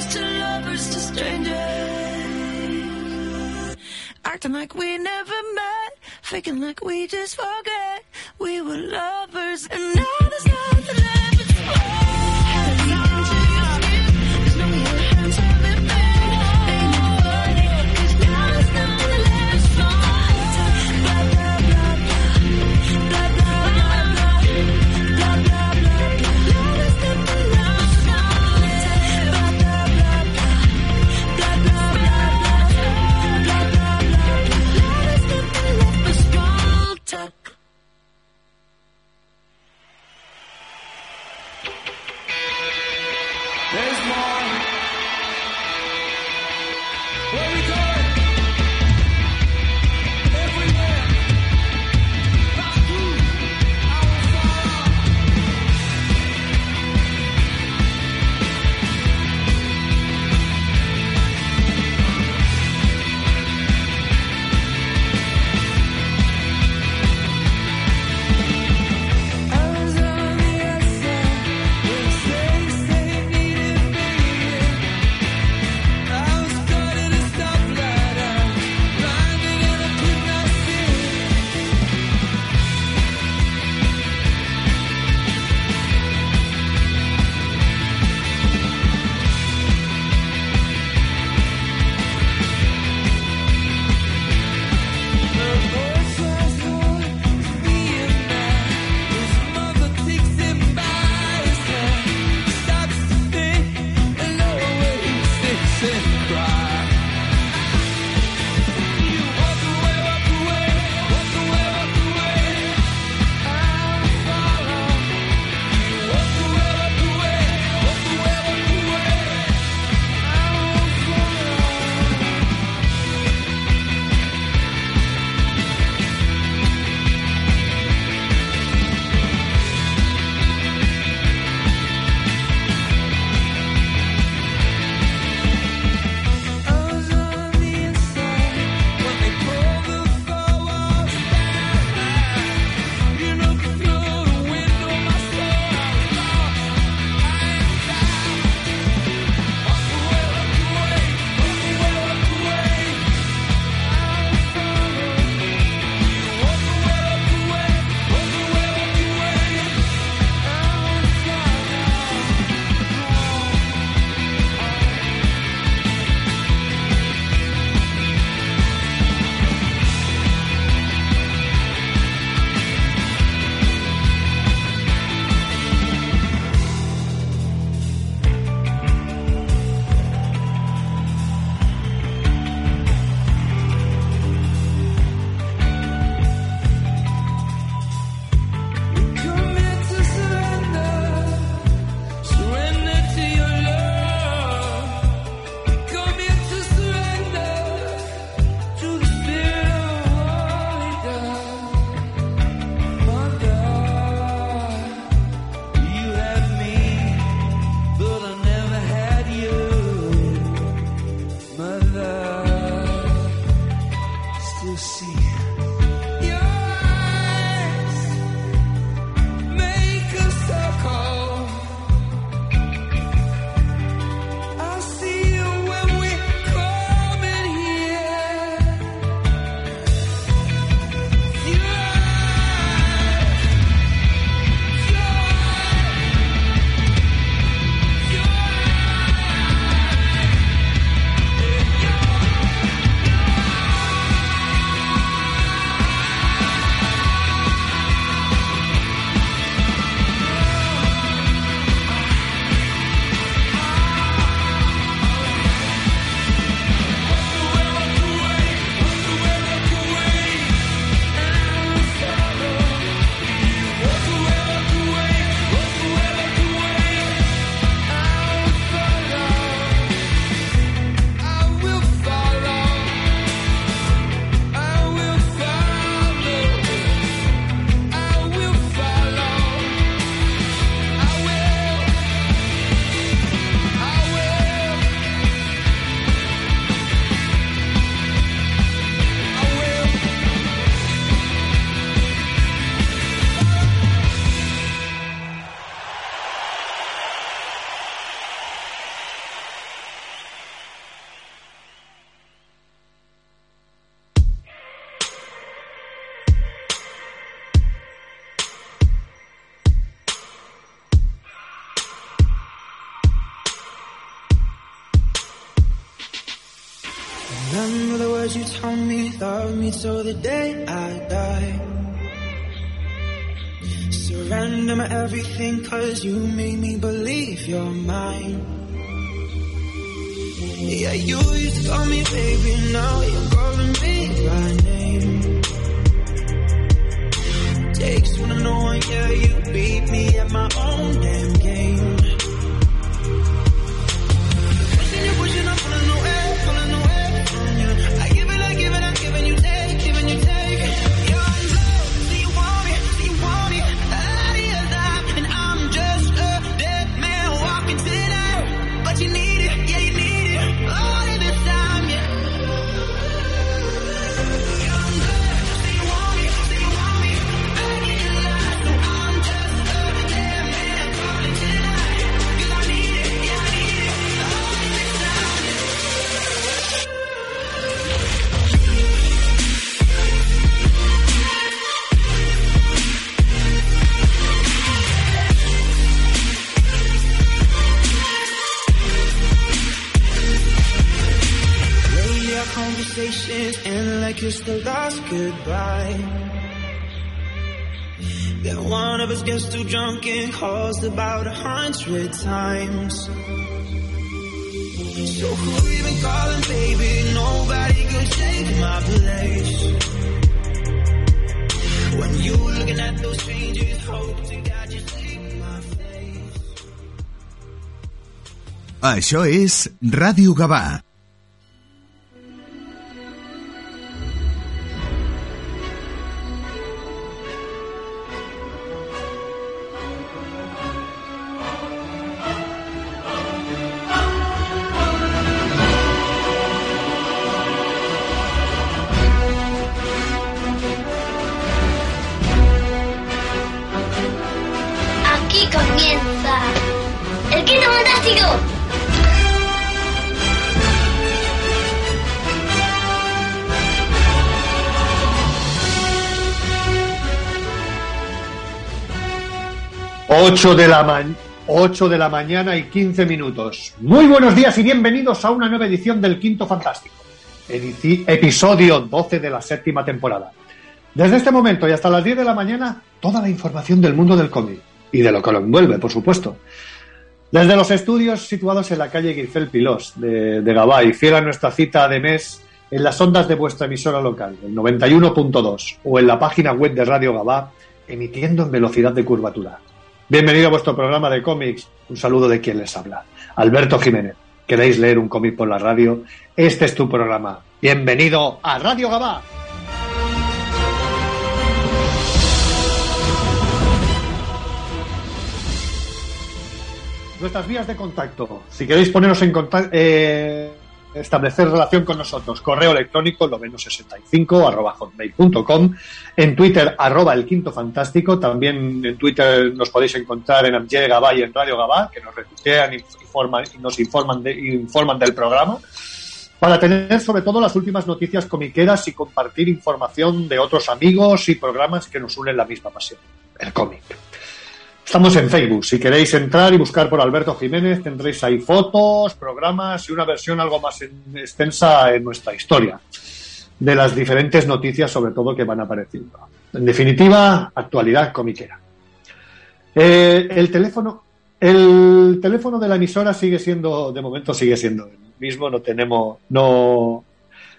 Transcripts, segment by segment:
strangers to lovers to strangers. Acting like we never met, faking like we just forget we were lovers and now. Told me, love me till the day I die. Surrender my everything cause you made me believe you're mine. Yeah, you used to call me baby, now you're calling me by name. Takes one to know one, yeah, you beat me at my own damn game. It's the last goodbye. Then one of us gets too drunk and calls about a hundred times. So who you been calling, baby? Nobody could take my place. When you looking at those strangers, hope to God you see my face. Això és Ràdio Gavà. 8 de, la ma 8 de la mañana y 15 minutos. Muy buenos días y bienvenidos a una nueva edición del Quinto Fantástico, episodio 12 de la séptima temporada. Desde este momento y hasta las 10 de la mañana, toda la información del mundo del cómic y de lo que lo envuelve, por supuesto. Desde los estudios situados en la calle Guilfel Pilós de, de Gabá y fiel a nuestra cita de mes en las ondas de vuestra emisora local, el 91.2, o en la página web de Radio Gabá, emitiendo en velocidad de curvatura. Bienvenido a vuestro programa de cómics. Un saludo de quien les habla, Alberto Jiménez. ¿Queréis leer un cómic por la radio? Este es tu programa. Bienvenido a Radio Gabá. Nuestras vías de contacto. Si queréis poneros en contacto, establecer relación con nosotros, correo electrónico noveno65 arroba hotmail.com, en Twitter arroba el quinto fantástico, también en Twitter nos podéis encontrar en Amye Gabá y en Radio Gabá, que nos retuitean y nos informan, de- informan del programa, para tener sobre todo las últimas noticias comiqueras y compartir información de otros amigos y programas que nos unen la misma pasión, el cómic. Estamos en Facebook. Si queréis entrar y buscar por Alberto Jiménez, tendréis ahí fotos, programas y una versión algo más en- extensa en nuestra historia de las diferentes noticias, sobre todo, que van apareciendo. En definitiva, actualidad comiquera. Eh, el teléfono, el teléfono de la emisora sigue siendo, de momento sigue siendo el mismo. No tenemos, no,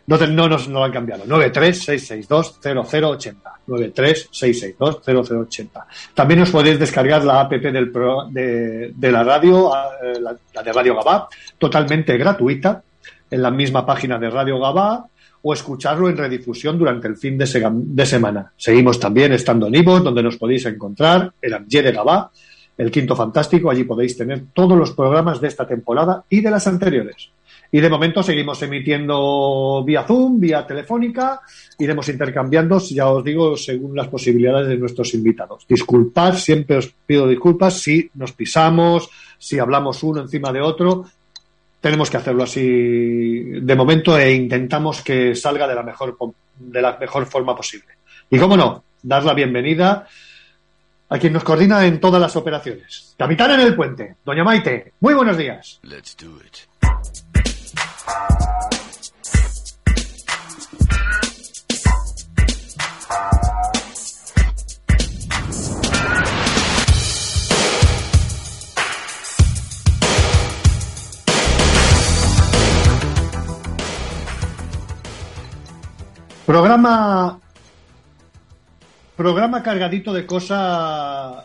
no, no nos no lo han cambiado. 936620080. 936620080. También os podéis descargar la app del pro- de, de la radio, eh, la, de Radio Gabá, totalmente gratuita, en la misma página de Radio Gabá, o escucharlo en redifusión durante el fin de, sega- de semana. Seguimos también estando en Ivo, donde nos podéis encontrar, en Amye de Gabá, el Quinto Fantástico. Allí podéis tener todos los programas de esta temporada y de las anteriores. Y de momento seguimos emitiendo vía Zoom, vía telefónica, iremos intercambiando, ya os digo, según las posibilidades de nuestros invitados. Disculpad, siempre os pido disculpas si nos pisamos, si hablamos uno encima de otro. Tenemos que hacerlo así de momento e intentamos que salga de la mejor, de la mejor forma posible. Y cómo no, dar la bienvenida a quien nos coordina en todas las operaciones. Capitán en el puente, doña Maite, muy buenos días. Let's do it. Programa programa cargadito de cosas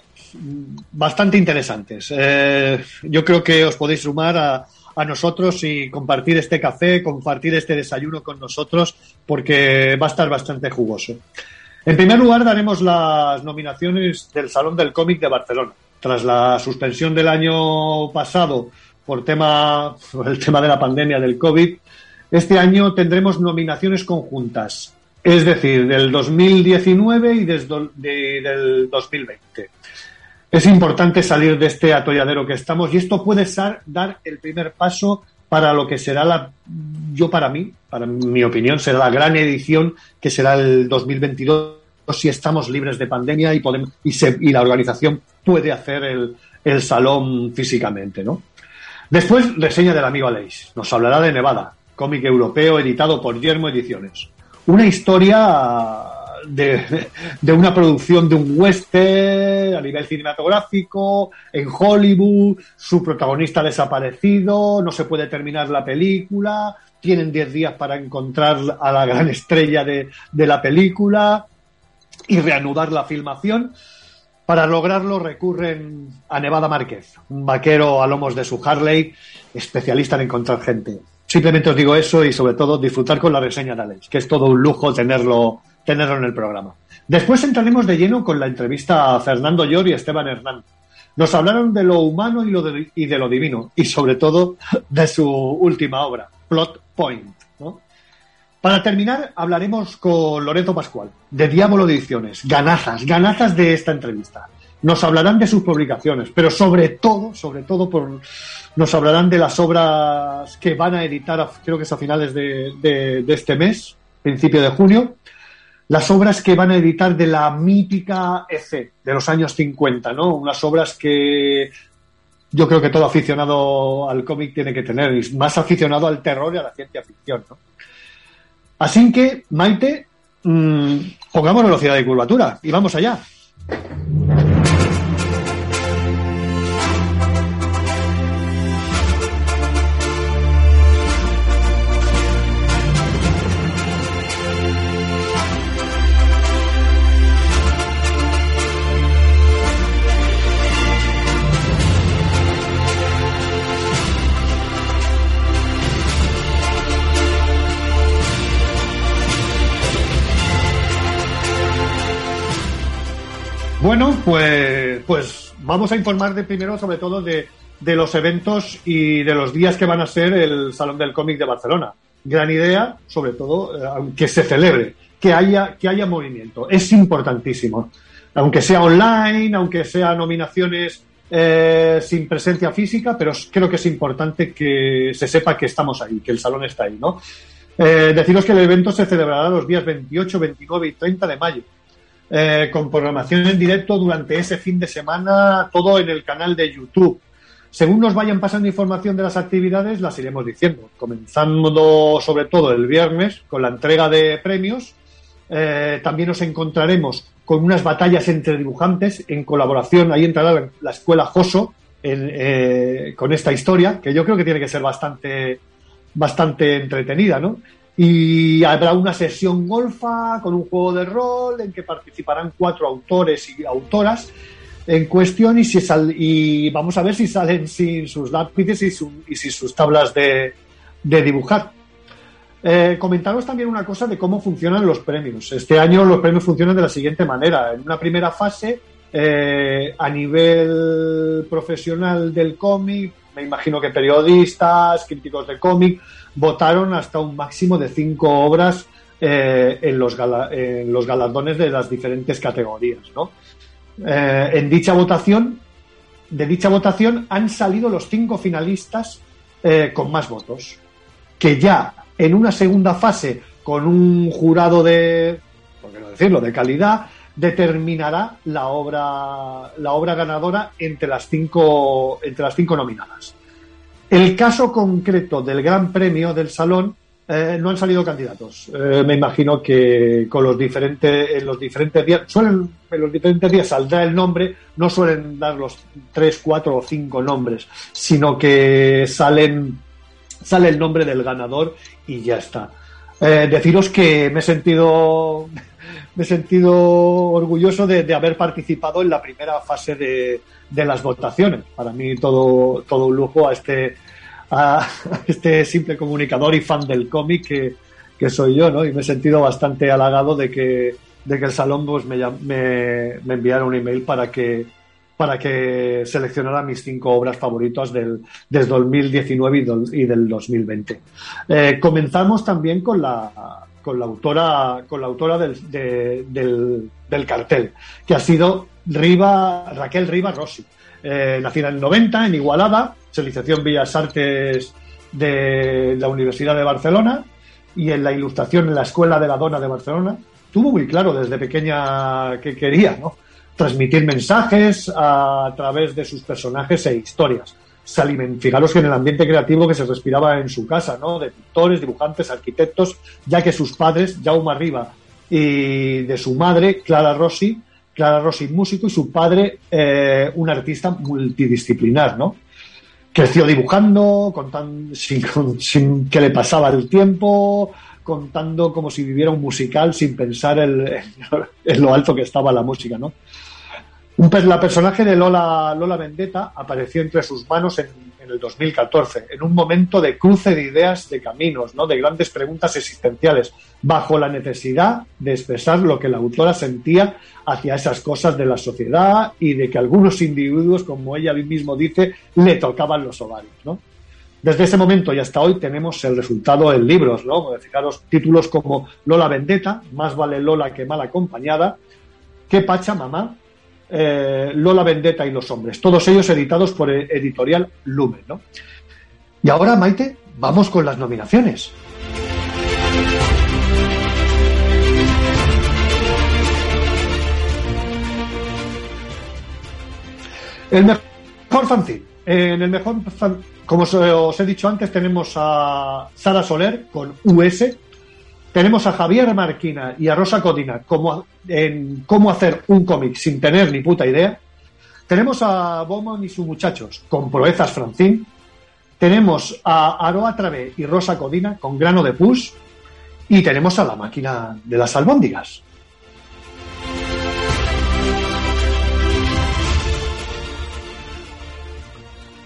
bastante interesantes. Eh, yo creo que os podéis sumar a, a nosotros y compartir este café, compartir este desayuno con nosotros, porque va a estar bastante jugoso. En primer lugar, daremos las nominaciones del Salón del Cómic de Barcelona. Tras la suspensión del año pasado por tema, por el tema de la pandemia del COVID, este año tendremos nominaciones conjuntas, es decir, del 2019 y desde, de- del 2020. Es importante salir de este atolladero que estamos y esto puede dar el primer paso para lo que será la, yo para mí, para mi opinión, será la gran edición que será el 2022 si estamos libres de pandemia y podemos y, se- y la organización puede hacer el, el salón físicamente, ¿no? Después, reseña del amigo Aleix. Nos hablará de Nevada, cómic europeo editado por Yermo Ediciones. Una historia de, una producción de un western a nivel cinematográfico, en Hollywood, su protagonista desaparecido, no se puede terminar la película, tienen 10 días para encontrar a la gran estrella de, de la película y reanudar la filmación. Para lograrlo recurren a Nevada Márquez, un vaquero a lomos de su Harley, especialista en encontrar gente. Simplemente os digo eso y sobre todo disfrutar con la reseña de Alex, que es todo un lujo tenerlo, tenerlo en el programa. Después entraremos de lleno con la entrevista a Fernando Llor y Esteban Hernán. Nos hablaron de lo humano y, lo de, y de lo divino, y sobre todo de su última obra, Plot Point. Para terminar, hablaremos con Lorenzo Pascual, de Diablo Ediciones. Ganazas, ganazas de esta entrevista. Nos hablarán de sus publicaciones, pero sobre todo, sobre todo, nos hablarán de las obras que van a editar, creo que es a finales de- de este mes, principio de junio, las obras que van a editar de la mítica EC de los años 50, ¿no? Unas obras que yo creo que todo aficionado al cómic tiene que tener, y más aficionado al terror y a la ciencia ficción, ¿no? Así que, Maite, mmm, pongamos velocidad de curvatura y vamos allá. Bueno, pues, pues vamos a informar de primero sobre todo de, de los eventos y de los días que van a ser el Salón del Cómic de Barcelona. Gran idea, sobre todo, eh, que se celebre, que haya, que haya movimiento. Es importantísimo. Aunque sea online, aunque sea nominaciones eh, sin presencia física, pero creo que es importante que se sepa que estamos ahí, que el salón está ahí, ¿no? Eh, deciros que el evento se celebrará los días 28, 29 y 30 de mayo. Eh, con programación en directo durante ese fin de semana, todo en el canal de YouTube. Según nos vayan pasando información de las actividades, las iremos diciendo. Comenzando sobre todo el viernes con la entrega de premios. Eh, también nos encontraremos con unas batallas entre dibujantes en colaboración. Ahí entrará la escuela Joso en, eh, con esta historia, que yo creo que tiene que ser bastante, bastante entretenida, ¿no? Y habrá una sesión golfa con un juego de rol en que participarán cuatro autores y autoras en cuestión y, si sal, y vamos a ver si salen sin sus lápices y, su, y sin sus tablas de, de dibujar. Eh, comentaros también una cosa de cómo funcionan los premios. Este año los premios funcionan de la siguiente manera. En una primera fase, eh, a nivel profesional del cómic, me imagino que periodistas, críticos de cómic, votaron hasta un máximo de cinco obras eh, en, los gala, en, los galardones de las diferentes categorías. ¿no? Eh, en dicha votación, de dicha votación han salido los cinco finalistas eh, con más votos, que ya en una segunda fase con un jurado de, no decirlo, de calidad, determinará la obra, la obra ganadora entre las cinco, entre las cinco nominadas. El caso concreto del Gran Premio del Salón Eh, no han salido candidatos. Eh, me imagino que con los diferentes, en los diferentes días, suelen, en los diferentes días saldrá el nombre, no suelen dar los tres, cuatro o cinco nombres, sino que salen, sale el nombre del ganador y ya está. Eh, deciros que me he sentido, me he sentido orgulloso de, de haber participado en la primera fase de, de las votaciones. Para mí todo, todo un lujo a este, a este simple comunicador y fan del cómic que, que soy yo, ¿no? Y me he sentido bastante halagado de que, de que el salón pues, me, me, me enviara un email para que, para que seleccionara mis cinco obras favoritas del, del 2019 y, del- y del 2020. Eh, comenzamos también con la, con la autora, con la autora del, de- del, cartel, que ha sido Riva, Raquel Riva Rossi. Eh, nacida en el 90 en Igualada, se licenció en Bellas Artes de la Universidad de Barcelona y en la ilustración en la Escuela de la Dona de Barcelona. Tuvo muy claro desde pequeña que quería, ¿no? Transmitir mensajes a través de sus personajes e historias. Se Fijaros que en el ambiente creativo que se respiraba en su casa, ¿no? De pintores, dibujantes, arquitectos, ya que sus padres, Jaume Riva y de su madre, Clara Rossi, Clara Rossi, músico, y su padre, eh, un artista multidisciplinar, ¿no? Creció dibujando, contando, sin, sin que le pasaba el tiempo, contando como si viviera un musical sin pensar en lo alto que estaba la música, ¿no? Un la personaje de Lola, Lola Vendetta apareció entre sus manos en, el 2014, en un momento de cruce de ideas, de caminos, ¿no? de grandes preguntas existenciales, bajo la necesidad de expresar lo que la autora sentía hacia esas cosas de la sociedad y de que algunos individuos, como ella mismo dice, le tocaban los ovarios. ¿no? Desde ese momento y hasta hoy tenemos el resultado en libros, ¿no? Fijaros títulos como Lola Vendetta, Más vale Lola que mal acompañada, ¿Qué pacha, mamá? Eh, Lola Vendetta y los hombres, todos ellos editados por editorial Lumen, ¿no? Y ahora, Maite, vamos con las nominaciones. El mejor fanzine. En el mejor fan- como os he dicho antes, tenemos a Sara Soler con US, tenemos a Javier Marquina y a Rosa Codina como, en cómo hacer un cómic sin tener ni puta idea. Tenemos a Bowman y sus muchachos con proezas Francín. Tenemos a Aroa Travé y Rosa Codina con grano de push. Y tenemos a la máquina de las albóndigas.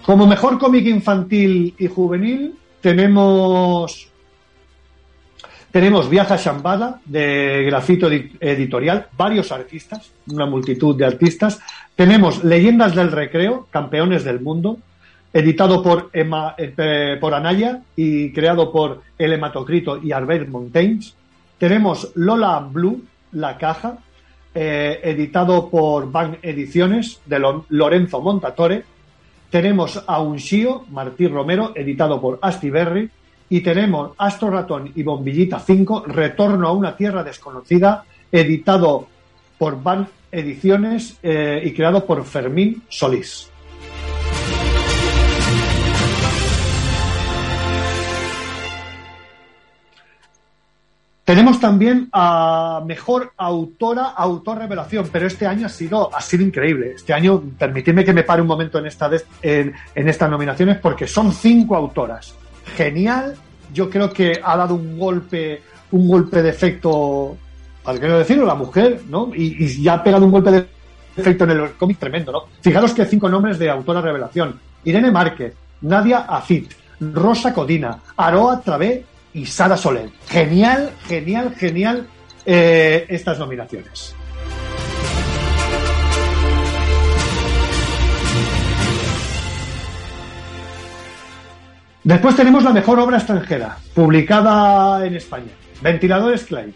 Como mejor cómic infantil y juvenil tenemos tenemos Viaja Shambhala de Grafito Edi- Editorial, varios artistas, una multitud de artistas. Tenemos Leyendas del Recreo, Campeones del Mundo, editado por, Emma, eh, por Anaya y creado por El Hematocrito y Albert Montaigne. Tenemos Lola Blue, La Caja, eh, editado por Van Ediciones de Lo- Lorenzo Montatore. Tenemos a Unshio, Martí Romero, editado por Asti Berry. Y tenemos Astro Ratón y Bombillita 5, Retorno a una Tierra Desconocida, editado por Van Ediciones eh, y creado por Fermín Solís. Tenemos también a mejor autora, autor revelación, pero este año ha sido, ha sido increíble. Este año, permitidme que me pare un momento en, esta en estas nominaciones, porque son cinco autoras. Genial, yo creo que ha dado un golpe, un golpe de efecto, qué no decirlo, la mujer, ¿no? Y, y ya ha pegado un golpe de efecto en el cómic tremendo, ¿no? Fijaros que cinco nombres de autora revelación. Irene Márquez, Nadia Afit, Rosa Codina, Aroa Travé y Sara Soler. Genial, genial, genial eh, estas nominaciones. Después tenemos la mejor obra extranjera, publicada en España. Ventiladores Clay,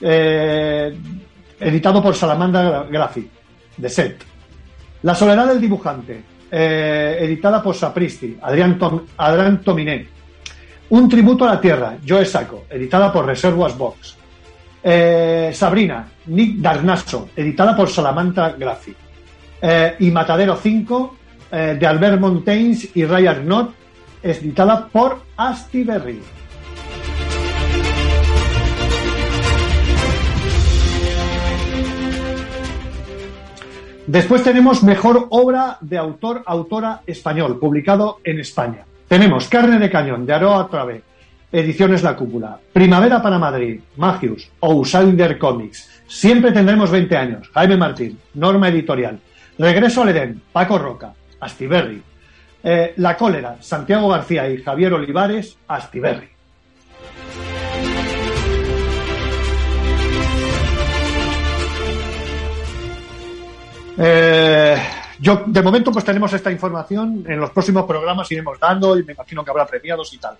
eh, editado por Salamandra Graphic, de Set. La soledad del dibujante, eh, editada por Sapristi, Adrián, Tom. Un tributo a la tierra, Joe Saco, editada por Reservoirs Box. Eh, Sabrina, Nick Darnaso, editada por Salamandra Graphic. Eh, y Matadero 5, eh, de Albert Montaigne y Ray Arnott, editada por Astiberri. Después tenemos Mejor Obra de Autor, Autora Español, publicado en España. Tenemos Carne de Cañón, de Aroa Trave, Ediciones La Cúpula, Primavera para Madrid, Magius, Outsider Comics, Siempre tendremos 20 años, Jaime Martín, Norma Editorial, Regreso al Edén, Paco Roca, Astiberri, eh, La Cólera, Santiago García y Javier Olivares, Astiberri. Eh, yo, de momento, pues tenemos esta información. En los próximos programas iremos dando y me imagino que habrá premiados y tal.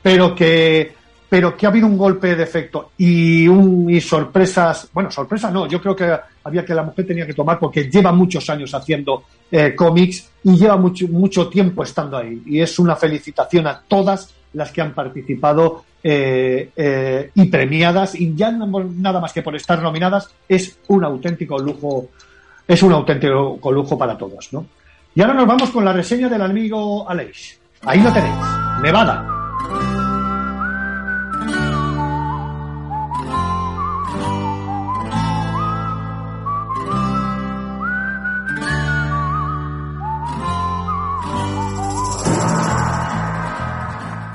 Pero que, pero que ha habido un golpe de efecto y, un, sorpresas. Bueno, sorpresa no. Yo creo que había que la mujer tenía que tomar porque lleva muchos años haciendo eh, cómics y lleva mucho, mucho tiempo estando ahí. Y es una felicitación a todas las que han participado eh, eh, y premiadas. Y ya nada más que por estar nominadas es un auténtico lujo es un auténtico lujo para todos, ¿no? Y ahora nos vamos con la reseña del amigo Aleix. Ahí lo tenéis, Nevada.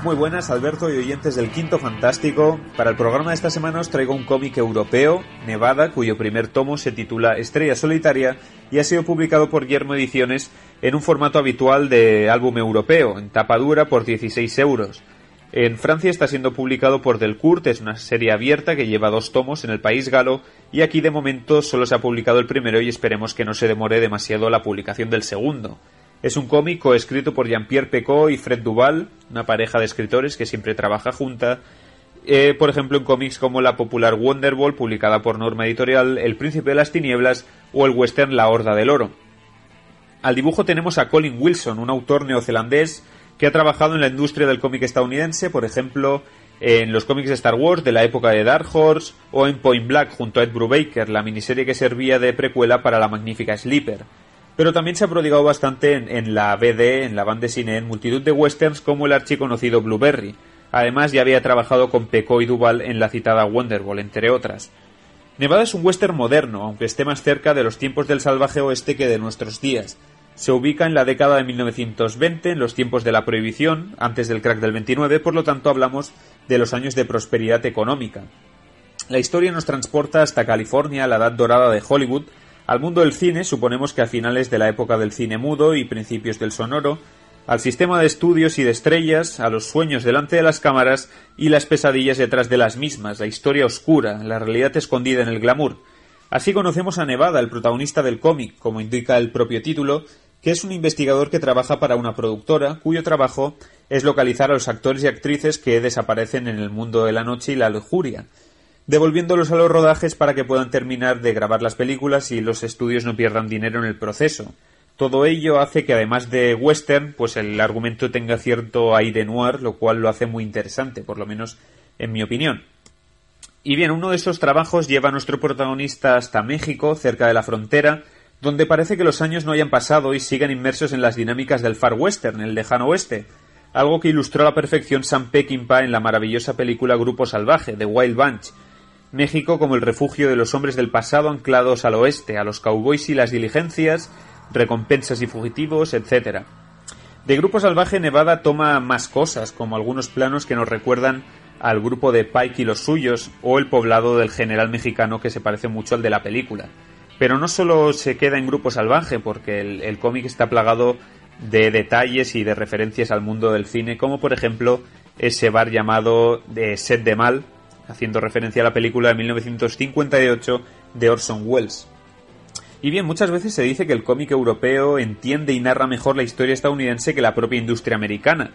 Muy buenas, Alberto y oyentes del Quinto Fantástico. Para el programa de esta semana os traigo un cómic europeo, Nevada, cuyo primer tomo se titula Estrella Solitaria y ha sido publicado por Yermo Ediciones en un formato habitual de álbum europeo, en tapa dura por 16 euros. En Francia está siendo publicado por Delcourt, es una serie abierta que lleva dos tomos en el país galo y aquí de momento solo se ha publicado el primero y esperemos que no se demore demasiado la publicación del segundo. Es un cómic escrito por Jean-Pierre Pecot y Fred Duval, una pareja de escritores que siempre trabaja junta. eh, por ejemplo, en cómics como la popular Wonderball, publicada por Norma Editorial, El Príncipe de las Tinieblas o el western La Horda del Oro. Al dibujo tenemos a Colin Wilson, un autor neozelandés que ha trabajado en la industria del cómic estadounidense, por ejemplo, en los cómics de Star Wars de la época de Dark Horse o en Point Black junto a Ed Brubaker, la miniserie que servía de precuela para la magnífica Sleeper pero también se ha prodigado bastante en, en la BD, en la banda de cine, en multitud de westerns como el archiconocido Blueberry. Además, ya había trabajado con Pecot y Duval en la citada Wonderball, entre otras. Nevada es un western moderno, aunque esté más cerca de los tiempos del salvaje oeste que de nuestros días. Se ubica en la década de 1920, en los tiempos de la prohibición, antes del crack del 29, por lo tanto hablamos de los años de prosperidad económica. La historia nos transporta hasta California, la edad dorada de Hollywood, al mundo del cine, suponemos que a finales de la época del cine mudo y principios del sonoro, al sistema de estudios y de estrellas, a los sueños delante de las cámaras y las pesadillas detrás de las mismas, la historia oscura, la realidad escondida en el glamour. Así conocemos a Nevada, el protagonista del cómic, como indica el propio título, que es un investigador que trabaja para una productora, cuyo trabajo es localizar a los actores y actrices que desaparecen en el mundo de la noche y la lujuria, devolviéndolos a los rodajes para que puedan terminar de grabar las películas y los estudios no pierdan dinero en el proceso. Todo ello hace que además de western, pues el argumento tenga cierto aire noir, lo cual lo hace muy interesante, por lo menos en mi opinión. Y bien, uno de esos trabajos lleva a nuestro protagonista hasta México, cerca de la frontera, donde parece que los años no hayan pasado y sigan inmersos en las dinámicas del far western, el lejano oeste, algo que ilustró a la perfección Sam Peckinpah en la maravillosa película Grupo Salvaje, de Wild Bunch, México como el refugio de los hombres del pasado anclados al oeste, a los cowboys y las diligencias, recompensas y fugitivos, etc. De Grupo Salvaje Nevada toma más cosas, como algunos planos que nos recuerdan al grupo de Pike y los suyos, o el poblado del general mexicano que se parece mucho al de la película. Pero no solo se queda en Grupo Salvaje, porque el, cómic está plagado de detalles y de referencias al mundo del cine, como por ejemplo ese bar llamado de Set de Mal, haciendo referencia a la película de 1958 de Orson Welles. Y bien, muchas veces se dice que el cómic europeo entiende y narra mejor la historia estadounidense que la propia industria americana.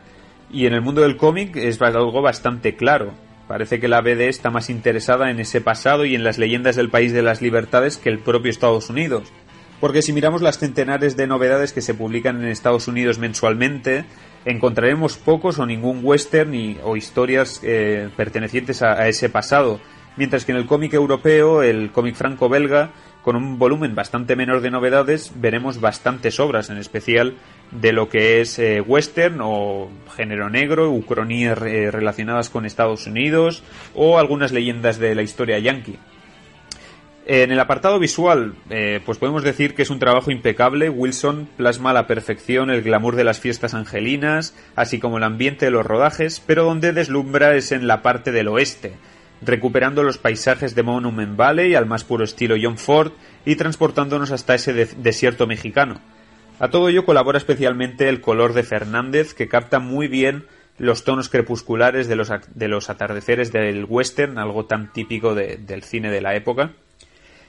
Y en el mundo del cómic es algo bastante claro. Parece que la BD está más interesada en ese pasado y en las leyendas del país de las libertades que el propio Estados Unidos. Porque si miramos las centenares de novedades que se publican en Estados Unidos mensualmente, encontraremos pocos o ningún western y, o historias eh, pertenecientes a, ese pasado. Mientras que en el cómic europeo, el cómic franco-belga, con un volumen bastante menor de novedades, veremos bastantes obras, en especial de lo que es eh, western o género negro, ucronías eh, relacionadas con Estados Unidos o algunas leyendas de la historia yankee. En el apartado visual, eh, pues podemos decir que es un trabajo impecable. Wilson plasma a la perfección el glamour de las fiestas angelinas, así como el ambiente de los rodajes, pero donde deslumbra es en la parte del oeste, recuperando los paisajes de Monument Valley al más puro estilo John Ford y transportándonos hasta ese de- desierto mexicano. A todo ello colabora especialmente el color de Fernández, que capta muy bien los tonos crepusculares de los, de los atardeceres del western, algo tan típico de- del cine de la época.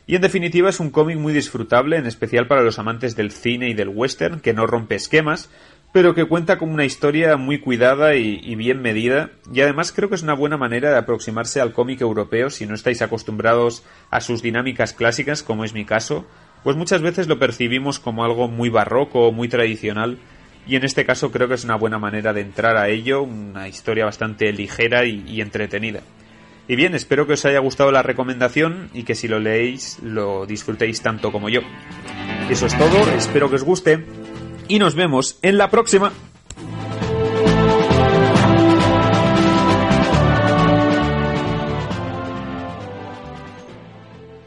Y en definitiva es un cómic muy disfrutable, en especial para los amantes del cine y del western, que no rompe esquemas, pero que cuenta con una historia muy cuidada y, bien medida, y además creo que es una buena manera de aproximarse al cómic europeo si no estáis acostumbrados a sus dinámicas clásicas, como es mi caso, pues muchas veces lo percibimos como algo muy barroco o muy tradicional, y en este caso creo que es una buena manera de entrar a ello, una historia bastante ligera y entretenida. Y bien, espero que os haya gustado la recomendación y que si lo leéis lo disfrutéis tanto como yo. Eso es todo, espero que os guste y nos vemos en la próxima.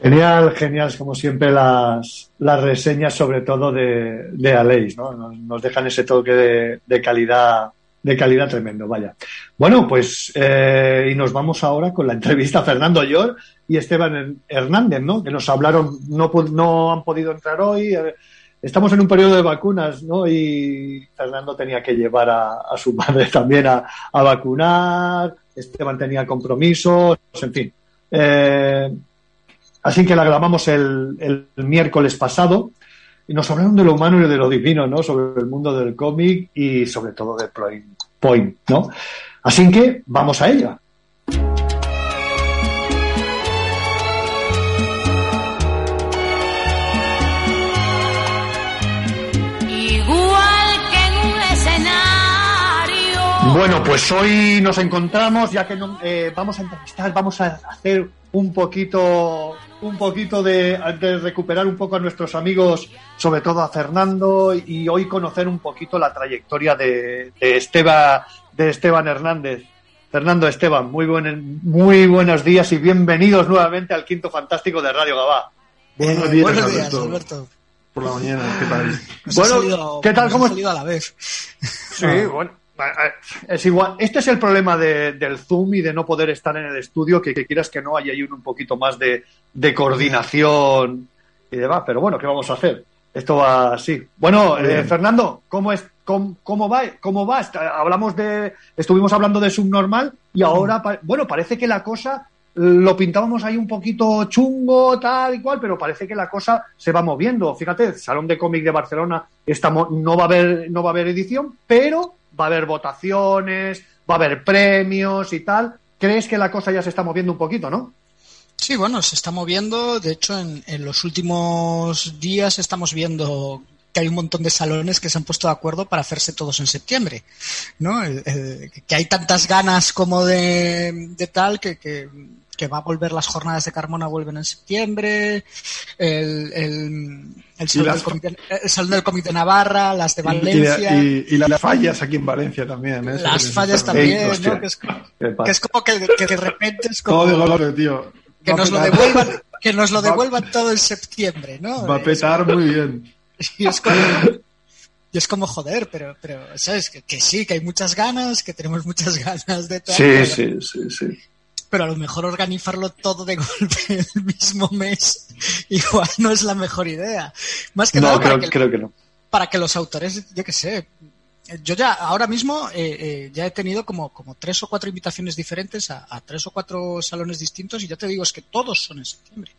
Genial, genial, como siempre las, las reseñas, sobre todo de, de Aleix, ¿no? Nos, dejan ese toque de calidad, de calidad tremendo, vaya. Bueno, pues eh, y nos vamos ahora con la entrevista a Fernando Llor y Esteban Hernández, ¿no? Que nos hablaron, no, no han podido entrar hoy. eh, Estamos en un periodo de vacunas, ¿no? Y Fernando tenía que llevar a, a su madre también a, a vacunar. Esteban tenía compromisos, en fin. Eh, Así que la grabamos el, el miércoles pasado y nos hablaron de lo humano y de lo divino, ¿no? Sobre el mundo del cómic y sobre todo de Point, ¿no? Así que vamos a ella. Igual que en un escenario. Bueno, pues hoy nos encontramos, ya que no- eh, vamos a entrevistar, vamos a hacer un poquito, un poquito de, de recuperar un poco a nuestros amigos, sobre todo a Fernando, y hoy conocer un poquito la trayectoria de, de Esteban, de Esteban Hernández. Fernando Esteban, muy, buen, muy buenos días y bienvenidos nuevamente al Quinto Fantástico de Radio Gabá. Buenos Eh, días, buenos días, Alberto. Alberto. Por la mañana, ¿qué tal? Nos Bueno, salido- ¿qué tal? ¿Cómo a la vez? Sí, bueno, es igual. Este es el problema de- del Zoom y de no poder estar en el estudio, que, que quieras que no haya ahí un poquito más de, de coordinación y demás. Pero bueno, ¿qué vamos a hacer? Esto va así. Bueno, eh, Fernando, ¿cómo es? ¿Cómo, cómo va? ¿Cómo va? Está- Hablamos de, estuvimos hablando de subnormal y ahora, bueno, parece que la cosa lo pintábamos ahí un poquito chungo, tal y cual, pero parece que la cosa se va moviendo. Fíjate, el Salón de Cómic de Barcelona estamos, no va a haber, no va a haber edición, pero va a haber votaciones, va a haber premios y tal. ¿Crees que la cosa ya se está moviendo un poquito, no? Sí, bueno, se está moviendo. De hecho, en, en los últimos días estamos viendo que hay un montón de salones que se han puesto de acuerdo para hacerse todos en septiembre, ¿no? Que hay tantas ganas como de, de tal que, que, que va a volver las jornadas de Carmona vuelven en septiembre, el, el, el, salón, del comité, el Salón del Comité Navarra, las de Valencia. y- y las fallas aquí en Valencia también. ¿eh? Las fallas todo. también, hostia. ¿no? Que es, como que, que de repente es como Todo de golpe, tío. que nos lo devuelvan, que nos lo Va- devuelvan todo en septiembre, ¿no? Va a petar muy bien. Y es como, y es como joder, pero, pero sabes que, que sí, que hay muchas ganas, que tenemos muchas ganas de tal, Sí, sí, sí, sí. Pero a lo mejor organizarlo todo de golpe el mismo mes igual no es la mejor idea. Más que No, nada creo, para que, creo que no. para que los autores, yo qué sé, yo ya ahora mismo eh, eh, ya he tenido como, como tres o cuatro invitaciones diferentes a, a tres o cuatro salones distintos y ya te digo, es que todos son en septiembre.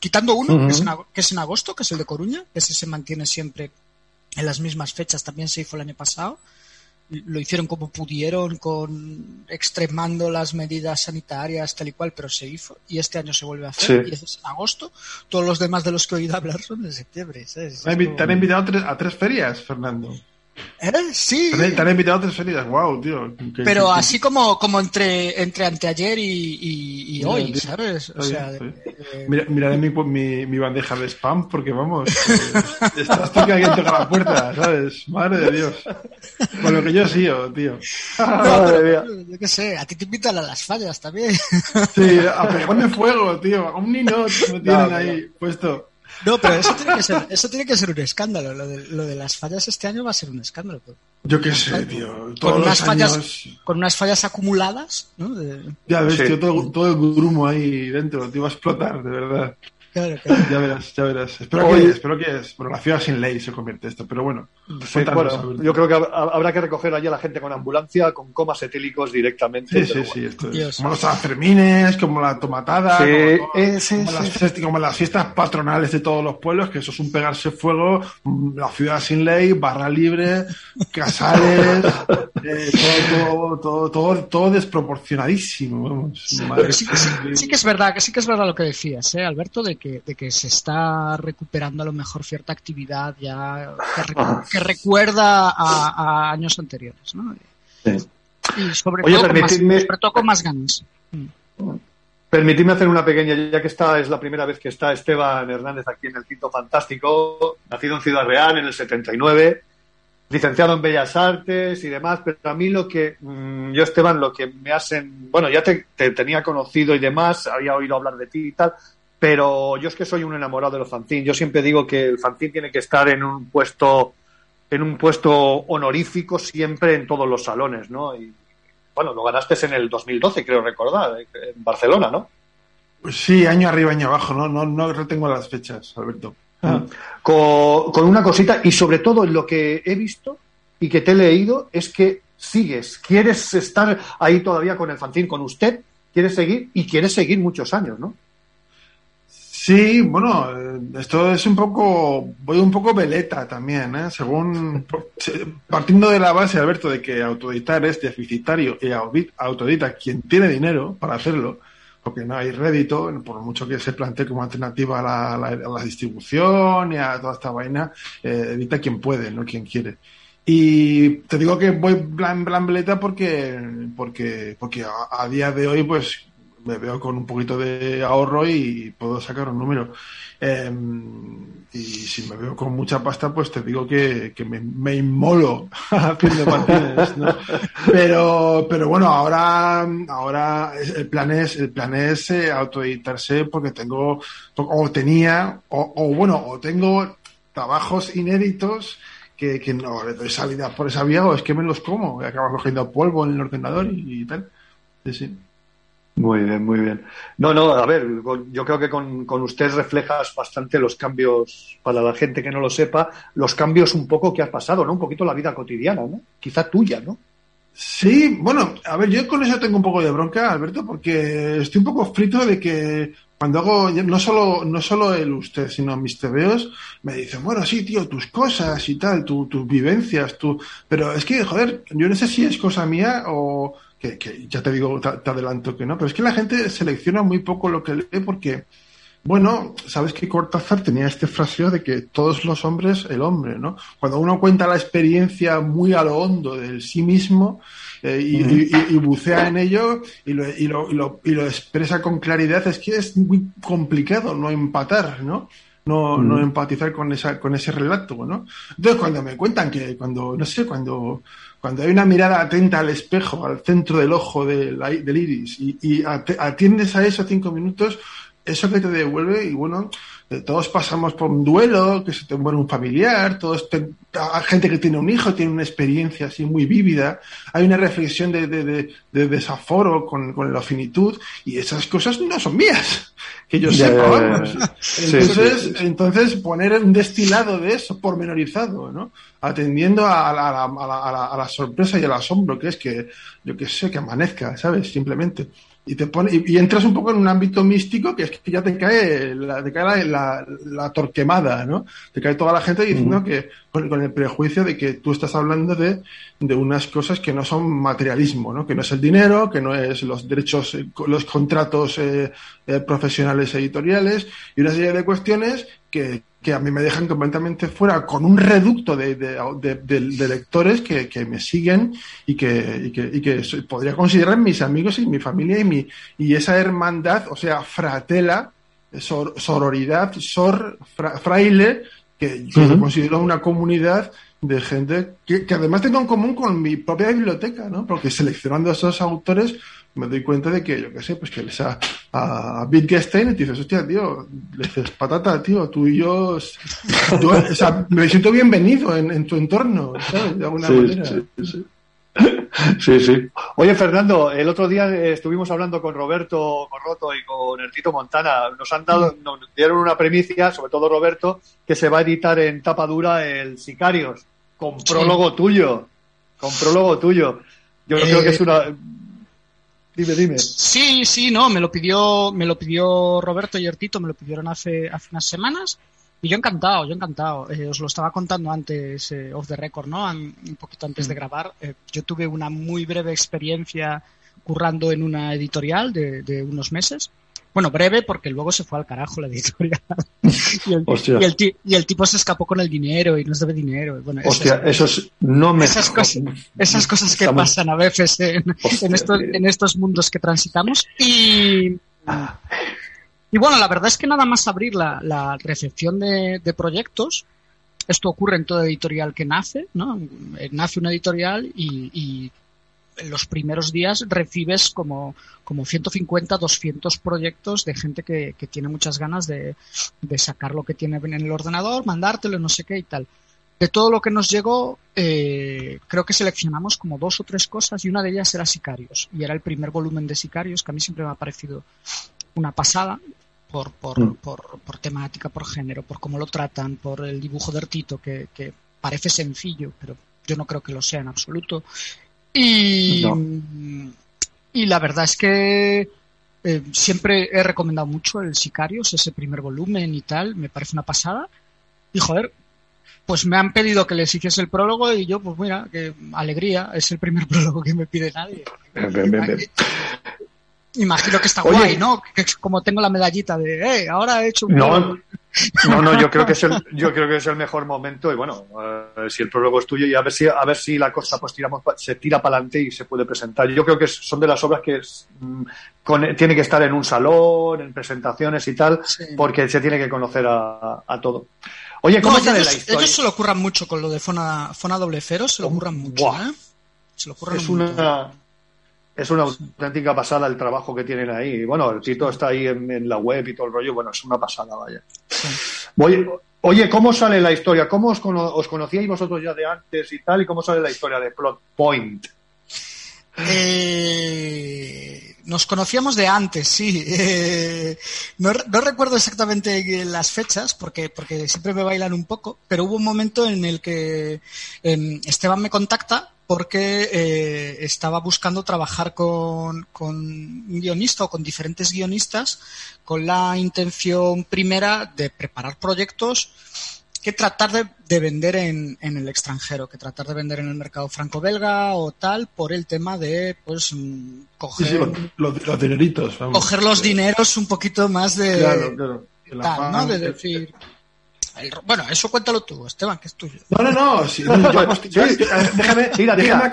Quitando uno, que, es en, que es en agosto, que es el de Coruña, que ese se mantiene siempre en las mismas fechas, también se hizo el año pasado. Lo hicieron como pudieron, con extremando las medidas sanitarias, tal y cual, pero se hizo. Y este año se vuelve a hacer, Sí. y es en agosto. Todos los demás de los que he oído hablar son de septiembre. te han invitado a tres, a tres ferias, Fernando. ¿Eh? Sí. Te han- invitado a tres ferias, wow, tío. Pero así como, como entre, entre anteayer y, y, hoy, tío. ¿sabes? O sea, bien, eh, Mira- miraré mi, mi, mi bandeja de spam porque vamos, eh, estás tú que alguien toca la puerta, ¿sabes? Madre de Dios. Con lo que yo sigo, tío. Madre mía. yo qué sé, a ti te invitan a las fallas también. Sí, a pegarme fuego, tío. A un me tienen No, ahí puesto. No, pero eso tiene que ser, eso tiene que ser un escándalo. Lo de, lo de las fallas este año va a ser un escándalo. Yo qué sé, tío. Con unas los fallas, años... con unas fallas acumuladas, ¿no? De- Ya ves, Sí. tío, todo, todo el grumo ahí dentro. Te iba a explotar, de verdad. Claro, claro. Ya verás, ya verás. Espero Oye. que, espero que es. Bueno, la ciudad sin ley se convierte esto, pero bueno. Sí, yo creo que hab- habrá que recoger allí a la gente con ambulancia, con comas etílicos directamente. Sí, sí, sí, bueno. esto es Dios. como los Sanfermines, como la tomatada, Sí, como, todo- sí, como sí, las, como las fiestas patronales de todos los pueblos, que eso es un pegarse fuego, mm, la ciudad sin ley, barra libre, casales, eh, todo, todo, todo, todo, todo desproporcionadísimo, vamos. Sí que es verdad, que sí que es verdad lo que decías, ¿eh, Alberto, de que, de que se está recuperando a lo mejor cierta actividad ya que, Ah. que recuerda a, a años anteriores, ¿no? Sí. Y sobre, Oye, todo con más, sobre todo con más ganas. Permitidme hacer una pequeña, ya que esta es la primera vez que está Esteban Hernández aquí en el Quinto Fantástico, nacido en Ciudad Real en el 79, licenciado en Bellas Artes y demás, pero a mí lo que, mm, yo Esteban, lo que me hacen, bueno, ya te, te tenía conocido y demás, había oído hablar de ti y tal, pero yo es que soy un enamorado de los fanzines. Yo siempre digo que el fanzine tiene que estar en un puesto, en un puesto honorífico siempre en todos los salones, ¿no? Y bueno, lo ganaste en el 2012, creo recordar, en Barcelona, ¿no? Pues sí, año arriba, año abajo, no, no, no retengo las fechas, Alberto. con, con una cosita y sobre todo en lo que he visto y que te he leído es que sigues, quieres estar ahí todavía con el fanzine, con usted, quieres seguir y quieres seguir muchos años, ¿no? Sí, bueno, eh, esto es un poco, voy un poco veleta también, ¿eh? Según, se- partiendo de la base, Alberto, de que autoeditar es deficitario y autoedita quien tiene dinero para hacerlo, porque no hay rédito, por mucho que se plantee como alternativa a la, la- distribución y a toda esta vaina, eh, edita quien puede, no quien quiere. Y te digo que voy plan, plan veleta porque, porque, porque a día de hoy, pues, me veo con un poquito de ahorro y puedo sacar un número. Eh, y si me veo con mucha pasta, pues te digo que, me, inmolo haciendo. Pero, pero bueno, ahora, ahora el plan es, el plan es eh, autoeditarse porque tengo, o tenía, o, o bueno, o tengo trabajos inéditos que, no le doy salida por esa vía o es que me los como y acabo cogiendo polvo en el ordenador y, y tal. Sí, sí. Muy bien, muy bien. No, no, a ver, yo creo que con, con usted reflejas bastante los cambios, para la gente que no lo sepa, los cambios un poco que has pasado, ¿no? Un poquito la vida cotidiana, ¿no? Quizá tuya, ¿no? Sí, bueno, a ver, yo con eso tengo un poco de bronca, Alberto, porque estoy un poco frito de que cuando hago, no solo, no solo el usted, sino mis tebeos, me dicen, bueno, sí, tío, tus cosas y tal, tu- tus vivencias, tu... Pero es que, joder, yo no sé si es cosa mía o... Que, que ya te digo, te, te adelanto que no, pero es que la gente selecciona muy poco lo que lee porque, bueno, sabes que Cortázar tenía este fraseo de que todos los hombres, el hombre, ¿no? Cuando uno cuenta la experiencia muy a lo hondo del sí mismo eh, y, y- y- y bucea en ello y lo, y, lo, y, lo, y lo expresa con claridad, es que es muy complicado no empatar, ¿no? No, no empatizar con esa, con ese relato, ¿no? Entonces cuando me cuentan que cuando, no sé, cuando, cuando hay una mirada atenta al espejo, al centro del ojo del, del iris, y, y atiendes a eso cinco minutos, eso que te devuelve, y bueno, todos pasamos por un duelo, que se te muere un familiar, todos te- hay gente que tiene un hijo, tiene una experiencia así muy vívida, hay una reflexión de, de, de- de desaforo con, con la finitud, y esas cosas no son mías, que yo Ya, sepa, vamos. Sí, Entonces, sí, sí. entonces poner un destilado de eso pormenorizado, ¿no? Atendiendo a la, a, la, a, la, a la- a la sorpresa y al asombro que es que, yo que sé, que amanezca, ¿sabes? Simplemente. Y te pone, y, y entras un poco en un ámbito místico que es que ya te cae la, te cae la, la, la torquemada, ¿no? Te cae toda la gente diciendo que, con, con el prejuicio de que tú estás hablando de, de unas cosas que no son materialismo, ¿no? Que no es el dinero, que no es los derechos, eh, los contratos eh, eh, profesionales editoriales y una serie de cuestiones que, que a mí me dejan completamente fuera con un reducto de, de, de- lectores que, que me siguen y que, y que, y que so- podría considerar mis amigos y mi familia y, mi, y esa hermandad, o sea, fratela, sor- sororidad, sor, fra- fraile, que yo considero una comunidad de gente que, que además tengo en común con mi propia biblioteca, ¿no? Porque seleccionando a esos autores me doy cuenta de que, yo qué sé, pues que les a, a Wittgenstein y te dices, hostia, tío, le dices, patata, tío, tú y yo, yo, o sea, me siento bienvenido en, en tu entorno, ¿sabes? De alguna Sí, manera. sí, sí. Sí, sí. Oye, Fernando, el otro día estuvimos hablando con Roberto Corroto y con el Tito Montana. Nos han dado, nos dieron una premicia, sobre todo Roberto, que se va a editar en tapa dura el Sicarios, con prólogo tuyo. Con prólogo tuyo. Yo Eh, creo que es una. Dime, dime. Sí, sí, no, me lo pidió, me lo pidió Roberto y Ertito, me lo pidieron hace, hace unas semanas. Y yo encantado, yo encantado. Eh, os lo estaba contando antes, eh, off the record, ¿no? An- un poquito antes de grabar. Eh, yo tuve una muy breve experiencia currando en una editorial de, de unos meses. Bueno, breve porque luego se fue al carajo la editorial. y, el, y el y el tipo se escapó con el dinero y nos debe dinero. Bueno, Hostia, eso es. No me. esas cosas, esas cosas que Estamos- pasan a veces en, estos, en estos mundos que transitamos. Y, y bueno, la verdad es que nada más abrir la, la recepción de, de proyectos, esto ocurre en toda editorial que nace, ¿no? Nace una editorial y, y en los primeros días recibes como, como 150, 200 proyectos de gente que, que tiene muchas ganas de, de sacar lo que tiene en el ordenador, mandártelo, no sé qué y tal. De todo lo que nos llegó, eh, creo que seleccionamos como dos o tres cosas y una de ellas era Sicarios. Y era el primer volumen de Sicarios, que a mí siempre me ha parecido una pasada por, por, Mm. por, por temática, por género, por cómo lo tratan, por el dibujo de Artito, que, que parece sencillo, pero yo no creo que lo sea en absoluto. Y, y la verdad es que eh, siempre he recomendado mucho el Sicarios, ese primer volumen y tal, me parece una pasada. Y joder, pues me han pedido que les hiciese el prólogo y yo, pues mira, que alegría, es el primer prólogo que me pide nadie. Bien, bien, bien. Imagino que está Oye. guay, ¿no? Que como tengo la medallita de, eh, ahora he hecho un No, prólogo". No, no, yo creo que es el, yo creo que es el mejor momento y bueno, eh, si el prólogo es tuyo y a ver si a ver si la cosa pues tiramos se tira para adelante y se puede presentar. Yo creo que son de las obras que es, mm, con- tiene que estar en un salón, en presentaciones y tal, Sí. porque se tiene que conocer a, a todo. Oye, ¿cómo No, sale ellos, la historia? ellos se lo ocurran mucho con lo de Fona, Fona Doble Cero, se lo ocurran mucho. ¿eh? Se lo ocurran es montón. una es una auténtica pasada el trabajo que tienen ahí. Bueno, el Tito está ahí en, la web y todo el rollo. Bueno, es una pasada, vaya. Voy- oye, ¿cómo sale la historia? ¿Cómo os, cono- os conocíais vosotros ya de antes y tal? ¿Y cómo sale la historia de Plot Point? Eh, nos conocíamos de antes, sí. Eh, no, no recuerdo exactamente las fechas porque, porque siempre me bailan un poco, pero hubo un momento en el que em, Esteban me contacta porque eh, estaba buscando trabajar con, con un guionista o con diferentes guionistas con la intención primera de preparar proyectos que tratar de, de vender en, en el extranjero, que tratar de vender en el mercado franco-belga o tal, por el tema de pues mm, Sí, coger, sí, los, los- los dineritos. vamos. coger los dineros un poquito más de Claro, claro. El tal, ¿no? afán, De el- decir. El bueno, eso cuéntalo tú, Esteban, que es tuyo. No, no, no. sí, no, yo Sí. déjame, Tira, déjame,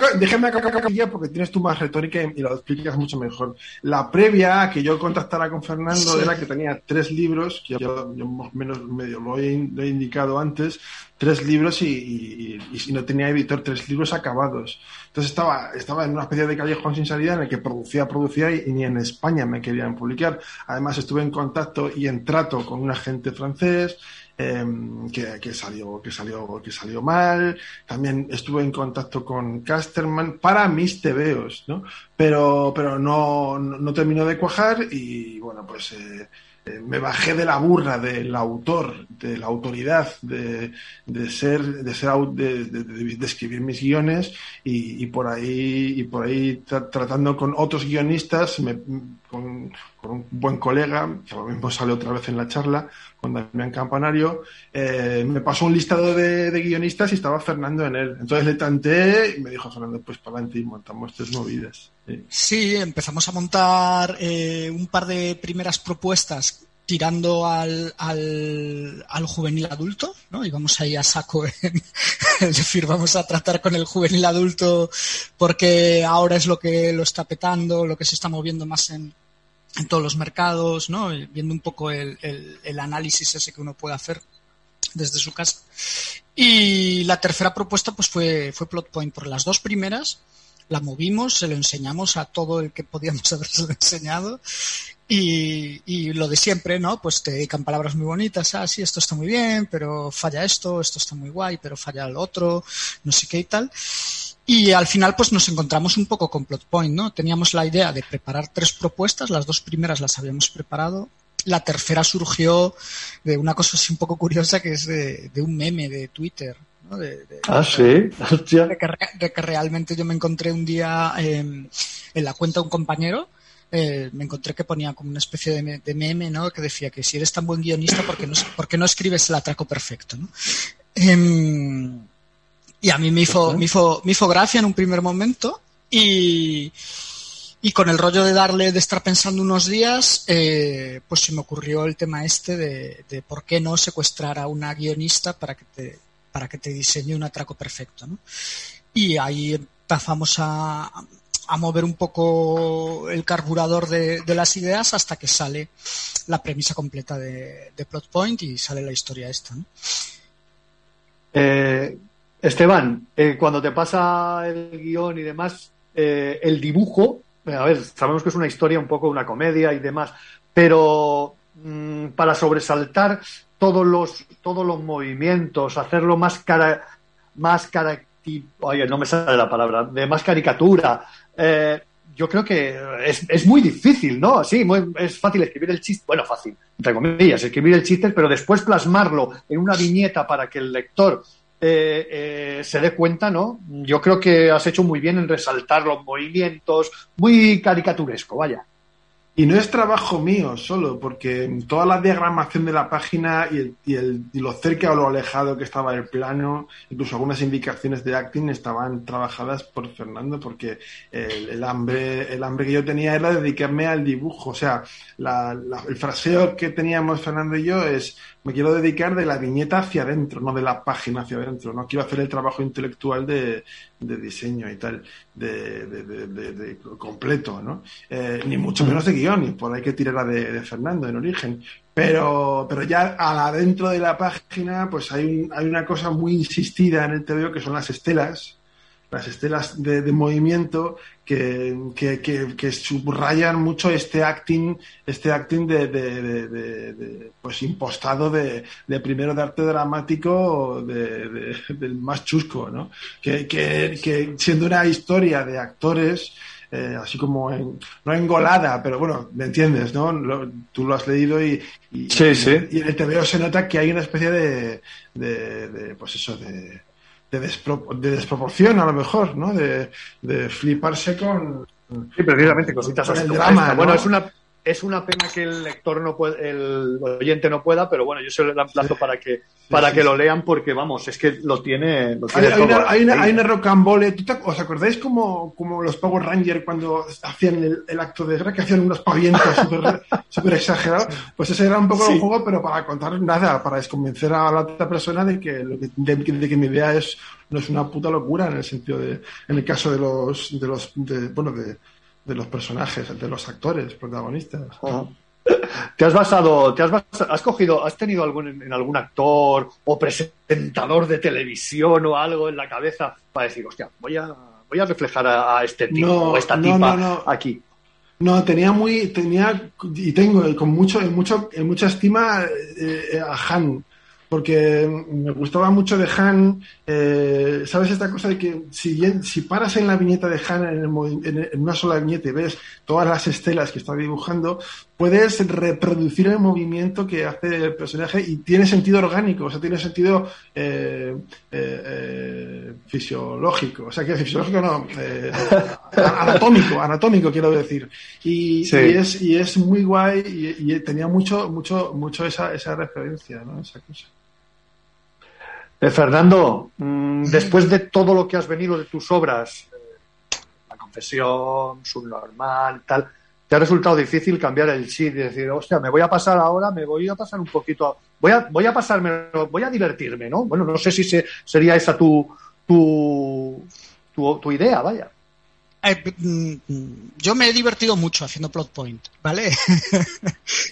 tira. porque tienes tú más retórica y, lo explicas mucho mejor. La previa a que yo contactara con Fernando Sí. era que tenía tres libros, que yo, yo más o menos medio lo he, lo he indicado antes, tres libros y, y- y si no tenía editor, tres libros acabados. Entonces estaba, estaba en una especie de callejón sin salida en el que producía, producía y, y ni en España me querían publicar. Además estuve en contacto y en trato con un agente francés em, que, que salió, que salió, que salió mal. También estuve en contacto con Casterman para mis tebeos, ¿no? Pero, pero no, no, no terminó de cuajar y bueno, pues eh, eh, me bajé de la burra del autor, de la autoridad, de, de ser, de ser, de- de- de escribir mis guiones y, y por ahí, y por ahí tra- tratando con otros guionistas, me- con, con un buen colega, que lo mismo sale otra vez en la charla, con Damián Campanario, eh, me pasó un listado de, guionistas y estaba Fernando en él. Entonces le tanteé y me dijo Fernando, pues para adelante y montamos tres movidas. Sí. Sí, empezamos a montar eh, un par de primeras propuestas tirando al, al, al, juvenil adulto, ¿no? Y vamos ahí a saco, en, es decir, vamos a tratar con el juvenil adulto porque ahora es lo que lo está petando, lo que se está moviendo más en, en todos los mercados, ¿no? Viendo un poco el, el, análisis ese que uno puede hacer desde su casa. Y la tercera propuesta pues fue, fue Plot Point. Por las dos primeras la movimos, se lo enseñamos a todo el que podíamos haberse enseñado y, y, lo de siempre, ¿no? Pues te dedican palabras muy bonitas, ah, sí, esto está muy bien, pero falla esto, esto está muy guay, pero falla el otro, no sé qué y tal. Y al final, pues nos encontramos un poco con Plot Point, ¿no? Teníamos la idea de preparar tres propuestas, las dos primeras las habíamos preparado, la tercera surgió de una cosa así un poco curiosa que es de, de un meme de Twitter. ¿no? De, de, ah, sí. De que, de que, realmente yo me encontré un día eh, en la cuenta de un compañero. Eh, me encontré que ponía como una especie de, de, meme, ¿no? Que decía que si eres tan buen guionista, ¿por qué no, por qué no escribes el atraco perfecto, ¿no? Eh, y a mí me hizo, me hizo, me hizo gracia en un primer momento y, y con el rollo de darle, de estar pensando unos días, eh, pues se me ocurrió el tema este de, de, por qué no secuestrar a una guionista para que te, para que te diseñe un atraco perfecto, ¿no? Y ahí empezamos a, a mover un poco el carburador de, de, las ideas hasta que sale la premisa completa de, de Plot Point y sale la historia esta, ¿no? Eh, Esteban, eh, cuando te pasa el guion y demás, eh, el dibujo a ver, sabemos que es una historia un poco una comedia y demás, pero mmm, para sobresaltar todos los, todos los movimientos, hacerlo más cara, más no me sale la palabra, de más caricatura, eh, yo creo que es, es, muy difícil, ¿no? Sí, muy, es fácil escribir el chiste, bueno, fácil, entre comillas, escribir el chiste, pero después plasmarlo en una viñeta para que el lector eh, eh, se dé cuenta, ¿no? Yo creo que has hecho muy bien en resaltar los movimientos, muy caricaturesco, vaya. Y no es trabajo mío solo, porque toda la diagramación de la página y, el, y, el, y, lo cerca o lo alejado que estaba el plano, incluso algunas indicaciones de acting estaban trabajadas por Fernando, porque el, hambre, el hambre que yo tenía era dedicarme al dibujo. O sea, el fraseo que teníamos Fernando y yo es me quiero dedicar de la viñeta hacia adentro, no de la página hacia adentro. No quiero hacer el trabajo intelectual de, de diseño y tal, de, de, de completo, ¿no? Eh, ni mucho menos de guion, y por ahí que tirar de, Fernando en origen. Pero, pero ya adentro de la página, pues hay, un, hay una cosa muy insistida en el TVO que son las estelas, las estelas de, de movimiento que, que, que, que, subrayan mucho este acting, este acting de, de, de pues impostado de, primero de arte dramático del más chusco, ¿no? Que, siendo una historia de actores, eh, así como en, no engolada, pero bueno, me entiendes, ¿no? Lo, tú lo has leído y, y, sí, sí. y en el TVO se nota que hay una especie de, de pues eso, de, de, despro de, desproporción a lo mejor, ¿no? De, de fliparse con... Sí, precisamente, cositas con así el drama, ¿no? Bueno, es una, es una pena que el lector no puede, el oyente no pueda, pero bueno, yo se lo emplazo para que para que lo lean porque vamos, es que lo tiene, lo tiene hay, todo. Hay una, hay una, hay una rocambole. ¿Os acordáis como, como los Power Rangers cuando hacían el, el acto de guerra que hacían unos pavientos súper exagerados? Pues ese era un poco el juego, pero para contar nada, para desconvencer a la otra persona de que, de, de que mi idea es no es una puta locura en el sentido de, en el caso de los, de los, de, bueno, de, de los personajes, de los actores protagonistas. ¿Te has basado, te has basado, has cogido, has tenido algún en algún actor o presentador de televisión o algo en la cabeza para decir, hostia, voy a, voy a reflejar a, a este tipo no, o esta no, tipa no, aquí? No, tenía muy, tenía y tengo con mucho, en mucho, en mucha estima eh, a Han, porque me gustaba mucho de Han, eh, ¿sabes esta cosa de que si, si paras en la viñeta de Han en, el, en, una sola viñeta y ves todas las estelas que está dibujando, puedes reproducir el movimiento que hace el personaje y tiene sentido orgánico, o sea, tiene sentido eh, eh, fisiológico, o sea, que fisiológico no, eh, anatómico, anatómico quiero decir. Y, sí. y, es, y es muy guay y, y, tenía mucho, mucho, mucho esa, esa referencia, ¿no? Esa cosa. Eh, Fernando, mmm, después de todo lo que has venido de tus obras, eh, La Confesión, Subnormal, tal, te ha resultado difícil cambiar el chip y decir, hostia, me voy a pasar ahora, me voy a pasar un poquito, voy a, voy a pasarme, voy a divertirme, ¿no? Bueno, no sé si se- sería esa tu, tu, tu, tu idea, vaya. Eh, mm, mm, yo me he divertido mucho haciendo plot point, ¿vale?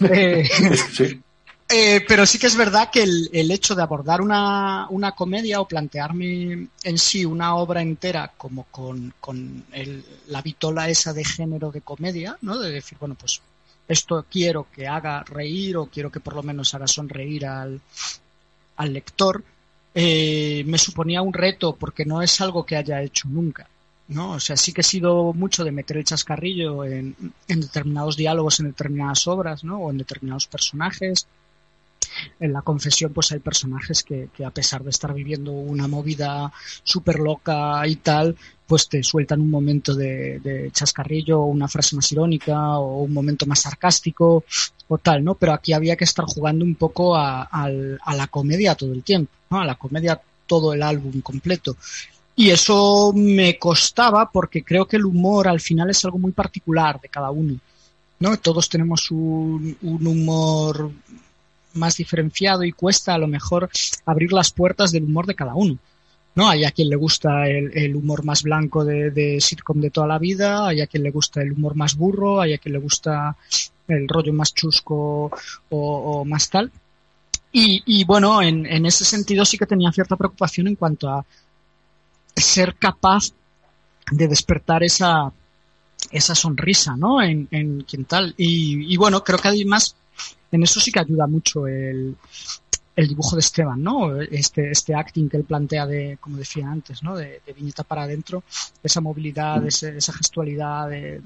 Eh, Sí. Eh, pero sí que es verdad que el, el hecho de abordar una, una comedia o plantearme en sí una obra entera como con, con el- la vitola esa de género de comedia, ¿no? De decir, bueno, pues esto quiero que haga reír o quiero que por lo menos haga sonreír al, al lector, eh, me suponía un reto porque no es algo que haya hecho nunca. ¿no? O sea, sí que he sido mucho de meter el chascarrillo en, en determinados diálogos, en determinadas obras, ¿no? O en determinados personajes. En la confesión, pues hay personajes que, que a pesar de estar viviendo una movida súper loca y tal, pues te sueltan un momento de, de chascarrillo, una frase más irónica, o un momento más sarcástico, o tal, ¿no? Pero aquí había que estar jugando un poco a, la comedia todo el tiempo, ¿no? A la comedia todo el álbum completo. Y eso me costaba porque creo que el humor al final es algo muy particular de cada uno. ¿no? Todos tenemos un humor más diferenciado y cuesta a lo mejor abrir las puertas del humor de cada uno. ¿no? Hay a quien le gusta el, humor más blanco de, de sitcom de toda la vida, hay a quien le gusta el humor más burro, hay a quien le gusta el rollo más chusco o, más tal. Y, bueno, en, en ese sentido sí que tenía cierta preocupación en cuanto a ser capaz de despertar esa, esa sonrisa, ¿no? En, en quien tal. Y, y bueno, creo que además en eso sí que ayuda mucho el, el dibujo de Esteban, ¿no? Este, este acting que él plantea de, como decía antes, ¿no? De, de viñeta para adentro, esa movilidad, ese- esa gestualidad, de-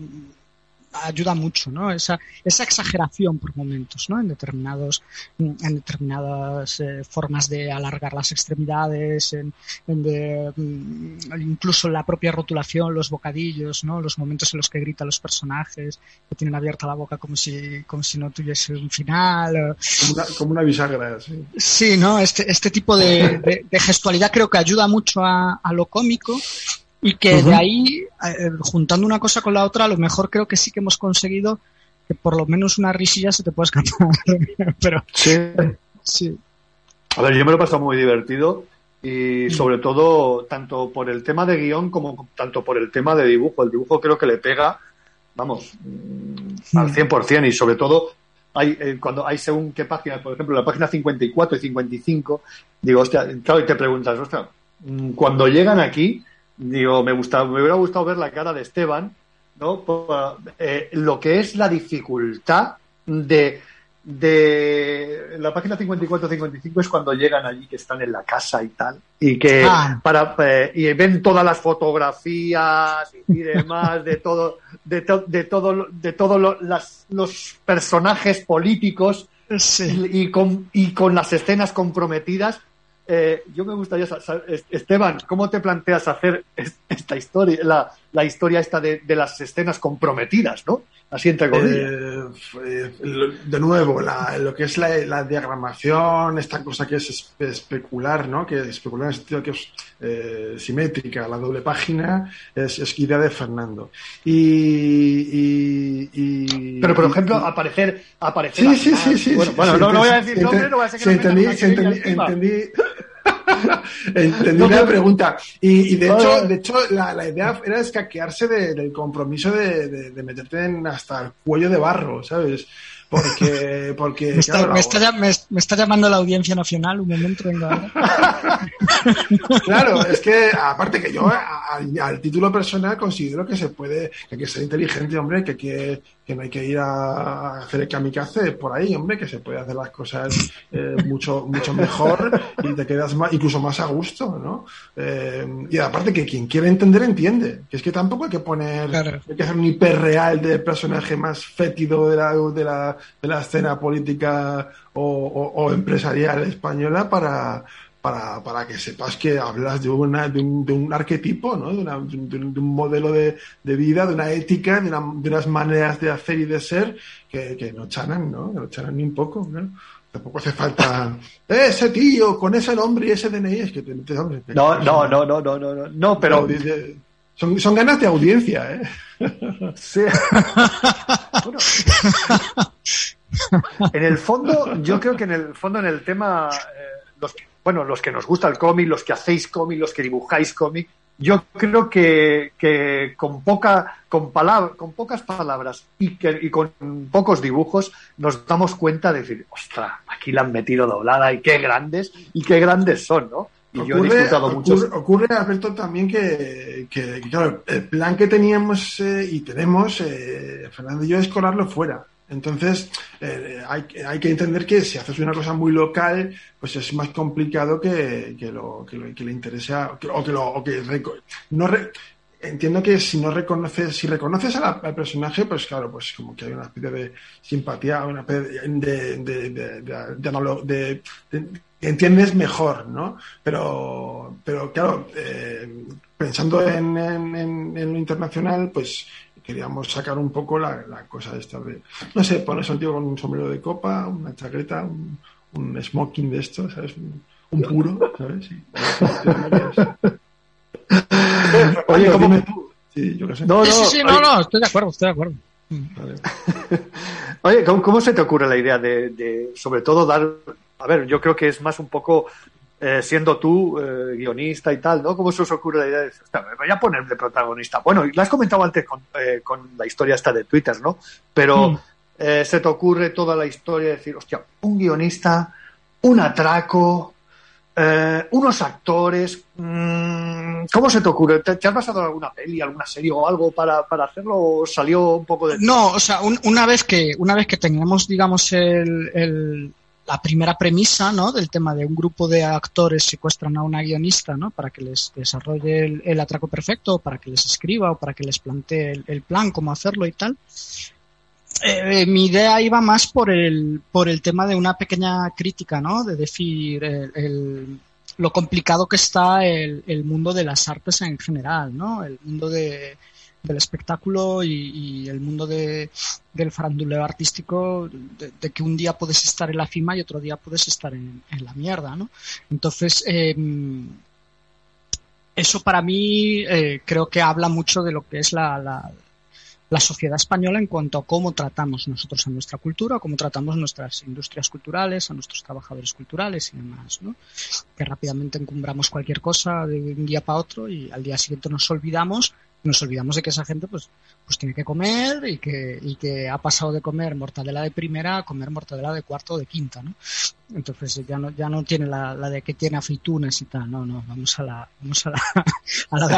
ayuda mucho, ¿no? Esa, esa exageración por momentos, ¿no? En determinados, en determinadas eh, formas de alargar las extremidades, en, en de, mm, incluso la propia rotulación, los bocadillos, ¿no? Los momentos en los que gritan los personajes, que tienen abierta la boca como si, como si no tuviese un final. o- Como una, como una bisagra, sí. Sí, ¿no? Este, este tipo de, de- de gestualidad creo que ayuda mucho a, a lo cómico y que de ahí, eh, juntando una cosa con la otra, a lo mejor creo que sí que hemos conseguido que por lo menos una risilla se te pueda escapar. Pero Sí. sí, A ver, yo me lo he pasado muy divertido y sobre todo tanto por el tema de guion como tanto por el tema de dibujo. El dibujo creo que le pega, vamos, mm, al 100% y sobre todo hay, eh, cuando hay según qué página, por ejemplo, la página 54 y 55, digo, hostia, claro, y te preguntas, hostia, mm, cuando llegan aquí, digo, me, gusta, me hubiera gustado ver la cara de Esteban, ¿no? Por, eh, lo que es la dificultad de, de la página 54-55 es cuando llegan allí que están en la casa y tal y que Ah. para eh, y ven todas las fotografías y demás de todo de, to- de todo de todos lo- los personajes políticos sí. y, y con y con las escenas comprometidas eh, yo me gustaría Esteban cómo te planteas hacer es- esta historia la historia esta de, de las escenas comprometidas no así entre comillas Eh, eh, de nuevo, la- lo que es la, la diagramación, esta cosa que es espe- especular, ¿no? Que especular en el sentido que es eh, simétrica, la doble página, es, es idea de Fernando. Y. y- y- Pero, por y- ejemplo, aparecer, aparecer. Sí, sí, sí, sí. Bueno, sí, bueno, sí, no, no voy a decir nombre, no voy a decir sí, que no entendí, entendí, entendí, entendí No, la pregunta. Y, y de No, hecho, no. de hecho la, la idea era escaquearse de- del compromiso de, de- de meterte en hasta el cuello de barro, ¿sabes? Porque, porque Me está, claro, me está llam- me- me está llamando la audiencia nacional, un momento, venga. Claro, es que aparte que yo al, al título personal considero que se puede, que hay que ser inteligente, hombre, que, que, que no hay que ir a hacer el kamikaze por ahí, hombre, que se puede hacer las cosas eh, mucho, mucho mejor y te quedas más, incluso más a gusto, ¿no? Eh, y aparte que quien quiere entender, entiende. Que es que tampoco hay que poner, Claro. hay que hacer un hiperreal del personaje más fétido de la, de la, de la escena política o, o- o empresarial española para, para, para que sepas que hablas de, una, de, un, de un arquetipo, ¿no? de, una- de un, de un modelo de, de vida, de una ética, de, una- de unas maneras de hacer y de ser que, que no chanan, ¿no? Que no chanan ni un poco, ¿no? Tampoco hace falta "Eh, ese tío con ese nombre y ese DNI, es que te, te- hombre, que- No, no, no, no, no, no, no, no, pero son, son ganas de audiencia, ¿eh? sí. en el fondo, yo creo que en el fondo, en el tema, eh, los, bueno, los que nos gusta el cómic, los que hacéis cómic, los que dibujáis cómic, yo creo que, que con, poca, con, palab- con pocas palabras y, que, y con pocos dibujos nos damos cuenta de decir, ostras, aquí la han metido doblada y qué grandes, y qué grandes son, ¿no? Y yo he disfrutado mucho. ocurre, ocurre, Alberto, también que, que, que, claro, el plan que teníamos eh, y tenemos, eh, Fernando y yo, es colarlo fuera. Entonces, eh, hay, hay que entender que si haces una cosa muy local, pues es más complicado que, que, lo, que, le interese a- o que lo, que no re- entiendo que si no reconoces, si reconoces a la- al personaje, pues claro, pues como que hay una especie de simpatía, una especie de, de, de, de- entiendes mejor, ¿no? Pero, pero claro, eh, pensando en, en, en- en lo internacional, pues queríamos sacar un poco la, la cosa esta de, no sé, pones a un tío con un sombrero de copa, una chaqueta, un, un smoking de esto, ¿sabes? Un, un puro, ¿sabes? Sí. Oye, ¿cómo- tú. Sí, yo qué sé. No, Sí, sí, no, sí, oye, no, no, estoy de acuerdo, estoy de acuerdo. Oye, ¿cómo, cómo se te ocurre la idea de, de, sobre todo, dar... A ver, yo creo que es más un poco, eh, siendo tú eh, guionista y tal, ¿no? ¿Cómo se os ocurre la idea de decir, "Hostia, me voy a poner de protagonista? Bueno, y lo has comentado antes con, eh, con la historia esta de Twitter, ¿no? Pero Mm. eh, se te ocurre toda la historia de decir, hostia, un guionista, un atraco, unos actores... mm, ¿Cómo se te ocurre? ¿Te, te has basado en alguna peli, alguna serie o algo para, para hacerlo o salió un poco de... No, o sea, un- una vez que una vez que teníamos, digamos, el, el- la primera premisa, ¿no? Del tema de un grupo de actores secuestran a una guionista, ¿no? Para que les desarrolle el, atraco perfecto, para que les escriba o para que les plantee el, plan, cómo hacerlo y tal. Eh, mi idea iba más por el por el tema de una pequeña crítica, ¿no? De decir el- el- lo complicado que está el, el mundo de las artes en general, ¿no? El mundo de, del espectáculo y, el mundo de, del faranduleo artístico, de, que un día puedes estar en la cima y otro día puedes estar en, en la mierda, ¿no? Entonces, eh, eso para mí eh, creo que habla mucho de lo que es la, la, la sociedad española en cuanto a cómo tratamos nosotros a nuestra cultura, cómo tratamos nuestras industrias culturales, a nuestros trabajadores culturales y demás, ¿no? Que rápidamente encumbramos cualquier cosa de un día para otro y al día siguiente nos olvidamos, nos olvidamos de que esa gente pues, pues tiene que comer y que, y que ha pasado de comer mortadela de primera a comer mortadela de cuarto o de quinta, ¿no? Entonces ya no, ya no tiene la, la de que tiene aceitunas y tal, no, no, vamos a la, vamos a la, a la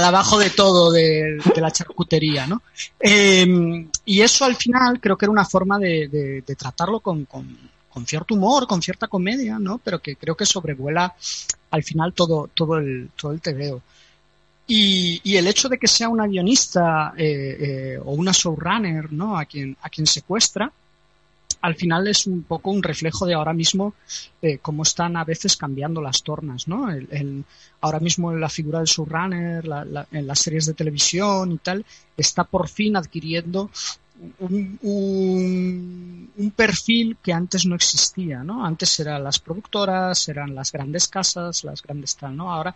de abajo de todo, de la charcutería, ¿no? Eh, y eso al final creo que era una forma de, de, tratarlo con, con, con, cierto humor, con cierta comedia, ¿no? Pero que creo que sobrevuela al final todo, todo el, todo el tebeo. Y, y, el hecho de que sea una guionista eh, eh, o una showrunner, ¿no? A quien, a quien secuestra, al final es un poco un reflejo de ahora mismo eh, cómo están a veces cambiando las tornas, ¿no? El, ahora mismo la figura del showrunner, la, la, en las series de televisión y tal, está por fin adquiriendo un, un, un, perfil que antes no existía, ¿no? Antes eran las productoras, eran las grandes casas, las grandes tal, ¿no? Ahora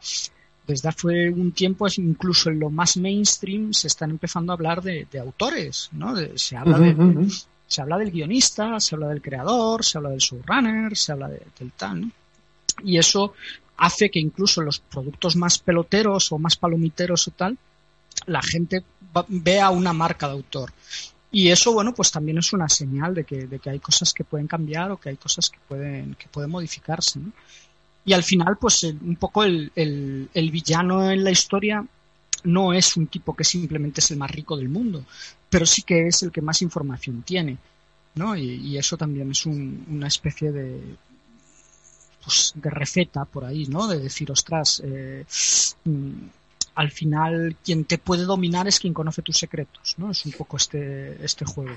desde hace un tiempo, incluso en lo más mainstream, se están empezando a hablar de, de autores, ¿no? De, se habla de, uh -huh, uh -huh. se habla del guionista, se habla del creador, se habla del showrunner, se habla de, del tal, ¿no? Y eso hace que incluso los productos más peloteros o más palomiteros o tal, la gente vea una marca de autor. Y eso, bueno, pues también es una señal de que, de que hay cosas que pueden cambiar o que hay cosas que pueden, que pueden modificarse, ¿no? Y al final, pues un poco el, el, villano en la historia no es un tipo que simplemente es el más rico del mundo, pero sí que es el que más información tiene, ¿no? Y, y eso también es un, una especie de, pues, de receta por ahí, ¿no? De decir, ostras, eh, al final quien te puede dominar es quien conoce tus secretos, ¿no? Es un poco este, este juego.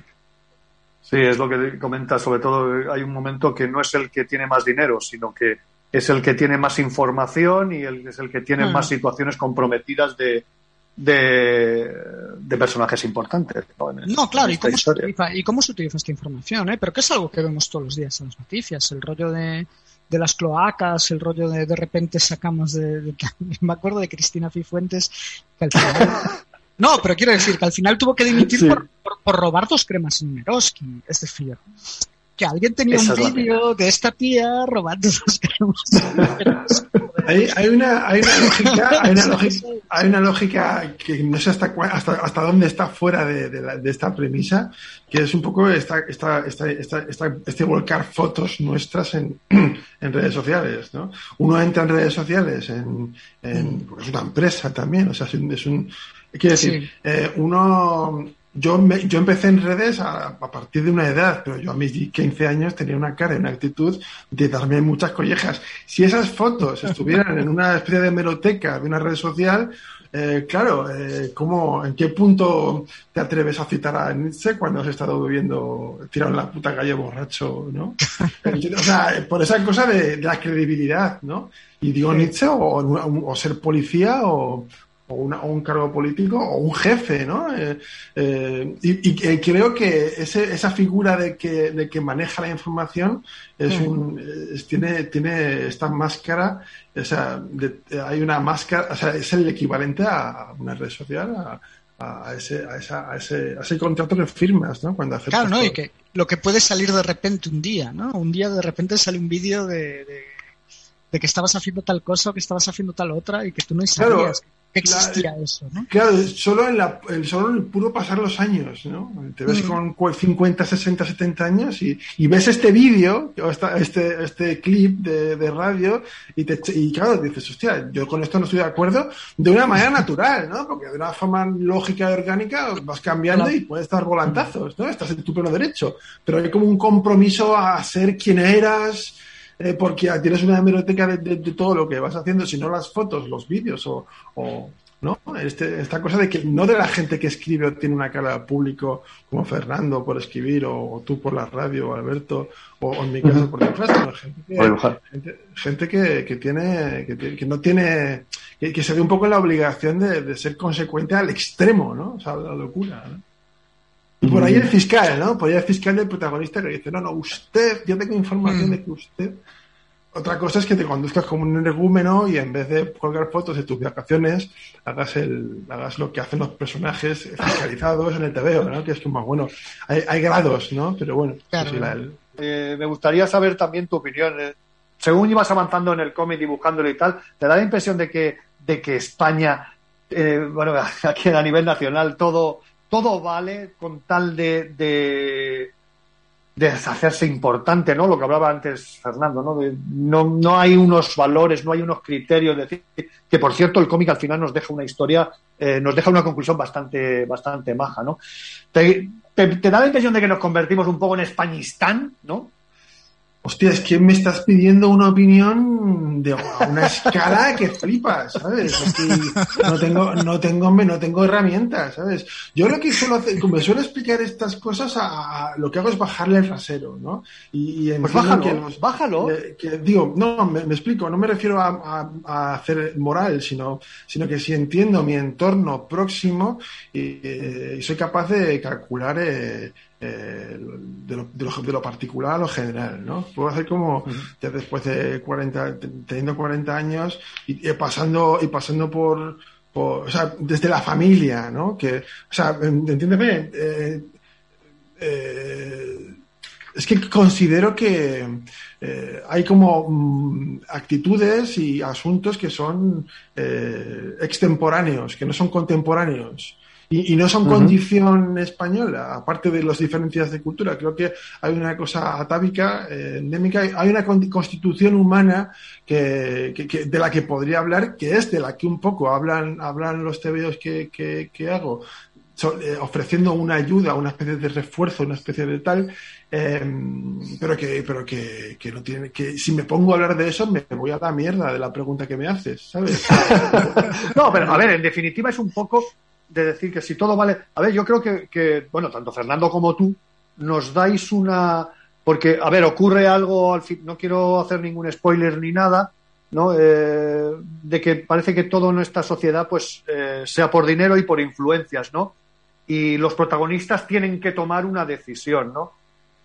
Sí, es lo que comentas, sobre todo hay un momento que no es el que tiene más dinero, sino que es el que tiene más información y el, es el que tiene mm. más situaciones comprometidas de, de, de personajes importantes. No, no claro, ¿y cómo, utiliza, ¿y cómo, se utiliza, esta información? Eh? Pero que es algo que vemos todos los días en las noticias, el rollo de, de las cloacas, el rollo de de repente sacamos de... de me acuerdo de Cristina Cifuentes, que al final... No, pero quiero decir que al final tuvo que dimitir sí. por, por, por robar dos cremas en Meroski. Es decir, que alguien tenía Esa un vídeo de esta tía robando cremas Meroski. Hay, hay una, hay una lógica, hay una lógica, hay una lógica que no sé hasta, hasta, hasta dónde está fuera de, de la- de esta premisa, que es un poco esta, esta, esta, esta- esta- este volcar fotos nuestras en, en redes sociales, ¿no? Uno entra en redes sociales, en, en- porque es una empresa también, o sea, es un, es un- quiero decir, Sí. eh, uno, yo, me- yo empecé en redes a, a partir de una edad, pero yo a mis 15 años tenía una cara y una actitud de darme muchas collejas. Si esas fotos estuvieran en una especie de hemeroteca de una red social, eh, claro, eh, ¿cómo, ¿en qué punto te atreves a citar a Nietzsche cuando has estado bebiendo, tirado en la puta calle borracho, ¿no? Eh, o sea, por esa cosa de, de la credibilidad, ¿no? Y digo Nietzsche o, o ser policía o, o, una- o un cargo político o un jefe, ¿no? Eh, eh, y y, eh, creo que ese, esa figura de que, de que maneja la información es un, es- tiene, tiene esta máscara, o sea, de- hay una máscara, o sea, es el equivalente a una red social, a, a ese, a, esa- a ese, a ese contrato que firmas, ¿no? Cuando aceptas Claro, ¿no? Y que lo que puede salir de repente un día, ¿no? Un día de repente sale un vídeo de, de, de que estabas haciendo tal cosa o que estabas haciendo tal otra y que tú no Claro, la- existía eso, ¿no? Claro, solo en, la, solo en el puro pasar los años, ¿no? Te ves Mm. con cu- 50, 60, 70 años y, y ves este vídeo, o esta- este, este clip de, de radio y, te, y claro, dices, hostia, yo con esto no estoy de acuerdo de una manera natural, ¿no? Porque de una forma lógica y orgánica vas cambiando Claro. y puedes dar volantazos, ¿no? Estás en tu pleno derecho. Pero hay como un compromiso a ser quien eras, eh, porque tienes una hemeroteca de, de- de todo lo que vas haciendo, si no las fotos, los vídeos o, o- ¿no? Este, esta cosa de que no de la gente que escribe o tiene una cara al público como Fernando por escribir o, o tú por la radio o Alberto o, o en mi caso por dibujar, sino gente que, gente, gente que, que tiene que, que no tiene que, se ve un poco en la obligación de, de ser consecuente al extremo, ¿no? O sea, la locura, ¿no? Y por ahí el fiscal, ¿no? Por ahí el fiscal del protagonista que dice, no, no, usted, yo tengo información Mm. de que usted... Otra cosa es que te conduzcas como un energúmeno y en vez de colgar fotos de tus vacaciones, hagas el, hagas lo que hacen los personajes fiscalizados en el TVO, ¿no? Que es como, bueno, hay, hay grados, ¿no? Pero bueno, Claro. pues, la- el- Eh, me gustaría saber también tu opinión. eh. Según ibas avanzando en el cómic, dibujándolo y tal, ¿te da la impresión de que, de que España, eh, bueno, aquí a nivel nacional, todo, todo vale con tal de, de, de hacerse importante, ¿no? Lo que hablaba antes Fernando, ¿no? No, hay unos valores, no hay unos criterios. Decir, que por cierto, el cómic al final nos deja una historia, eh, nos deja una conclusión bastante, bastante maja, ¿no? ¿Te, te, te da la impresión de que nos convertimos un poco en Españistán, ¿no? Hostia, es que me estás pidiendo una opinión de una escala que flipas, ¿sabes? Es que no tengo, no tengo, no tengo herramientas, ¿sabes? Yo lo que suelo hacer, como suelo explicar estas cosas, a, a- lo que hago es bajarle el rasero, ¿no? Y, y Pues entiendo bájalo, que los- bájalo. eh, que digo, no, me, me explico, no me refiero a, hacer moral, sino, sino que si entiendo mi entorno próximo y, eh, y soy capaz de calcular eh, eh, de, lo, de, lo, de lo particular a lo general, ¿no? Puedo hacer como ya después de 40, te- teniendo 40 años y, y pasando y pasando por, por, o sea, desde la familia, ¿no? Que, o sea, entiéndeme, eh, eh, es que considero que eh, hay como mm, actitudes y asuntos que son extemporáneos, que no son contemporáneos. Y, y no son condición española, aparte de las diferencias de cultura. Creo que hay una cosa atávica, eh, endémica, hay una con- constitución humana que, que- que- de la que podría hablar, que es de la que un poco hablan, hablan los tebeos que, que- que hago, so- eh, ofreciendo una ayuda, una especie de refuerzo, una especie de tal, eh, pero que, pero que, que no tiene, que si me pongo a hablar de eso me voy a la mierda de la pregunta que me haces, ¿sabes? No, pero a ver, en definitiva es un poco de decir que si todo vale. A ver, yo creo que, que, bueno, tanto Fernando como tú nos dais una. Porque, a ver, ocurre algo, al fin, no quiero hacer ningún spoiler ni nada, ¿no? Eh, de que parece que todo en esta sociedad, pues, eh, sea por dinero y por influencias, ¿no? Y los protagonistas tienen que tomar una decisión, ¿no?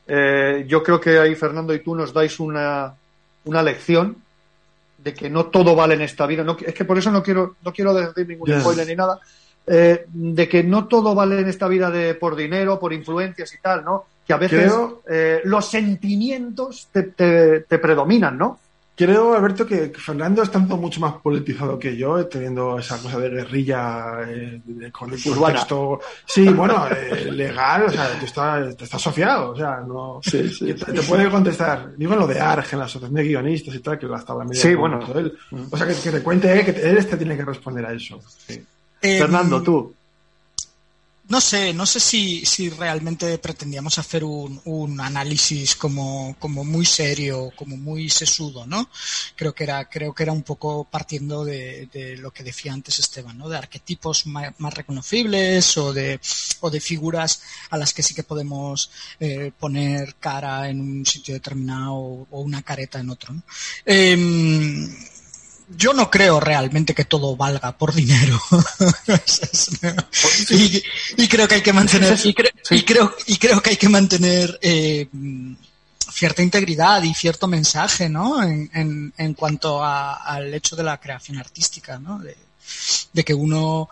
Eh, yo creo que ahí Fernando y tú nos dais una, una lección de que no todo vale en esta vida. No, es que por eso no quiero, no quiero decir ningún spoiler ni nada, eh, de que no todo vale en esta vida de por dinero, por influencias y tal, ¿no? Que a veces Creo- eh, los sentimientos te, te- te predominan, ¿no? Creo, Alberto, que Fernando es tanto mucho más politizado que yo, eh, teniendo esa cosa de guerrilla eh, de- con el contexto. Sí, bueno, eh, legal, o sea, tú estás, te estás asociado, o sea, no. Sí, sí, te, te puede contestar. Digo en lo de ARG, en la asociación de guionistas y tal, que hasta la media. Sí, de bueno. todo él. O sea, que, que te cuente él, que él te tiene que responder a eso. Sí. Eh, Fernando, tú. No sé, no sé si, si realmente pretendíamos hacer un, un análisis como, como muy serio, como muy sesudo, ¿no? Creo que era, creo que era un poco partiendo de, de lo que decía antes Esteban, ¿no? De arquetipos ma- más, reconocibles o de, o de figuras a las que sí que podemos eh, poner cara en un sitio determinado o, o una careta en otro, ¿no? Em, yo no creo realmente que todo valga por dinero. y, y creo que hay que mantener y, cre- y creo y creo que hay que mantener eh, cierta integridad y cierto mensaje, ¿no? En, en, en cuanto a- al hecho de la creación artística, ¿no? De, de que uno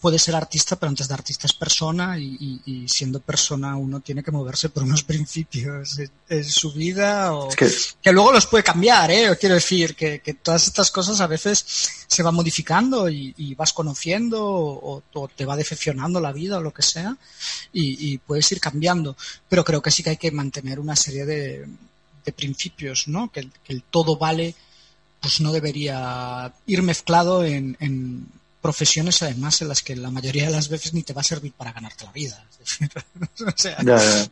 puede ser artista, pero antes de artista es persona y, y- y siendo persona uno tiene que moverse por unos principios en, en su vida o Es que que luego los puede cambiar, ¿eh? Quiero decir que, que todas estas cosas a veces se van modificando y, y vas conociendo o, o te va decepcionando la vida o lo que sea y, puedes ir cambiando. Pero creo que sí que hay que mantener una serie de, de principios, ¿no? Que, el- que el todo vale, pues no debería ir mezclado en, en profesiones además en las que la mayoría de las veces ni te va a servir para ganarte la vida. O sea, ya, ya.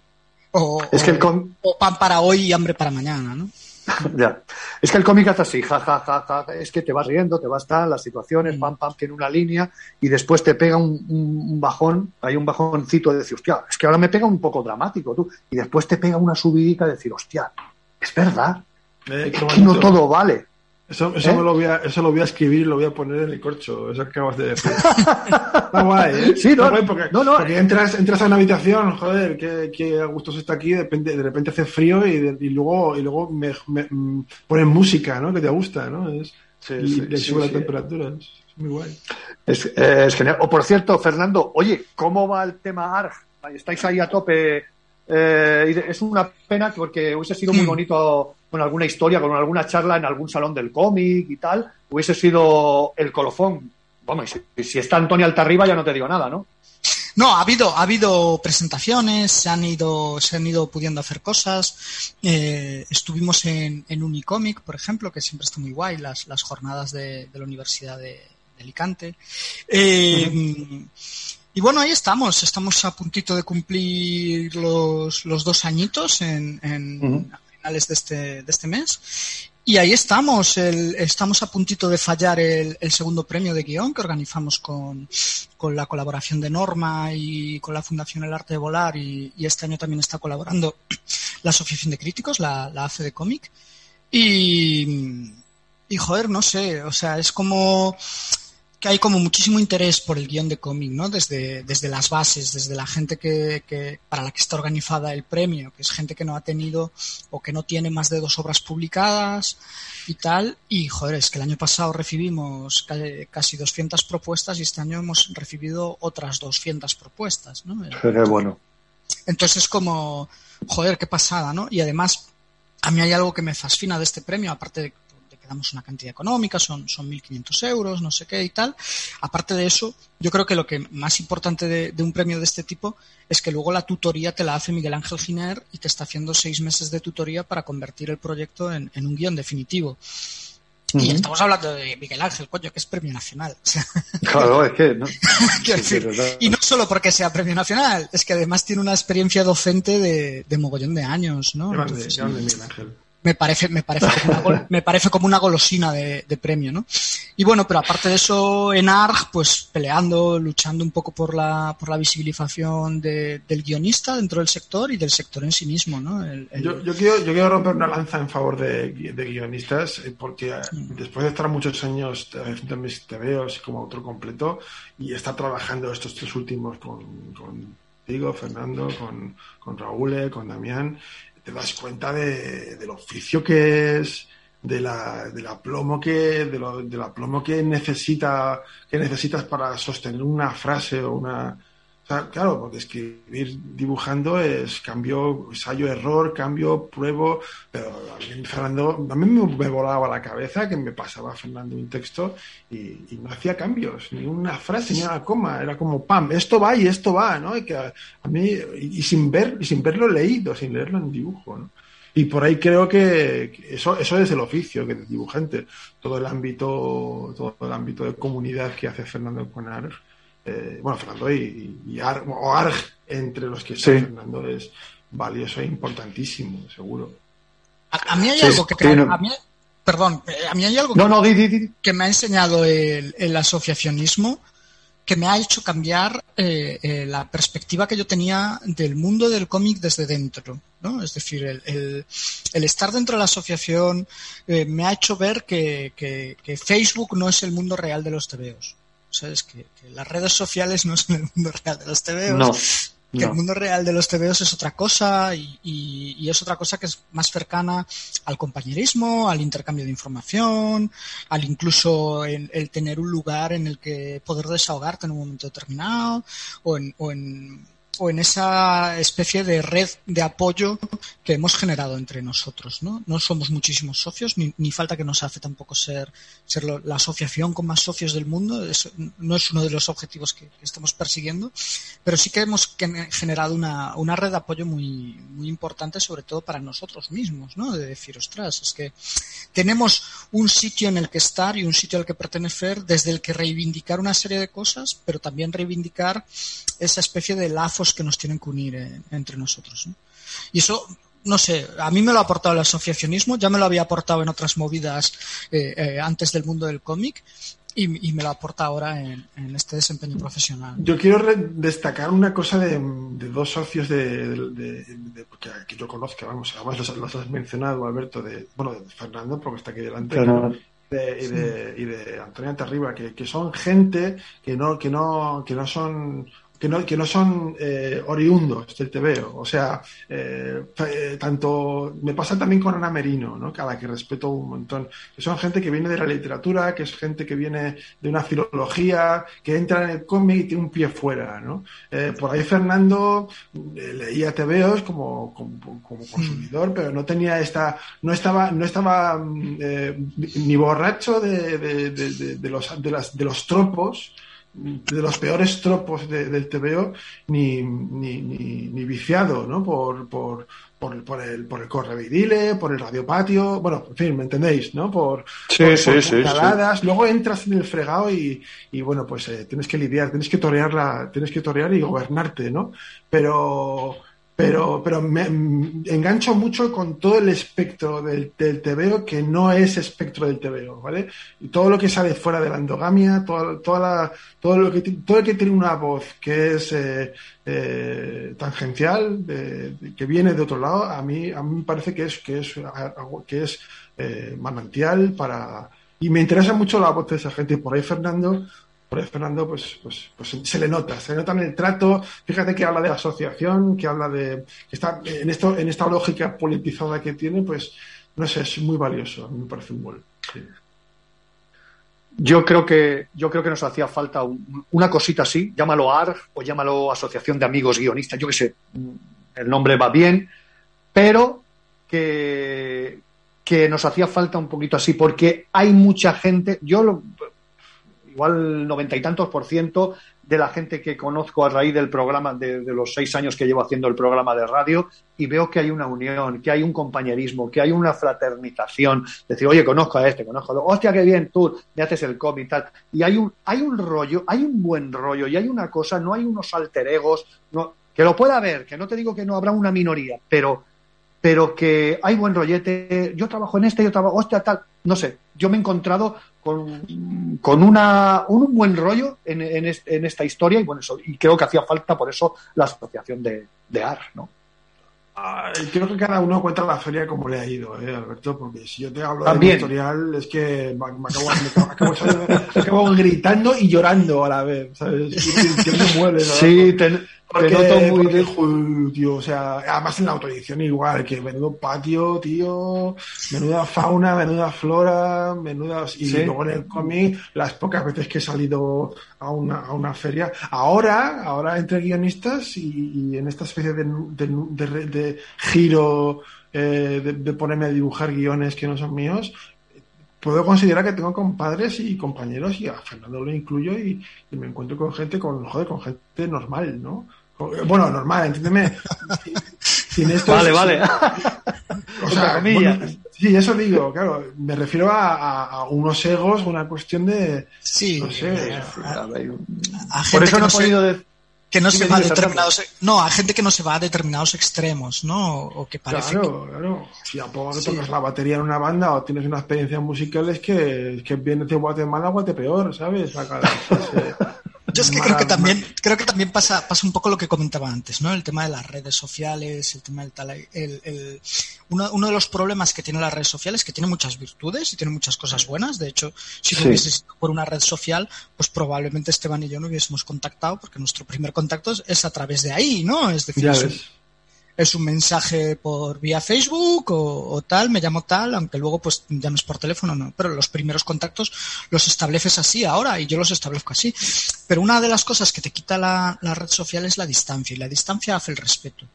o, Es que el o- com- o pan para hoy y hambre para mañana, ¿no? Ya. Es que el cómic hace así, ja, ja, ja, ja, es que te vas riendo, te vas tal, las situaciones, Mm. pam, pam, tiene una línea y después te pega un, un- un bajón, hay un bajoncito de decir, hostia, es que ahora me pega un poco dramático, tú, y después te pega una subidica de decir, hostia, es verdad, Eh, es qué que no todo vale. Eso, eso, ¿Eh? me lo voy a, eso lo voy a escribir y lo voy a poner en el corcho. Eso que acabas de decir. Está guay, ¿eh? Sí, no, Está guay porque, no, no. porque entras, entras a una habitación, joder, qué, qué a gusto se está aquí, de repente, de repente hace frío y, de- y luego, y luego me, me- mm, ponen música, ¿no? Que te gusta, ¿no? Es, Sí, y sí, le sí, sube sí. la temperatura. Es muy guay. Es, eh, es genial. O por cierto, Fernando, oye, ¿cómo va el tema ARG? Estáis ahí a tope. Eh, es una pena que- porque hubiese sido muy Mm. bonito con alguna historia, con alguna charla en algún salón del cómic y tal. Hubiese sido el colofón. Vamos, si, si está Antonio Altarriba ya no te digo nada, ¿no? No, ha habido, ha habido presentaciones, se han ido, se han ido pudiendo hacer cosas. Eh, estuvimos en, en Unicomic, por ejemplo, que siempre está muy guay, las, las jornadas de, de la Universidad de, de Alicante. Eh, Y bueno, ahí estamos, estamos a puntito de cumplir los, los dos añitos en, en- a finales de este, de este mes. Y ahí estamos, el- estamos a puntito de fallar el, el segundo premio de guion que organizamos con, con la colaboración de Norma y con la Fundación El Arte de Volar y, y este año también está colaborando la Asociación de Críticos, la, la ACE de Cómic. Y, y joder, no sé, o sea, es como que hay como muchísimo interés por el guion de cómic, ¿no? Desde, desde las bases, desde la gente que, que, para la que está organizada el premio, que es gente que no ha tenido o que no tiene más de dos obras publicadas y tal. Y joder, es que el año pasado recibimos ca- casi 200 propuestas y este año hemos recibido otras 200 propuestas, ¿no? Pero bueno. Entonces es como, joder, qué pasada, ¿no? Y además, a mí hay algo que me fascina de este premio, aparte de que damos una cantidad económica, son, son 1.500 euros, no sé qué y tal. Aparte de eso, yo creo que lo que más importante de, de un premio de este tipo es que luego la tutoría te la hace Miguel Ángel Giner y te está haciendo seis meses de tutoría para convertir el proyecto en, en un guion definitivo. Y estamos hablando de Miguel Ángel, coño, que es premio nacional. Claro, es que. ¿no? Decir, y no solo porque sea premio nacional, es que además tiene una experiencia docente de, de mogollón de años, ¿no? Entonces, grande Miguel Ángel. Me parece, me parece como una, me parece como una golosina de, de premio, ¿no? Y bueno, pero aparte de eso, en ARG, pues peleando, luchando un poco por la, por la visibilización de- del guionista dentro del sector y del sector en sí mismo, ¿no? El- el- Yo, yo quiero, yo quiero romper una lanza en favor de, de guionistas, eh, porque eh, después de estar muchos años eh, haciendo mis tebeos como autor completo y estar trabajando estos tres últimos con, contigo, Fernando, con, con Raúl, con Damián, te das cuenta de, del oficio que es de la, del aplomo que, de lo, del aplomo que necesita, que necesitas para sostener una frase o una, claro, porque escribir dibujando es cambio, ensayo, error, cambio, pruebo, pero a mí, Fernando, a mí me, volaba la cabeza que me pasaba Fernando un texto y, y no hacía cambios, ni una frase, ni una coma, era como pam, esto va y esto va, ¿no? Y que a, mí, y, sin ver, y sin verlo leído, sin leerlo en dibujo, ¿no? Y por ahí creo que eso, eso es el oficio que es dibujante, todo el ámbito, todo el ámbito de comunidad que hace Fernando con Arg, eh, bueno, Fernando y, y Arg, o Arg entre los que está Sí. Fernando es valioso e importantísimo, seguro. A, a mí hay Sí, algo que, sí, no. a mí, perdón, eh, a mí hay algo No, que, no, di, di, di. que me ha enseñado el, el asociacionismo que me ha hecho cambiar eh, eh, la perspectiva que yo tenía del mundo del cómic desde dentro. ¿no? Es decir, el, el- el estar dentro de la asociación eh, me ha hecho ver que, que- que Facebook no es el mundo real de los TVOs. ¿Sabes? Que, que las redes sociales no son el mundo real de los TVOs. No, que el mundo real de los TVOs es otra cosa y, y- y es otra cosa que es más cercana al compañerismo, al intercambio de información, al incluso el, el tener un lugar en el que poder desahogarte en un momento determinado o en, o en, o en esa especie de red de apoyo que hemos generado entre nosotros. No, no somos muchísimos socios, ni, ni falta que nos hace tampoco ser, ser la asociación con más socios del mundo. No es uno de los objetivos que, estamos persiguiendo, pero sí que hemos generado una, una red de apoyo muy, muy importante, sobre todo para nosotros mismos, ¿no? De decir, ostras, es que tenemos un sitio en el que estar y un sitio al que pertenecer, desde el que reivindicar una serie de cosas, pero también reivindicar esa especie de lazos que nos tienen que unir eh, entre nosotros. ¿no? Y eso, no sé, a mí me lo ha aportado el asociacionismo, ya me lo había aportado en otras movidas eh, eh, antes del mundo del cómic y, y me lo aporta ahora en, en este desempeño profesional. Yo quiero destacar una cosa de, de dos socios de, de- de- de- que, que yo conozco, vamos, además los, los has mencionado, Alberto, de, bueno, de Fernando, porque está aquí delante, de- y, de, y de Antonio Terriba, que, que son gente que no, que no, que no son que no, que no son eh, oriundos del TVO. O sea, eh, eh, tanto me pasa también con Ana Merino, ¿no? que a la que respeto un montón. Que son gente que viene de la literatura, que es gente que viene de una filología, que entra en el cómic y tiene un pie fuera. ¿no? Eh, por ahí Fernando leía TVOs como, como, como consumidor, pero no tenía esta, no estaba, no estaba mm, ni borracho de, de, de, de, de los, de, las, de los tropos de los peores tropos de, del TVO ni, ni, ni, ni viciado ¿no? por, por, por, por el, por el correvidile, por el radiopatio, bueno, en fin, ¿me entendéis? ¿no? Por, Sí, por, sí, por sí. Luego entras en el fregado y, y bueno, pues eh, tienes que lidiar, tienes que torear la, tienes que torear y gobernarte, ¿no? Pero, pero, pero me, me engancho mucho con todo el espectro del, del TVO que no es espectro del TVO, ¿vale? Y todo lo que sale fuera de la endogamia, todo, toda la, todo lo que todo el que tiene una voz que es eh, eh, tangencial, de- que viene de otro lado, a mí, a mí me parece que es, que es, que es eh, manantial para y me interesa mucho la voz de esa gente. Por ahí Fernando, por Fernando, pues, pues, pues se le nota, se le nota en el trato. Fíjate que habla de asociación, que habla de, que está en esto, en esta lógica politizada que tiene, pues, no sé, es muy valioso. A mí me parece un gol. Yo creo que yo creo que nos hacía falta un- una cosita así, llámalo ARG o llámalo Asociación de Amigos Guionistas, yo qué sé, el nombre va bien, pero que, que nos hacía falta un poquito así, porque hay mucha gente, yo igual noventa y tantos por ciento de la gente que conozco a raíz del programa, de, los seis años que llevo haciendo el programa de radio, y veo que hay una unión, que hay un compañerismo, que hay una fraternización. Decir, oye, conozco a este, conozco a otro, hostia, qué bien, tú me haces el cómic y tal. Y hay un, hay un rollo, hay un buen rollo, y hay una cosa, no hay unos alter egos, no, que lo pueda haber, que no te digo que no habrá una minoría, pero pero que hay buen rollete, yo trabajo en este, yo trabajo, hostia, tal, no sé, yo me he encontrado con, con una, un buen rollo en, en, es- en esta historia y bueno, eso, y creo que hacía falta por eso la asociación de, de AR, ¿no? Creo que cada uno cuenta la feria como le ha ido, ¿eh, Alberto? Porque si yo te hablo También. de historial, es que me, me acabo, me acabo- acabo saliendo- acabo gritando y llorando a la vez, ¿sabes? Y- y- ¿no? Sí, Porque, Te noto muy porque, de- tío, o sea, además en la autoedición igual, que menudo patio, tío, menuda fauna, menuda flora, menudas... Y Sí. luego en el cómic, las pocas veces que he salido a una, a una feria, ahora, ahora entre guionistas y, y en esta especie de, de, de- de giro eh, de, de ponerme a dibujar guiones que no son míos, puedo considerar que tengo compadres y compañeros y a Fernando lo incluyo y, y me encuentro con gente con joder con gente normal no bueno normal entiéndeme sin esto Vale, vale. o sea, Entre comillas. bueno, sí eso digo claro me refiero a, a- a unos egos una cuestión de Sí, no sé a, A ver, a gente Por eso no he podido decir. Que no se va a determinados no a gente que no se va a determinados extremos no o que parece Claro, claro. Si a poco Sí. tocas la batería en una banda o tienes una experiencia musical es que, es que vienes de Guatemala, Guatepeor, ¿sabes? Cara- ese- Yo es que creo que también, creo que también pasa, pasa un poco lo que comentaba antes, ¿no? El tema de las redes sociales, el tema del tal, el, el- uno, uno de los problemas que tiene las redes sociales, que tiene muchas virtudes y tiene muchas cosas buenas. De hecho, si Sí. hubiese sido por una red social, pues probablemente Esteban y yo no hubiésemos contactado, porque nuestro primer contacto es, es a través de ahí, ¿no? Es decir, es un-. Es un mensaje por vía Facebook o, o tal, me llamo tal, aunque luego pues llames por teléfono, no. Pero los primeros contactos los estableces así ahora y yo los establezco así. Pero una de las cosas que te quita la, la red social es la distancia y la distancia hace el respeto.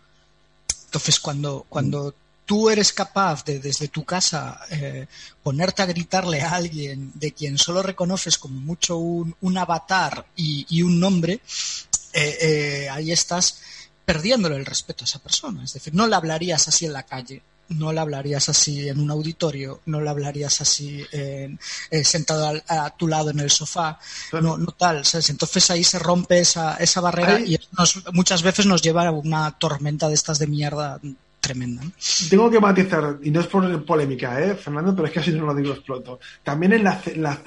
Entonces cuando, cuando tú eres capaz de desde tu casa eh, ponerte a gritarle a alguien de quien solo reconoces como mucho un, un avatar y, y un nombre, eh, eh, ahí estás perdiéndole el respeto a esa persona. Es decir, no le hablarías así en la calle, no le hablarías así en un auditorio, no le hablarías así en- eh, sentado al- a, tu lado en el sofá, no, no tal, ¿sabes? Entonces ahí se rompe esa, esa barrera y eso nos- muchas veces nos lleva a una tormenta de estas de mierda tremenda. ¿no? Tengo que matizar, y no es por polémica, ¿eh, Fernando? Pero es que así no lo digo exploto. También en, la- en la-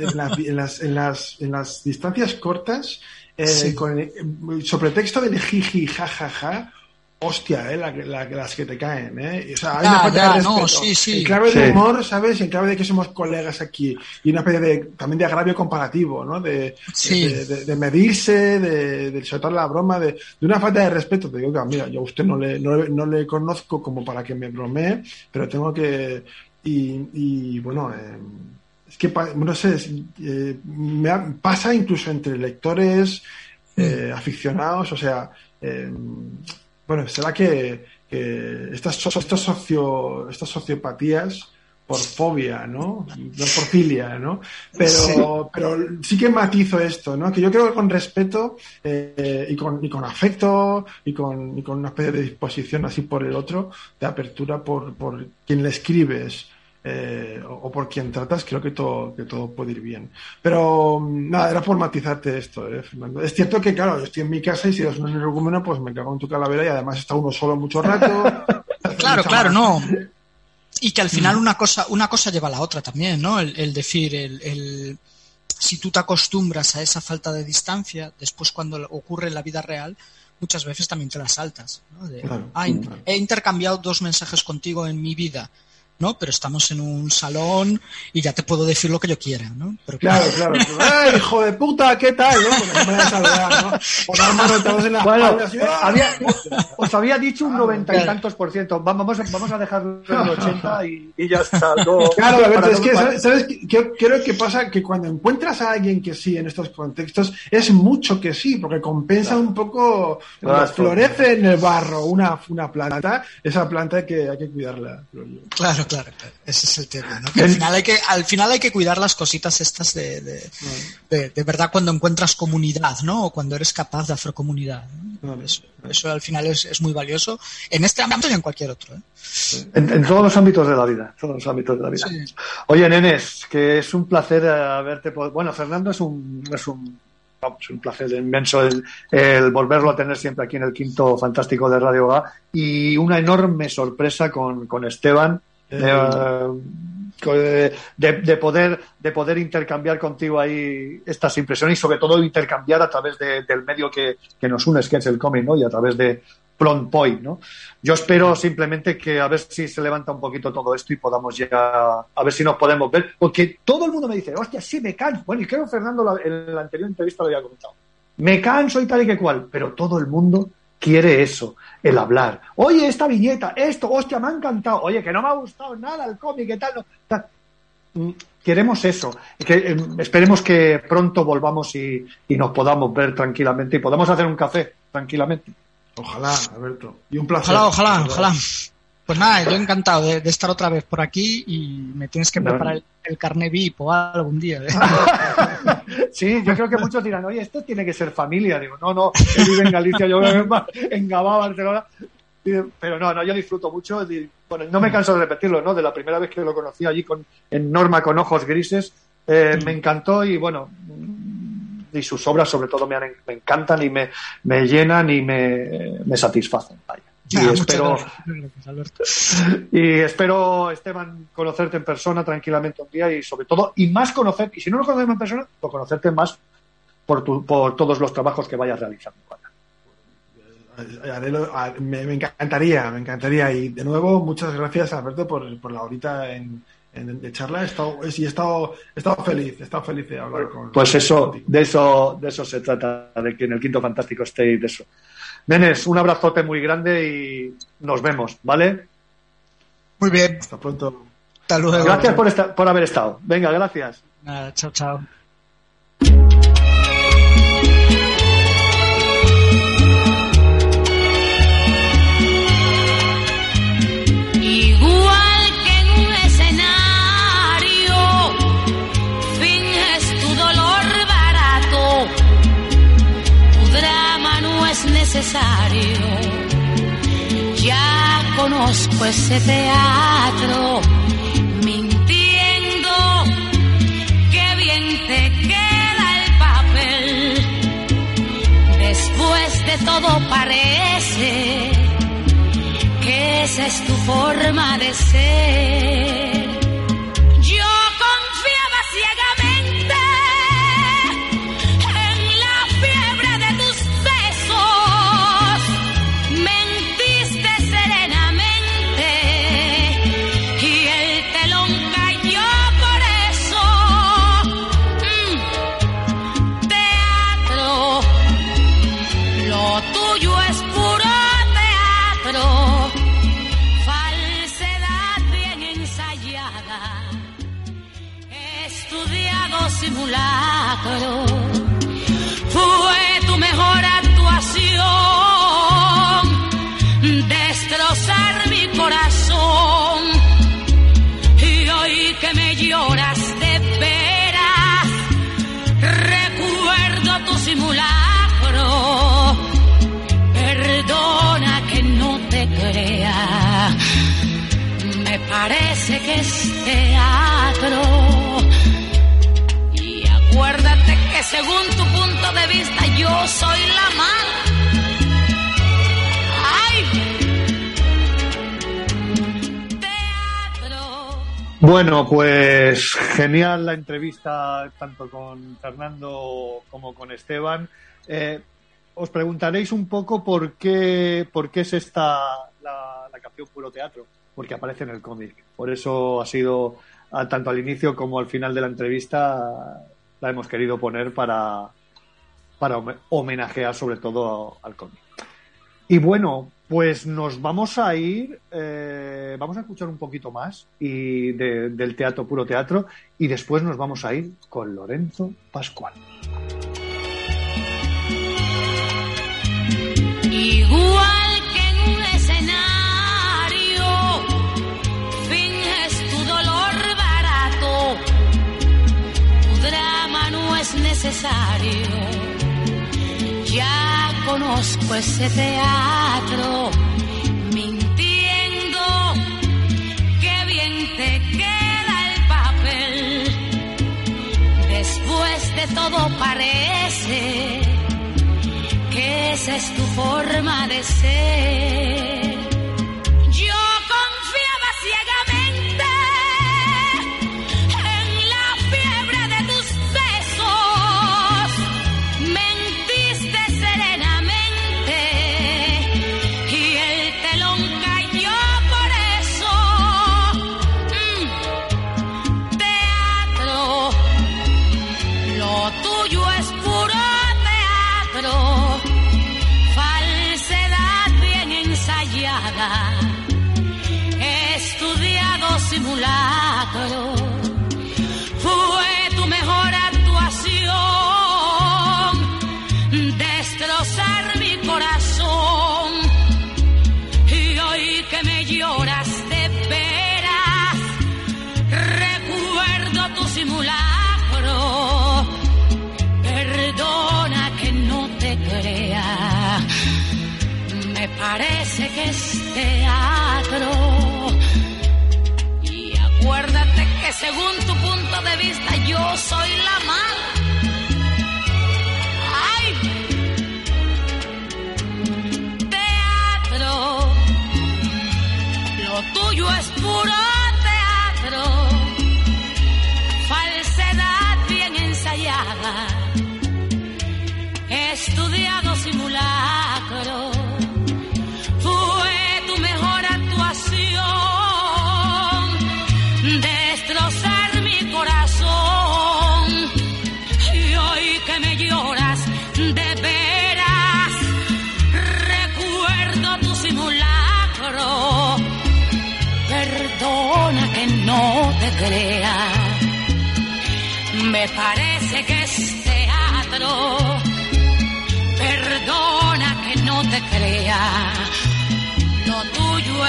las, en, las, en las distancias cortas, eh, Sí. con el- sobre texto del jiji, jajaja, hostia, ¿eh? La, la- las que te caen, ¿eh? O sea, hay Ya, una falta ya, de no, respeto. sí, sí. En clave de humor, ¿sabes? En clave de que somos colegas aquí. Y una especie de, también de agravio comparativo, ¿no? De, Sí. de, de- de medirse, de, de soltar la broma, de, de una falta de respeto. Te digo que, mira, yo a usted no le, no, le- no le conozco como para que me bromee, pero tengo que. Y, y, bueno, eh, es que, no sé, es- eh, me ha- pasa incluso entre lectores, eh, aficionados, o sea, eh, bueno, será que, que estas, estas, socio, estas sociopatías por fobia, ¿no? No por filia, ¿no? Pero Sí. pero sí que matizo esto, ¿no? Que yo creo que con respeto eh, y, con, y con afecto y con, y con una especie de disposición así por el otro, de apertura por, por quien le escribes eh, o, o por quien tratas, creo que todo, que todo puede ir bien. Pero mm, nada, era por matizarte esto, ¿eh, Fernando? Es cierto que, claro, yo estoy en mi casa y si eres un energúmeno, pues me cago en tu calavera y además está uno solo mucho rato. Claro, claro, no. Y que al final una cosa, una cosa lleva a la otra también, ¿no? El, el decir, el, el- si tú te acostumbras a esa falta de distancia, después cuando ocurre en la vida real, muchas veces también te la saltas. ¿no? De, Claro, "Ah, claro. he intercambiado dos mensajes contigo en mi vida, ¿no? Pero estamos en un salón y ya te puedo decir lo que yo quiera, ¿no? Pero Claro, claro. ¡Eh, hijo de puta! ¿Qué tal? ¿no? Os había dicho un Ah, noventa y claro. tantos por ciento. Va- Vamos, a- vamos a dejarlo en el 80 y, y ya está. No, Claro, Alberto, para es que, ¿sabes? sabes qué- qué- creo que pasa que cuando encuentras a alguien que sí en estos contextos, es mucho que sí, porque compensa un poco, Claro. florece en el barro una, una planta, esa planta hay que, hay que cuidarla. creo yo. Claro, claro, claro. Ese es el tema, ¿no? Que al final hay que, al final hay que cuidar las cositas estas de, de, de, de verdad cuando encuentras comunidad, ¿no? O cuando eres capaz de hacer comunidad. ¿no? Vale. Eso, eso al final es, es muy valioso en este ámbito y en cualquier otro. ¿eh? En, en todos los ámbitos de la vida. Todos los ámbitos de la vida. Sí. Oye, nenes, que es un placer eh, haberte. pod- Bueno, Fernando es un. Es un vamos, un placer inmenso el, el volverlo a tener siempre aquí en el quinto fantástico de Radio A y una enorme sorpresa con, con Esteban eh, de, de- de poder de poder intercambiar contigo ahí estas impresiones y sobre todo intercambiar a través de- del medio que, que nos une, que es el cómic, ¿no? Y a través de Plon Point, ¿no? Yo espero simplemente que a ver si se levanta un poquito todo esto y podamos ya a ver si nos podemos ver, porque todo el mundo me dice, hostia, sí, me canso. Bueno, y creo que Fernando la- en la anterior entrevista lo había comentado. Me canso y tal y que cual, pero todo el mundo quiere eso, el hablar. Oye, esta viñeta, esto, hostia, me ha encantado. Oye, que no me ha gustado nada el cómic, ¿qué tal? No, tal. Mm, Queremos eso. Que, eh, esperemos que pronto volvamos y, y nos podamos ver tranquilamente y podamos hacer un café tranquilamente. Ojalá, Alberto. Y un placer. Ojalá, ojalá, ojalá. Pues nada, yo encantado de, de estar otra vez por aquí y me tienes que No. preparar el, el carné VIP o algún día. ¿eh? Sí, yo creo que muchos dirán, oye, esto tiene que ser familia. Digo, no, no, él vive en Galicia, yo vivo en- Gabá, Barcelona. Pero no, no, yo disfruto mucho. Bueno, no me canso de repetirlo, ¿no? De la primera vez que lo conocí allí con, en Norma con ojos grises, eh, me encantó y bueno, mm, y sus obras sobre todo me, han- me encantan y me, me llenan y me, me satisfacen. vaya. Y Ah, espero, gracias, y espero, Esteban, conocerte en persona tranquilamente un día y sobre todo, y más conocer, y si no lo conocemos en persona, pues conocerte más por, tu- por todos los trabajos que vayas realizando. Haré lo- a- me, me encantaría, me encantaría. Y de nuevo, muchas gracias, Alberto, por, por la horita en, en- de charla. He estado, sí, he estado, he estado feliz, he estado feliz de hablar con Pues eso, de eso, de eso se trata, de que en el quinto fantástico estéis de eso. Nenes, un abrazote muy grande y nos vemos, ¿vale? Muy bien. Hasta pronto. Hasta luego. Gracias por, esta- por haber estado. Venga, gracias. Nada, chao, chao. Conozco ese teatro, mintiendo, que bien te queda el papel. Después de todo parece que esa es tu forma de ser. Que es teatro. Y acuérdate que según tu punto de vista yo soy la mala. ¡Ay! Teatro. Bueno, pues genial la entrevista tanto con Fernando como con Esteban. Eh, os preguntaréis un poco por qué, por qué es esta la, la canción Puro Teatro, porque aparece en el cómic. Por eso ha sido, tanto al inicio como al final de la entrevista, la hemos querido poner para, para home- homenajear sobre todo al cómic. Y bueno, pues nos vamos a ir, eh, vamos a escuchar un poquito más y de- del teatro, puro teatro, y después nos vamos a ir con Lorenzo Pascual. Igual es necesario. Ya conozco ese teatro, mintiendo, que bien te queda el papel. Después de todo parece que esa es tu forma de ser.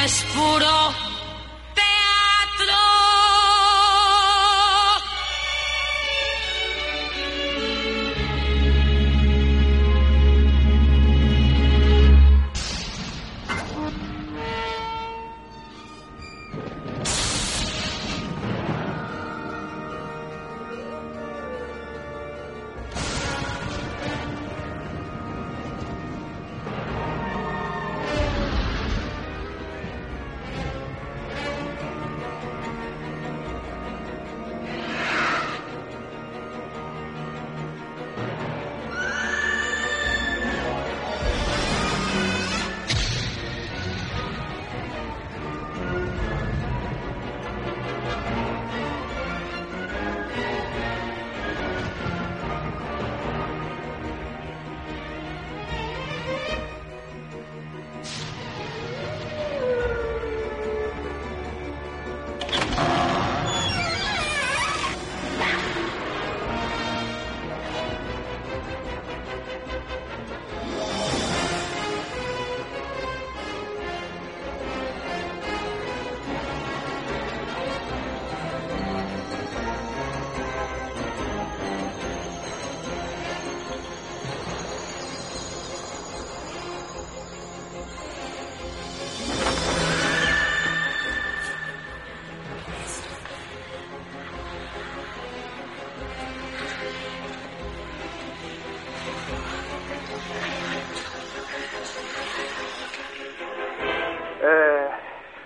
Es puro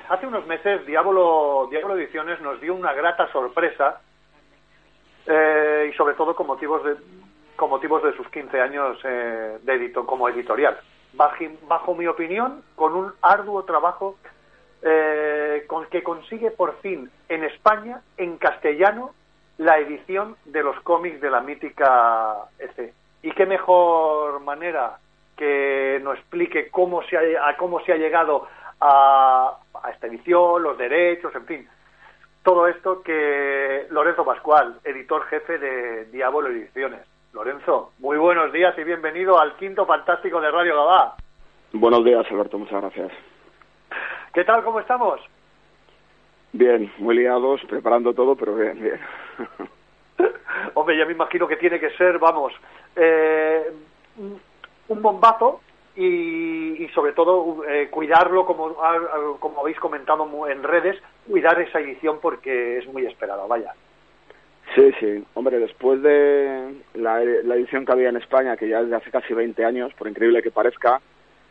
hace unos meses Diablo, Diablo Ediciones nos dio una grata sorpresa eh, y sobre todo con motivos de, con motivos de sus 15 años eh, de edito, como editorial. Bajo, bajo mi opinión, con un arduo trabajo eh, con que consigue por fin en España, en castellano, la edición de los cómics de la mítica EC. Y qué mejor manera que nos explique cómo se ha, a cómo se ha llegado a, a esta edición, los derechos, en fin, todo esto que Lorenzo Pascual, editor jefe de Diablo Ediciones. Lorenzo, muy buenos días y bienvenido al quinto fantástico de Radio Gabá. Buenos días, Alberto, muchas gracias. ¿Qué tal? ¿Cómo estamos? Bien, muy liados, preparando todo, pero bien, bien. Hombre, ya me imagino que tiene que ser, vamos, eh, un bombazo y, sobre todo eh, cuidarlo, como, ha- como habéis comentado en redes, cuidar esa edición porque es muy esperada, vaya. Sí, sí. Hombre, después de la, edición que había en España, que ya es de hace casi 20 años, por increíble que parezca,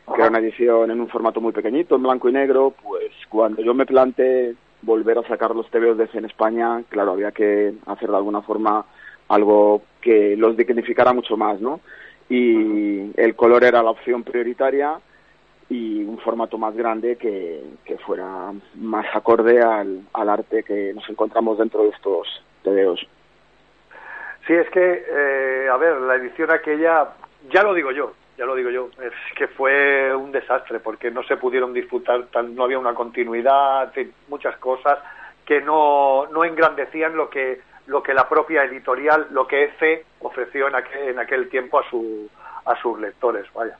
que era una edición en un formato muy pequeñito, en blanco y negro, pues cuando yo me planteé volver a sacar los TVOs de en España, claro, había que hacer de alguna forma algo que los dignificara mucho más, ¿no? Y el color era la opción prioritaria y un formato más grande que, que fuera más acorde al, arte que nos encontramos dentro de estos TVOs. Sí, es que, eh, a ver, la edición aquella, ya lo digo yo, ya lo digo yo, es que fue un desastre porque no se pudieron disputar, tan, no había una continuidad, muchas cosas que no, no engrandecían lo que lo que la propia editorial, lo que EFE ofreció en aquel, en aquel tiempo a, su, a sus lectores, vaya.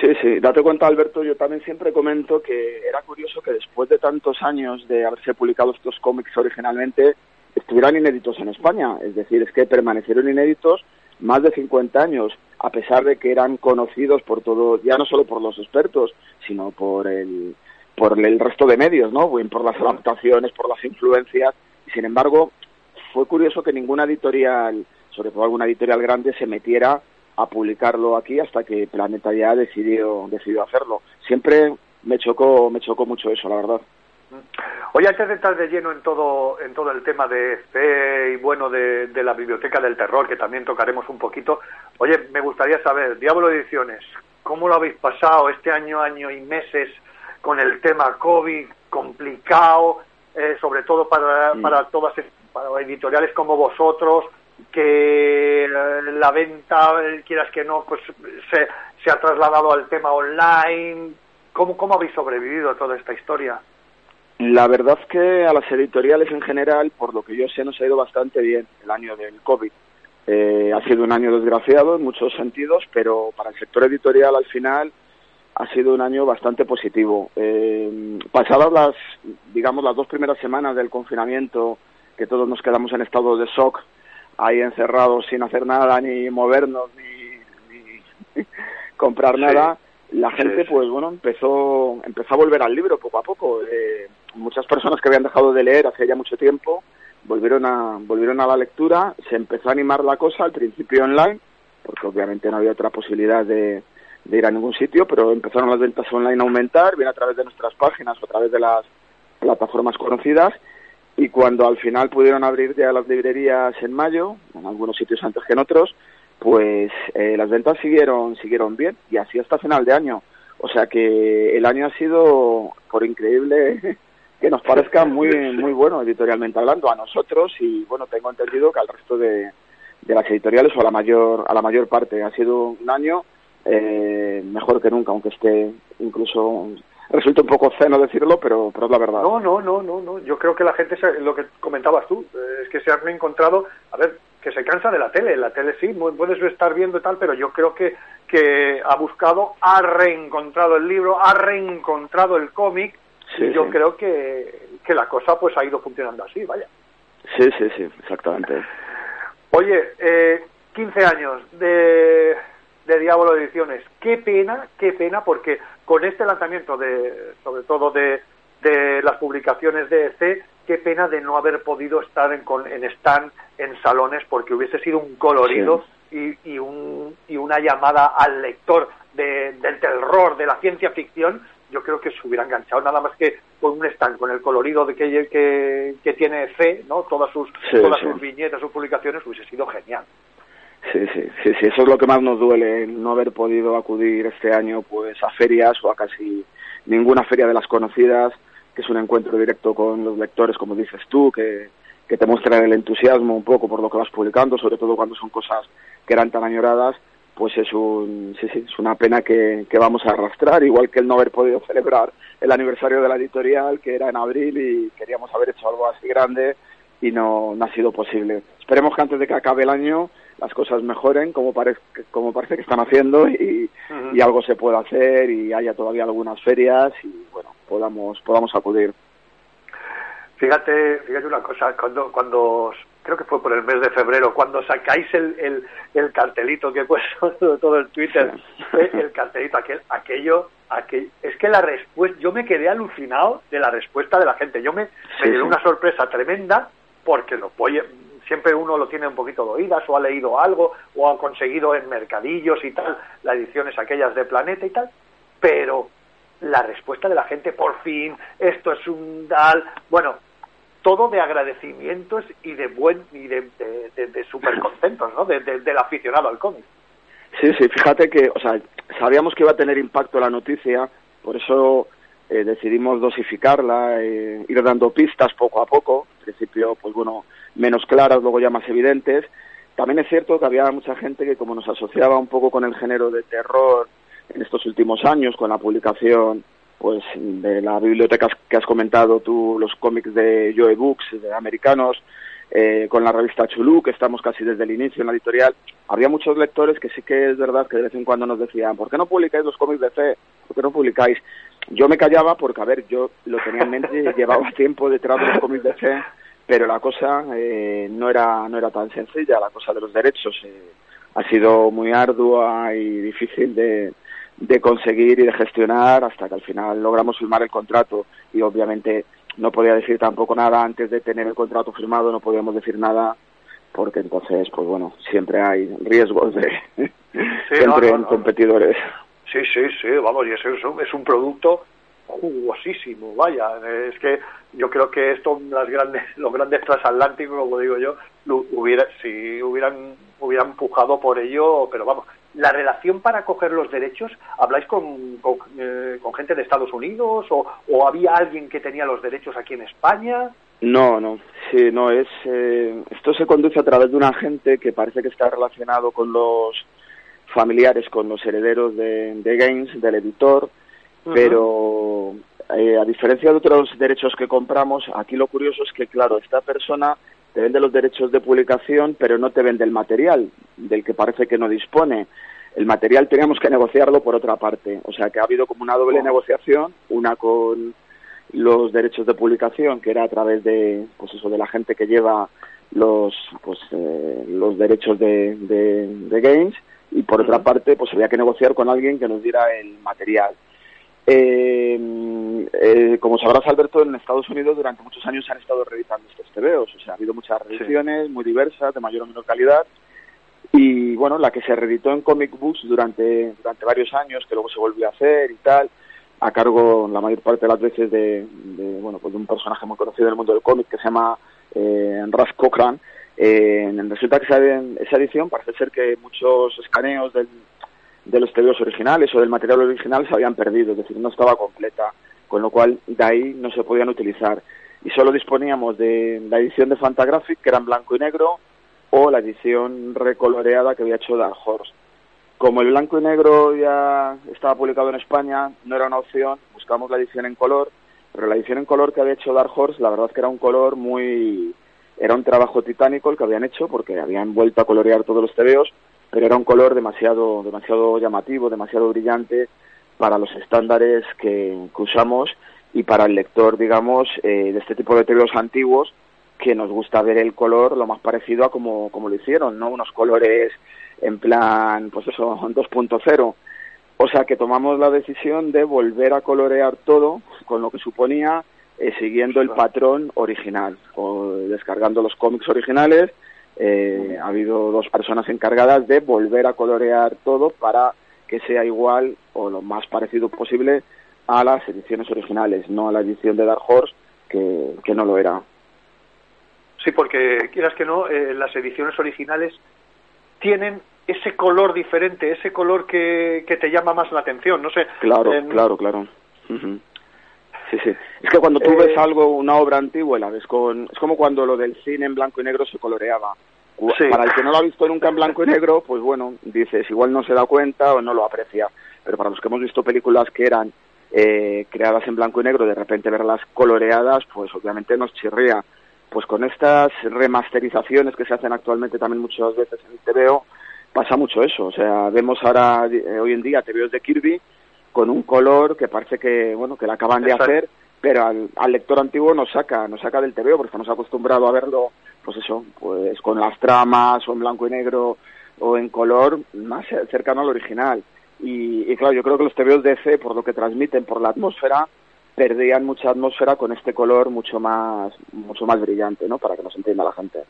Sí, sí, date cuenta, Alberto, yo también siempre comento que era curioso que después de tantos años de haberse publicado estos cómics originalmente, estuvieran inéditos en España. Es decir, es que permanecieron inéditos más de 50 años, a pesar de que eran conocidos por todo, ya no solo por los expertos, sino por el, por el resto de medios, ¿no? Por las adaptaciones, por las influencias. Sin embargo, fue curioso que ninguna editorial, sobre todo alguna editorial grande, se metiera a publicarlo aquí hasta que Planeta ya decidió, decidió hacerlo. Siempre me chocó, me chocó mucho eso, la verdad. Oye, antes de entrar de lleno en todo, en todo el tema de fe y bueno de, de, la biblioteca del terror, que también tocaremos un poquito, oye, me gustaría saber, Diablo Ediciones, ¿cómo lo habéis pasado este año, año y meses con el tema COVID complicado, eh, sobre todo para, Mm. para todas para editoriales como vosotros, que eh, la venta, eh, quieras que no, pues se, se ha trasladado al tema online. ¿Cómo, ¿Cómo habéis sobrevivido a toda esta historia? La verdad que a las editoriales en general, por lo que yo sé, nos ha ido bastante bien el año del COVID. Eh, ha sido un año desgraciado en muchos sentidos, pero para el sector editorial al final ha sido un año bastante positivo. Eh, pasadas las, digamos, las dos primeras semanas del confinamiento, que todos nos quedamos en estado de shock, ahí encerrados sin hacer nada, ni movernos, ni, ni comprar Sí. nada, la Sí, gente, sí. pues bueno, empezó, empezó a volver al libro poco a poco. Eh, muchas personas que habían dejado de leer hace ya mucho tiempo volvieron a, volvieron a la lectura, se empezó a animar la cosa, al principio online, porque obviamente no había otra posibilidad de, de ir a ningún sitio, pero empezaron las ventas online a aumentar, bien a través de nuestras páginas o a través de las plataformas conocidas, y cuando al final pudieron abrir ya las librerías en mayo, en algunos sitios antes que en otros, pues eh, las ventas siguieron siguieron bien. Y así hasta final de año. O sea que el año ha sido, por increíble que nos parezca, muy muy bueno editorialmente hablando a nosotros. Y bueno, tengo entendido que al resto de, de las editoriales o a la mayor a la mayor parte. Ha sido un año eh, mejor que nunca, aunque esté incluso resulta un poco ceno decirlo, pero pero es la verdad. No, no, no, no, no. Yo creo que la gente, se- lo que comentabas tú, eh, es que se han encontrado, a ver, que se cansa de la tele. La tele sí, puedes estar viendo y tal, pero yo creo que, que ha buscado, ha reencontrado el libro, ha reencontrado el cómic, Sí, y yo sí. creo que, que la cosa pues ha ido funcionando así, vaya. Sí, sí, sí, exactamente. Oye, eh, 15 años de, de Diablo Ediciones. Qué pena, qué pena, porque con este lanzamiento, de, sobre todo de, de las publicaciones de EC, qué pena de no haber podido estar en, con, en stand, en salones, porque hubiese sido un colorido y, y, un, y una llamada al lector de, del terror, de la ciencia ficción. Yo creo que se hubiera enganchado nada más que con un stand, con el colorido de que, que, que tiene EC, ¿no? Todas sus, Sí, todas sí. sus viñetas, sus publicaciones, hubiese sido genial. Sí, sí, sí, sí, eso es lo que más nos duele, el no haber podido acudir este año pues a ferias o a casi ninguna feria de las conocidas, que es un encuentro directo con los lectores, como dices tú, que, que te muestran el entusiasmo un poco por lo que vas publicando, sobre todo cuando son cosas que eran tan añoradas, pues es un, sí, sí, es una pena que, que vamos a arrastrar, igual que el no haber podido celebrar el aniversario de la editorial, que era en abril y queríamos haber hecho algo así grande y no, no ha sido posible. Esperemos que antes de que acabe el año las cosas mejoren como, parece como parece que están haciendo y, algo se pueda hacer y haya todavía algunas ferias y bueno, podamos, podamos acudir. Fíjate, fíjate una cosa, cuando, cuando creo que fue por el mes de febrero, cuando sacáis el, el, el cartelito que he puesto todo, todo el Twitter, el cartelito, aquel, aquello, aquel, es que la respuesta, yo me quedé alucinado de la respuesta de la gente, yo me, me Sí, sí. una sorpresa tremenda porque lo oye, siempre uno lo tiene un poquito de oídas o ha leído algo o ha conseguido en mercadillos y tal, las ediciones aquellas de Planeta y tal, pero la respuesta de la gente, por fin, esto es un tal, bueno, todo de agradecimientos y de buen y de, de, súper contentos, ¿no? De- de- del aficionado al cómic. Sí, sí, fíjate que, o sea, sabíamos que iba a tener impacto la noticia, por eso eh, decidimos dosificarla, eh, ir dando pistas poco a poco, al principio, pues bueno, menos claras, luego ya más evidentes, También es cierto que había mucha gente que como nos asociaba un poco con el género de terror en estos últimos años, con la publicación pues de la biblioteca que has comentado tú, los cómics de Joe Books, de americanos, eh, con la revista Chulú, que estamos casi desde el inicio en la editorial, había muchos lectores que sí que es verdad que de vez en cuando nos decían, ¿por qué no publicáis los cómics de fe? ¿Por qué no publicáis? Yo me callaba porque, a ver, yo lo tenía en mente, llevaba tiempo detrás de los cómics de fe, pero la cosa eh, no era no era tan sencilla, la cosa de los derechos eh, ha sido muy ardua y difícil de, de conseguir y de gestionar hasta que al final logramos firmar el contrato y obviamente no podía decir tampoco nada antes de tener el contrato firmado, no podíamos decir nada porque entonces, pues bueno, siempre hay riesgos de siempre no, en no. competidores. Sí, sí, sí, vamos, y eso es un, es un producto jugosísimo, vaya, es que yo creo que esto, las grandes, los grandes transatlánticos, como digo yo, hubiera, si hubieran, hubieran empujado por ello, pero vamos, la relación para coger los derechos, ¿habláis con, con, eh, con gente de Estados Unidos o, o había alguien que tenía los derechos aquí en España? No, no, sí, no es. Eh, esto se conduce a través de un agente que parece que está relacionado con los familiares, con los herederos de, de Gaines, del editor, pero eh, a diferencia de otros derechos que compramos, aquí lo curioso es que, claro, esta persona te vende los derechos de publicación, pero no te vende el material, del que parece que no dispone. El material teníamos que negociarlo por otra parte, o sea que ha habido como una doble negociación, una con los derechos de publicación, que era a través de, pues eso, de la gente que lleva los, pues, eh, los derechos de, de, de Games, y por otra parte, pues había que negociar con alguien que nos diera el material. Eh, eh, como sabrás, Alberto, en Estados Unidos durante muchos años se han estado reeditando estos TVOs. O sea, ha habido muchas reediciones muy diversas, de mayor o menor calidad. Y bueno, la que se reeditó en Comic Books durante, durante varios años, que luego se volvió a hacer y tal, a cargo la mayor parte de las veces de, de, bueno, pues de un personaje muy conocido en el mundo del cómic que se llama eh, Cochran. Eh, resulta que esa, esa edición parece ser que muchos escaneos del, de los TVOs originales o del material original se habían perdido, es decir, no estaba completa, con lo cual de ahí no se podían utilizar. Y solo disponíamos de la edición de Fantagraphic, que era en blanco y negro, o la edición recoloreada que había hecho Dark Horse. Como el blanco y negro ya estaba publicado en España, no era una opción, buscamos la edición en color, pero la edición en color que había hecho Dark Horse, la verdad es que era un color muy... Era un trabajo titánico el que habían hecho, porque habían vuelto a colorear todos los TVOs, pero era un color demasiado, demasiado llamativo, demasiado brillante para los estándares que, que usamos y para el lector, digamos, eh, de este tipo de TVOs antiguos, que nos gusta ver el color lo más parecido a como, como lo hicieron, ¿no? Unos colores en plan, pues eso, 2.0. O sea que tomamos la decisión de volver a colorear todo con lo que suponía eh, siguiendo el patrón original, o descargando los cómics originales. Eh, ha habido dos personas encargadas de volver a colorear todo para que sea igual o lo más parecido posible a las ediciones originales, no a la edición de Dark Horse, que, que no lo era. Sí, porque quieras que no, eh, las ediciones originales tienen ese color diferente, ese color que, que te llama más la atención, no sé. Claro, en- claro, claro. Ujú. Sí, sí. Es que cuando tú Eh, ves algo, una obra antigua, la ves con... Es como cuando lo del cine en blanco y negro se coloreaba. Sí. Para el que no lo ha visto nunca en blanco y negro, pues bueno, dices, igual no se da cuenta o no lo aprecia. Pero para los que hemos visto películas que eran eh, creadas en blanco y negro, de repente verlas coloreadas, pues obviamente nos chirría. Pues con estas remasterizaciones que se hacen actualmente también muchas veces en el TVO, pasa mucho eso. O sea, vemos ahora, eh, hoy en día, TVOs de Kirby con un color que parece que, bueno, que la acaban de Exacto. hacer, pero al, al lector antiguo nos saca, nos saca del TVO porque estamos acostumbrados a verlo, pues eso, pues con las tramas o en blanco y negro o en color más cercano al original. Y, y claro, yo creo que los TVOs de DC, por lo que transmiten, por la atmósfera, perdían mucha atmósfera con este color mucho más, mucho más brillante, ¿no? Para que nos entienda la gente.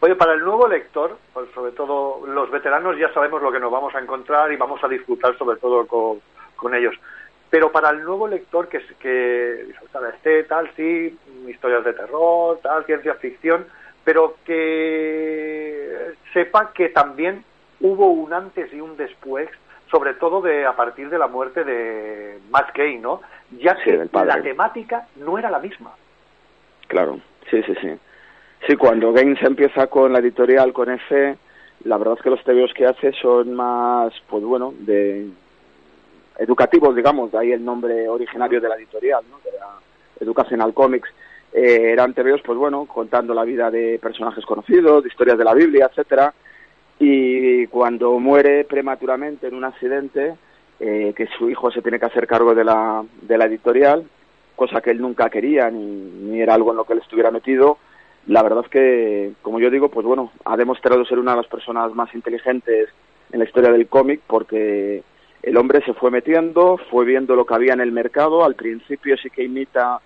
Oye, para el nuevo lector, pues sobre todo los veteranos ya sabemos lo que nos vamos a encontrar y vamos a disfrutar sobre todo con, con ellos. Pero para el nuevo lector que, que disfruta este, tal, sí, historias de terror, tal, ciencia ficción, pero que sepa que también hubo un antes y un después, sobre todo de a partir de la muerte de Matt Gay, ¿no? Ya Sí, que la temática no era la misma. Claro, sí, sí, sí. Sí, cuando Gaines empieza con la editorial, con F, la verdad es que los tebeos que hace son más, pues bueno, de educativos, digamos, de ahí el nombre originario de la editorial, ¿no? De la Educational Comics. Eh, eran tebeos, pues bueno, contando la vida de personajes conocidos, de historias de la Biblia, etcétera. Y cuando muere prematuramente en un accidente, eh, que su hijo se tiene que hacer cargo de la, de la editorial, cosa que él nunca quería ni, ni era algo en lo que él estuviera metido, la verdad es que, como yo digo, pues bueno, ha demostrado ser una de las personas más inteligentes en la historia del cómic porque el hombre se fue metiendo, fue viendo lo que había en el mercado, al principio sí que imita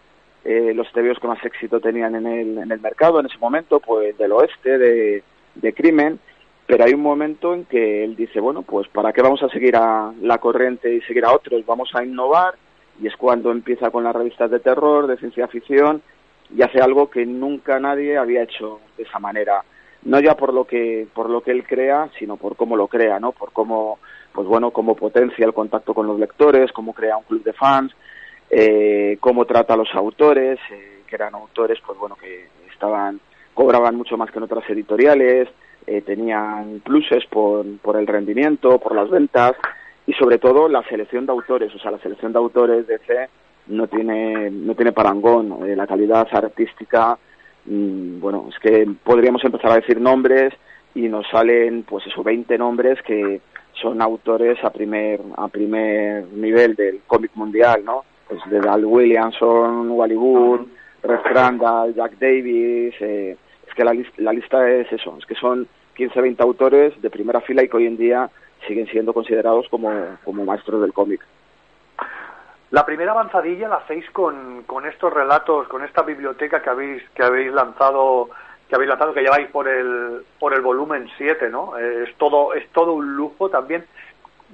eh, los tebeos que más éxito tenían en el, en el mercado en ese momento, pues del oeste, de, de crimen, pero hay un momento en que él dice, bueno, pues ¿para qué vamos a seguir a la corriente y seguir a otros? Vamos a innovar y es cuando empieza con las revistas de terror, de ciencia ficción y hace algo que nunca nadie había hecho de esa manera. No ya por lo que por lo que él crea sino por cómo lo crea no por cómo pues bueno cómo potencia el contacto con los lectores cómo crea un club de fans eh, cómo trata a los autores eh, que eran autores pues bueno que estaban cobraban mucho más que en otras editoriales eh, tenían pluses por por el rendimiento por las ventas y sobre todo la selección de autores o sea la selección de autores de C no tiene no tiene parangón eh, la calidad artística mm, bueno es que podríamos empezar a decir nombres y nos salen pues eso 20 nombres que son autores a primer a primer nivel del cómic mundial no pues de Dal Williamson Wally Wood Red Crandall Jack Davis eh, es que la, la lista es eso es que son 15 20 autores de primera fila y que hoy en día siguen siendo considerados como como maestros del cómic La primera avanzadilla la hacéis con, con estos relatos, con esta biblioteca que habéis que habéis lanzado que habéis lanzado que lleváis por el por el volumen 7, ¿no? Eh, Es todo es todo un lujo también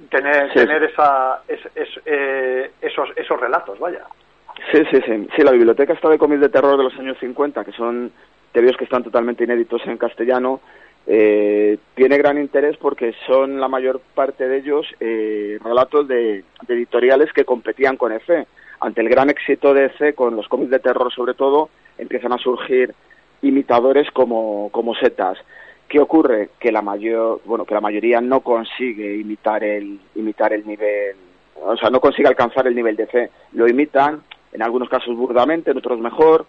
tener Sí, tener sí. esa es- es- eh, esos esos relatos, vaya. Sí, sí, sí. Sí, la biblioteca está de cómics de terror de los años 50, que son tebeos que están totalmente inéditos en castellano. Eh, tiene gran interés porque son la mayor parte de ellos eh, relatos de, editoriales que competían con EFE. Ante el gran éxito de EFE, con los cómics de terror sobre todo, empiezan a surgir imitadores como, como setas. ¿Qué ocurre? Que la mayor, bueno, que la mayoría no consigue imitar el, imitar el nivel, o sea, no consigue alcanzar el nivel de fe. Lo imitan, en algunos casos burdamente, en otros mejor.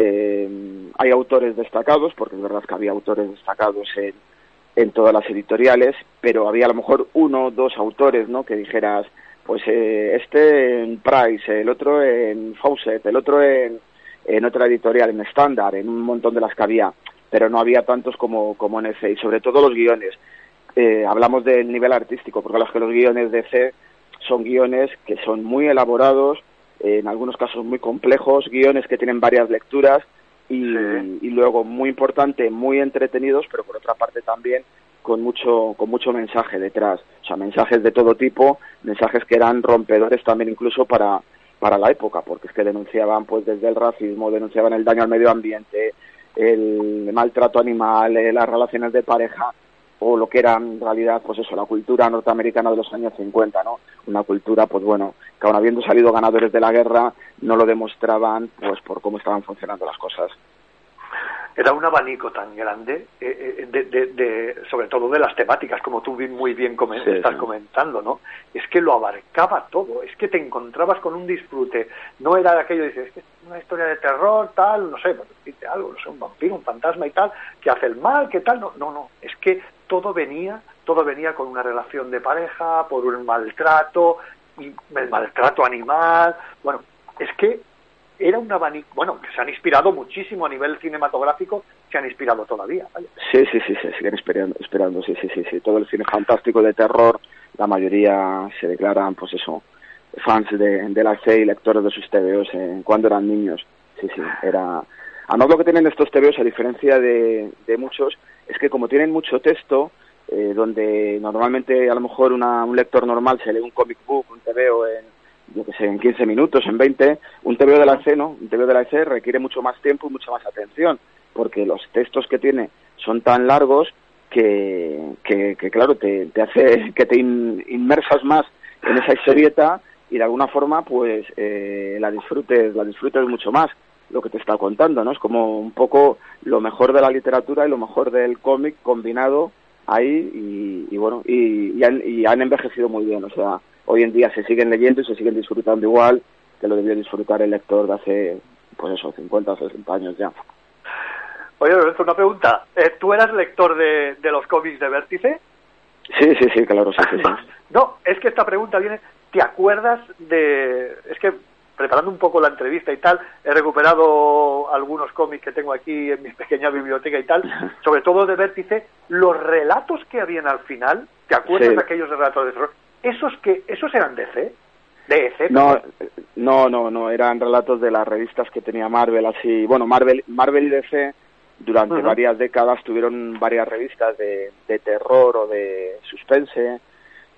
Eh, hay autores destacados, porque es verdad que había autores destacados en, en todas las editoriales, pero había a lo mejor uno o dos autores, ¿no? Que dijeras, pues eh, este en Price, el otro en Fawcett, el otro en, en otra editorial, en Standard, en un montón de las que había, pero no había tantos como, como en EFE, y sobre todo los guiones. Eh, hablamos del nivel artístico, porque los guiones de C son guiones que son muy elaborados, en algunos casos muy complejos, guiones que tienen varias lecturas y, y luego muy importante, muy entretenidos, pero por otra parte también con mucho con mucho mensaje detrás, o sea, mensajes de todo tipo, mensajes que eran rompedores también incluso para para la época, porque es que denunciaban pues desde el racismo, denunciaban el daño al medio ambiente, el maltrato animal, eh, las relaciones de pareja o lo que era en realidad pues eso, la cultura norteamericana de los años 50, ¿no? Una cultura pues bueno, que aun habiendo salido ganadores de la guerra no lo demostraban pues por cómo estaban funcionando las cosas. Era un abanico tan grande, eh, eh, de, de- de- sobre todo de las temáticas, como tú muy bien Sí, estás sí. comentando, ¿no? Es que lo abarcaba todo, es que te encontrabas con un disfrute. No era aquello, dices, es que es una historia de terror, tal, no sé, decirte algo, no sé, un vampiro, un fantasma y tal, que hace el mal, que tal, no, no, no, es que todo venía, todo venía con una relación de pareja, por un maltrato, el maltrato animal, bueno, es que era un abanico, bueno, que se han inspirado muchísimo a nivel cinematográfico, se han inspirado todavía, vaya. Sí, sí, sí, se siguen esperando, esperando, sí, sí, sí, sí. Todo el cine fantástico de terror, la mayoría se declaran, pues eso, fans de, de la C y lectores de sus TVOs eh, cuando eran niños. Sí, sí, era... Además lo que tienen estos TVOs, a diferencia de, de muchos, es que como tienen mucho texto, eh, donde normalmente a lo mejor una- un lector normal se lee un comic book, un TVO en, yo que sé, en 15 minutos, en 20, un TVO de la C, ¿no? Un TVO de la C requiere mucho más tiempo y mucha más atención, porque los textos que tiene son tan largos que, que, que, claro, te, te hace que te in- inmersas más en esa historieta y de alguna forma, pues, eh, la disfrutes, la disfrutes mucho más. Lo que te está contando, ¿no? Es como un poco lo mejor de la literatura y lo mejor del cómic combinado ahí y, y bueno, y, y han, y han envejecido muy bien, o sea, hoy en día se siguen leyendo y se siguen disfrutando igual que lo debió disfrutar el lector de hace, pues eso, 50 o 60 años ya. Oye, Lorenzo, una pregunta. Eh, ¿Tú eras lector de, de los cómics de Vértice? Sí, sí, sí, claro, sí, sí. sí. No, es que esta pregunta viene, ¿te acuerdas de...? Es que preparando un poco la entrevista y tal, he recuperado algunos cómics que tengo aquí en mi pequeña biblioteca y tal, sobre todo de Vértice, los relatos que habían al final, ¿te acuerdas Sí. de aquellos relatos de terror? Esos que, esos eran de C, de EC. No, no, no, no, eran relatos de las revistas que tenía Marvel, así, bueno, Marvel, Marvel y DC durante varias décadas tuvieron varias revistas de, de terror o de suspense,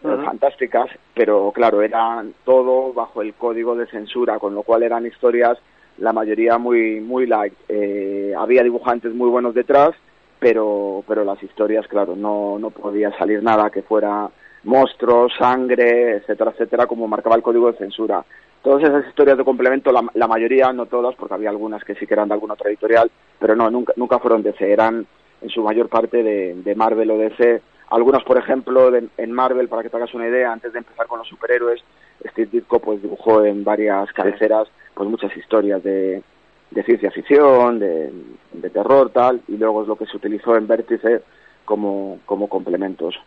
fantásticas, pero claro, eran todo bajo el código de censura, con lo cual eran historias, la mayoría muy, muy light. Eh, había dibujantes muy buenos detrás, pero, pero las historias, claro, no, no podía salir nada que fuera monstruos, sangre, etcétera, etcétera, como marcaba el código de censura. Todas esas historias de complemento, la, la mayoría, no todas, porque había algunas que sí que eran de alguna otra editorial, pero no, nunca, nunca fueron DC, eran en su mayor parte de, de Marvel o DC. Algunos, por ejemplo, de- en Marvel, para que te hagas una idea, antes de empezar con los superhéroes, Steve Ditko pues dibujó en varias cabeceras pues muchas historias de, de ciencia ficción, de, de terror, tal, y luego es lo que se utilizó en Vértice como, como complementos.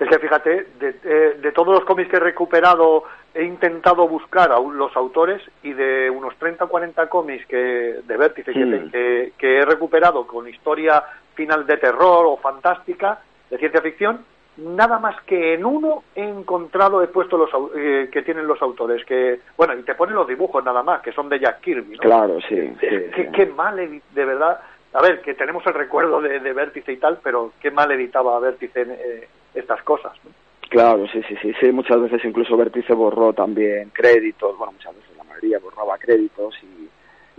Es que fíjate, de, eh, de todos los cómics que he recuperado, he intentado buscar a un- los autores y de unos 30 o 40 cómics que, de Vértice que, Hmm. que- que he recuperado con historia final de terror o fantástica, de ciencia ficción, nada más que en uno he encontrado, he puesto los eh, que tienen los autores, que, bueno, y te ponen los dibujos nada más, que son de Jack Kirby, ¿no? Claro, sí, sí, Qué, sí. qué mal, de verdad. A ver, que tenemos el recuerdo de, de Vértice y tal, pero qué mal editaba Vértice eh, estas cosas. ¿no? Claro, sí, sí, sí, sí, muchas veces incluso Vértice borró también créditos, bueno, muchas veces la mayoría borraba créditos y,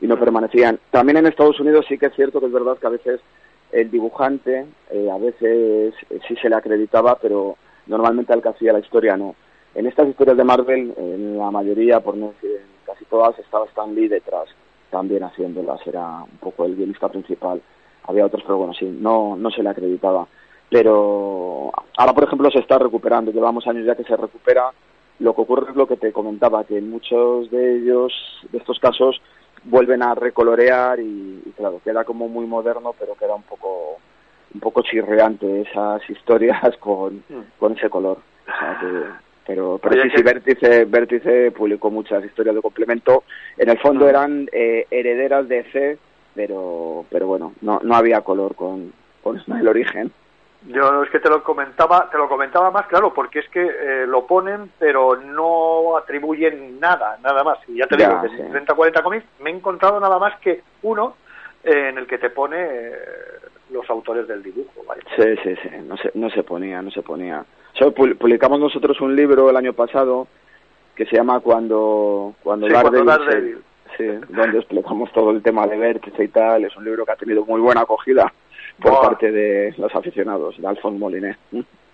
y no permanecían. También en Estados Unidos sí que es cierto que es verdad que a veces el dibujante, eh, a veces eh, sí se le acreditaba, pero normalmente al que hacía la historia no. En estas historias de Marvel, en la mayoría, por no decir en casi todas, estaba Stan Lee detrás, también haciéndolas, era un poco el guionista principal. Había otros, pero bueno, sí, no, no se le acreditaba pero ahora por ejemplo se está recuperando llevamos años ya que se recupera lo que ocurre es lo que te comentaba que en muchos de ellos de estos casos vuelven a recolorear y, y claro queda como muy moderno pero queda un poco un poco chirreante esas historias con, con ese color. O sea que- pero pero sí sí Vértice Vértice publicó muchas historias de complemento. En el fondo eran eh, herederas de C pero pero bueno no no había color con con el origen Yo es que te lo comentaba, te lo comentaba más claro, porque es que eh, lo ponen, pero no atribuyen nada, nada más. Y ya te Ya, digo, que sí. en 30 40 cómics me he encontrado nada más que uno eh, en el que te pone eh, los autores del dibujo. ¿vale? Sí, sí, sí, no se, no se ponía, no se ponía. Publicamos nosotros un libro el año pasado que se llama Cuando, cuando Sí, Daredevil, Daredevil. sí, donde explicamos todo el tema de vértice y tal. Es un libro que ha tenido muy buena acogida por parte de los aficionados, de Alphonse Moliné.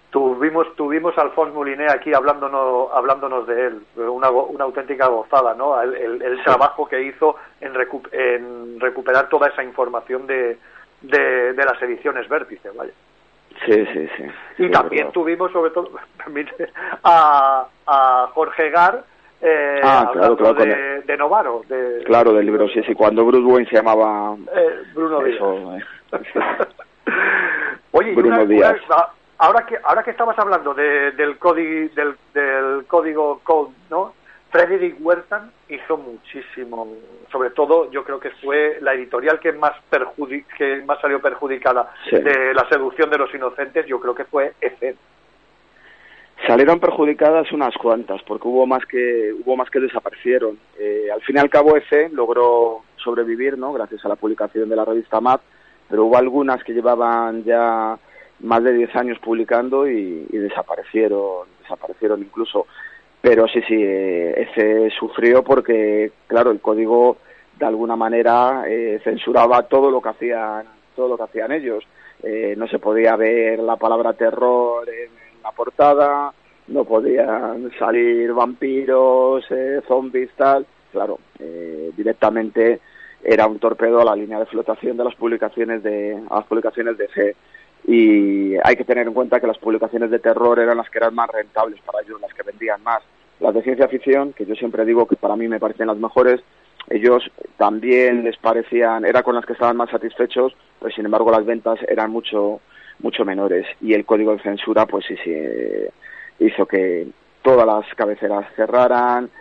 Tuvimos, tuvimos a Alphonse Moulinet aquí hablándonos, hablándonos de él, una, una auténtica gozada, ¿no? El, el- el trabajo que hizo en, recu- en recuperar toda esa información de, de, de las ediciones Vértice, vaya. Sí, sí, sí. Y sí, también tuvimos, sobre todo, a, a Jorge Gar eh, Ah, claro, de, de Novaro, de Claro, del libro, sí, sí. Cuando Bruce Wayne se llamaba... eh, Bruno Díaz. Eso, eh. Oye, Bruno una- Díaz. una- a- ahora que ahora que estabas hablando de- del código del, del código code, ¿no? Frederick Wertan hizo muchísimo, sobre todo yo creo que fue la editorial que más perjudi- que más salió perjudicada Sí. de la seducción de los inocentes, yo creo que fue EC. Salieron perjudicadas unas cuantas, porque hubo más que hubo más que desaparecieron. Eh, al fin y al cabo, ECE logró sobrevivir, ¿no? Gracias a la publicación de la revista MAP, pero hubo algunas que llevaban ya más de 10 años publicando y, desaparecieron, desaparecieron incluso. Pero sí, sí, eh, ECE sufrió porque, claro, el código de alguna manera eh, censuraba todo lo que hacían, todo lo que hacían ellos. Eh, no se podía ver la palabra terror en, en la portada, no podían salir vampiros, eh, zombies, tal. Claro, eh, directamente era un torpedo a la línea de flotación de las publicaciones de a las publicaciones de fe y hay que tener en cuenta que las publicaciones de terror eran las que eran más rentables para ellos, las que vendían más. Las de ciencia ficción, que yo siempre digo que para mí me parecen las mejores, ellos también les parecían, era con las que estaban más satisfechos, pues sin embargo las ventas eran mucho mucho menores y el código de censura pues sí sí eh, hizo que todas las cabeceras cerraran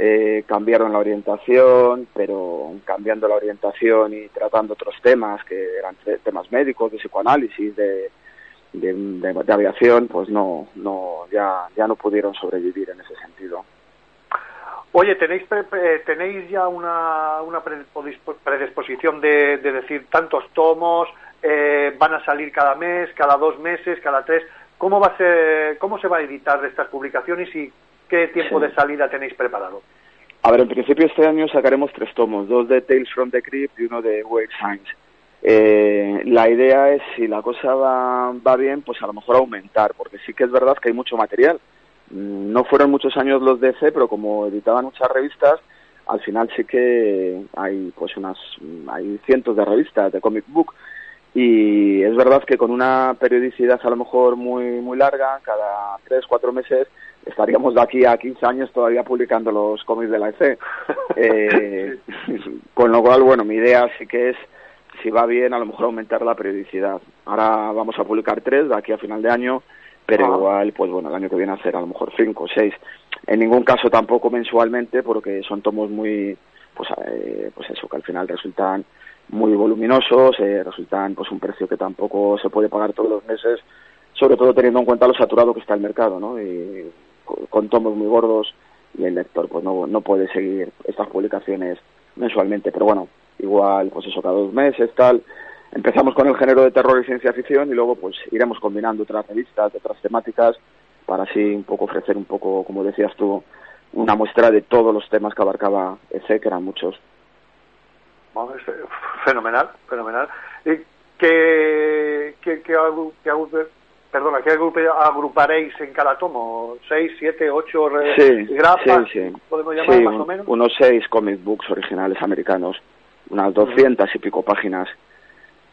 eh, cambiaron la orientación pero cambiando la orientación y tratando otros temas que eran te- temas médicos de psicoanálisis de de, aviación pues no no ya ya no pudieron sobrevivir en ese sentido Oye, ¿tenéis, ¿tenéis ya una, una predispo- predisposición de, de decir tantos tomos, eh, van a salir cada mes, cada dos meses, cada tres? ¿Cómo, va a ser, ¿Cómo se va a editar de estas publicaciones y qué tiempo de salida tenéis preparado? A ver, en principio este año sacaremos tres tomos, dos de Tales from the Crypt y uno de Wake Signs. Eh, la idea es, si la cosa va, va bien, pues a lo mejor aumentar, porque sí que es verdad que hay mucho material. Mm, No fueron muchos años los DC, pero como editaban muchas revistas, al final sí que hay pues unas hay cientos de revistas de comic book y es verdad que con una periodicidad a lo mejor muy muy larga, cada tres, cuatro meses, estaríamos de aquí a 15 años todavía publicando los cómics de la EC. Eh, con lo cual, bueno, mi idea sí que es, si va bien, a lo mejor aumentar la periodicidad. Ahora vamos a publicar tres de aquí a final de año, pero Ah. igual, pues bueno, el año que viene hacer a lo mejor cinco o seis. En ningún caso tampoco mensualmente, porque son tomos muy, pues, eh, pues eso, que al final resultan muy voluminosos, eh, resultan pues un precio que tampoco se puede pagar todos los meses, sobre todo teniendo en cuenta lo saturado que está el mercado, ¿no? Y con tomos muy gordos y el lector pues no, no puede seguir estas publicaciones mensualmente, pero bueno, igual pues eso cada dos meses, tal. Empezamos con el género de terror y ciencia ficción y luego pues iremos combinando otras revistas, otras temáticas, para así un poco ofrecer un poco, como decías tú, una muestra de todos los temas que abarcaba EC, que eran muchos. Fenomenal, fenomenal. ¿Y ¿Qué, qué, qué, qué perdona, ¿qué agruparéis en cada tomo? ¿Seis, siete, ocho Sí, grapas? sí, sí. ¿Podemos llamar Sí, más un- o menos? unos seis comic books originales americanos, unas doscientas y pico páginas.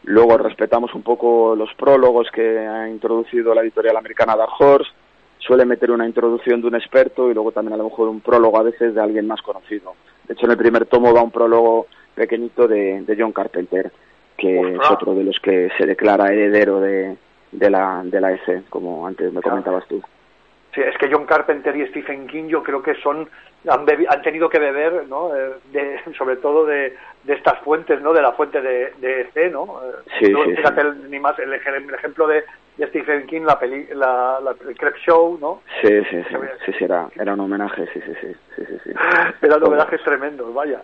Luego respetamos un poco los prólogos que ha introducido la editorial americana Dark Horse. Suele meter una introducción de un experto y luego también a lo mejor un prólogo a veces de alguien más conocido. De hecho, en el primer tomo va un prólogo pequeñito de, de John Carpenter, que es otro de los que se declara heredero de, de la de la EC, como antes me comentabas tú. Sí, es que John Carpenter y Stephen King yo creo que son han, bebi- han tenido que beber, ¿no? Eh, de, sobre todo de, de estas fuentes, ¿no? De la fuente de, de EC, ¿no? Eh, Sí, no, sí, fíjate el- ni más el, el ejemplo de, Stephen King, la peli, la, la- el Creep Show, ¿no? Sí, sí, sí, sí, sí, era, era un homenaje, sí, sí, sí, sí, sí, sí. Eran homenajes tremendos, vaya.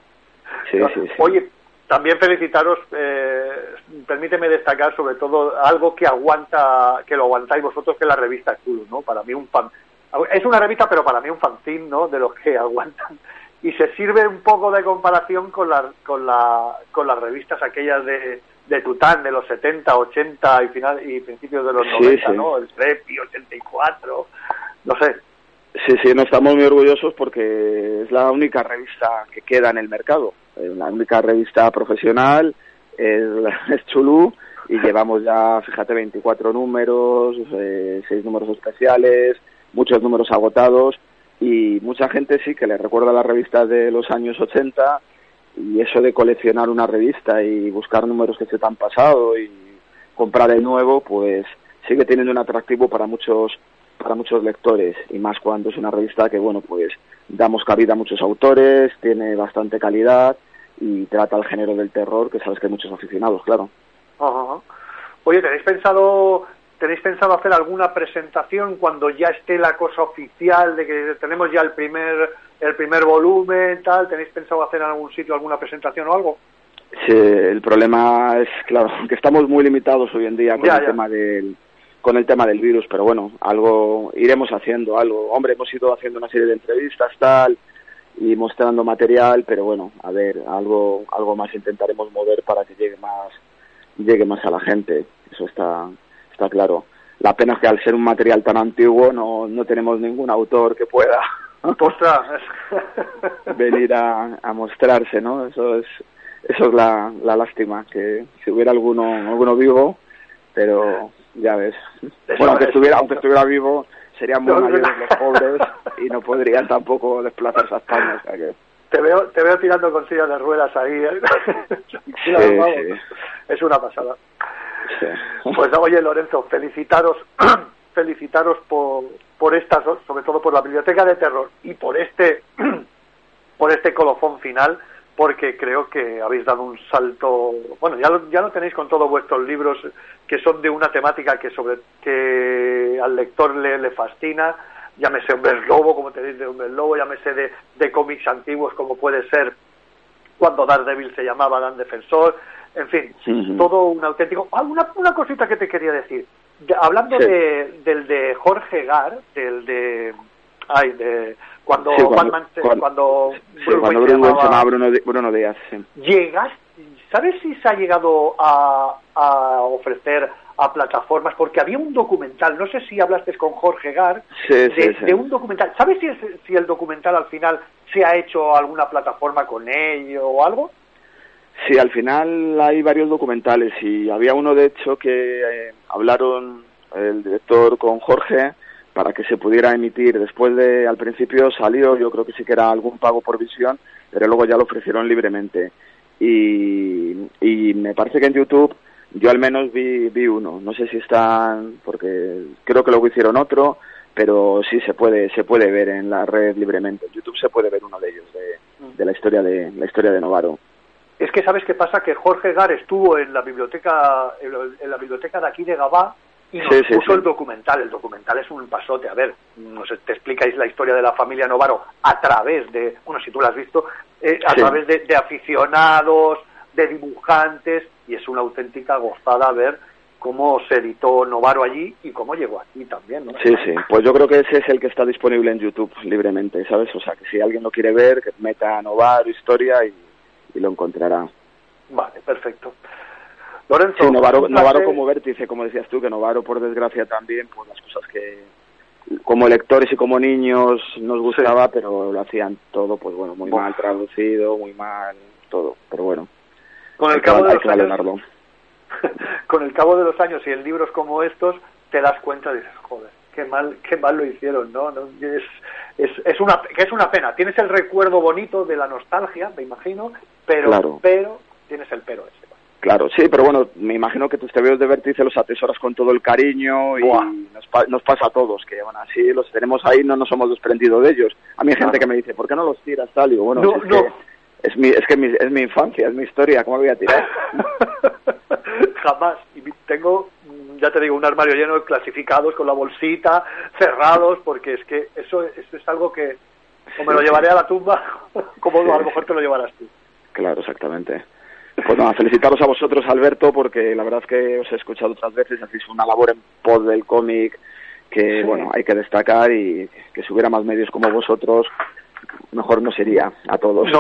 Sí, sí, sí. Oye, también felicitaros, eh, permíteme destacar sobre todo algo que aguanta, que lo aguantáis vosotros, que es la revista Cthulhu, ¿no? Para mí un fan, es una revista, pero para mí un fanzine, ¿no? De los que aguantan. Y se sirve un poco de comparación con, la, con, la, con las revistas aquellas de, de Tután de los 70, 80 y, final, y principios de los Sí, 90, sí. ¿no? El Trepi, 84, no sé. Sí, sí, no estamos muy orgullosos porque es la única revista que queda en el mercado. Es la única revista profesional, es, la- es Chulú y llevamos ya, fíjate, 24 números, eh, 6 números especiales, muchos números agotados y mucha gente sí que le recuerda las revistas de los años 80 y eso de coleccionar una revista y buscar números que se te han pasado y comprar el nuevo, pues sigue teniendo un atractivo para muchos para muchos lectores y más cuando es una revista que bueno pues damos cabida a muchos autores tiene bastante calidad y trata el género del terror que sabes que hay muchos aficionados claro Ajá. Oye, ¿tenéis pensado tenéis pensado hacer alguna presentación cuando ya esté la cosa oficial de que tenemos ya el primer el primer volumen tal? ¿Tenéis pensado hacer en algún sitio alguna presentación o algo? Sí, el problema es claro que estamos muy limitados hoy en día con Ya, el ya. tema del con el tema del virus pero bueno algo iremos haciendo algo. Hombre hemos ido haciendo una serie de entrevistas tal y mostrando material pero bueno a ver algo algo más intentaremos mover para que llegue más llegue más a la gente eso está está claro. La pena es que al ser un material tan antiguo no no tenemos ningún autor que pueda venir a, a mostrarse, ¿no? Eso es eso es la, la lástima, que si hubiera alguno alguno vivo, pero ya ves. Bueno, aunque estuviera aunque estuviera vivo, serían muy mayores los pobres y no podrían tampoco desplazarse a España. O sea que, Te veo, te veo tirando con sillas de ruedas ahí. ¿eh? sí, Vamos, sí, Es una pasada. sí. Pues oye, Lorenzo, felicitaros, felicitaros por, por estas, sobre todo por la biblioteca de terror y por este, por este colofón final, porque creo que habéis dado un salto. Bueno, ya lo, ya lo tenéis con todos vuestros libros que son de una temática que sobre que al lector le, le fascina. Llámese Hombres Lobo, como tenéis de Hombres Lobo, llámese de, de cómics antiguos, como puede ser cuando Daredevil se llamaba Dan Defensor, en fin, todo un auténtico. Ah, una, una cosita que te quería decir. De- hablando Sí. de, del de Jorge Gar, del de. Ay, de. Cuando Sí, cuando- Batman cuando- cuando Sí, Bruce cuando Wayne Bruce Wayne se llamaba- Bruno, Bruno Díaz, llegas, ¿sabes si se ha llegado a, a ofrecer a plataformas? Porque había un documental, no sé si hablaste con Jorge Gar, Sí, de, sí, sí. de un documental. ¿Sabes si, es- si el documental al final se ha hecho alguna plataforma con ello o algo? Sí, al final hay varios documentales y había uno de hecho que eh, hablaron el director con Jorge para que se pudiera emitir. Después de, al principio salió, yo creo que sí que era algún pago por visión, pero luego ya lo ofrecieron libremente. Y, y me parece que en YouTube yo al menos vi, vi uno. No sé si están, porque creo que luego hicieron otro, pero sí se puede, se puede ver en la red libremente. En YouTube se puede ver uno de ellos, de, la historia de, la historia de Novaro. Es que sabes qué pasa que Jorge Gar estuvo en la biblioteca en la biblioteca de aquí de Gabá y nos Sí, puso sí. el documental. El documental es un pasote. A ver, nos te explicáis la historia de la familia Novaro a través de, bueno, si tú la has visto, eh, a través de, de aficionados, de dibujantes y es una auténtica gozada ver cómo se editó Novaro allí y cómo llegó aquí también, ¿no? Sí, sí. Pues yo creo que ese es el que está disponible en YouTube libremente, ¿sabes? O sea, que si alguien lo quiere ver, que meta Novaro, historia y, y lo encontrará. Vale, perfecto. Lorenzo, Sí, Novaro, como vértice, como decías tú, que Novaro, por desgracia, también, pues las cosas que como lectores y como niños nos gustaba, pero lo hacían todo, pues bueno, muy mal traducido, muy mal, todo. Pero bueno, Con el cabo de los años, con el cabo de los años y en libros como estos te das cuenta y dices joder qué mal qué mal lo hicieron no, No, es, es, es una que es una pena. Tienes el recuerdo bonito de la nostalgia me imagino pero Claro. pero tienes el pero ese Claro, sí, pero bueno, me imagino que tus tebeos de vértice los atesoras con todo el cariño y nos, pa- nos pasa a todos, que van así, los tenemos ahí, no nos hemos desprendido de ellos. A mí hay gente Claro. que me dice, ¿por qué no los tiras tal? Y digo, bueno, No, es, no. Que es mi, es que mi, es mi infancia, es mi historia, ¿cómo lo voy a tirar? jamás y tengo ya te digo un armario lleno de clasificados con la bolsita cerrados porque es que eso eso es algo que o me lo llevaré a la tumba como a lo mejor te lo llevarás tú Claro, exactamente. Pues nada, felicitaros a vosotros, Alberto, porque la verdad es que os he escuchado otras veces, hacéis una labor en pos del cómic que, Sí. bueno, hay que destacar y que si hubiera más medios como vosotros, mejor no sería a todos. No,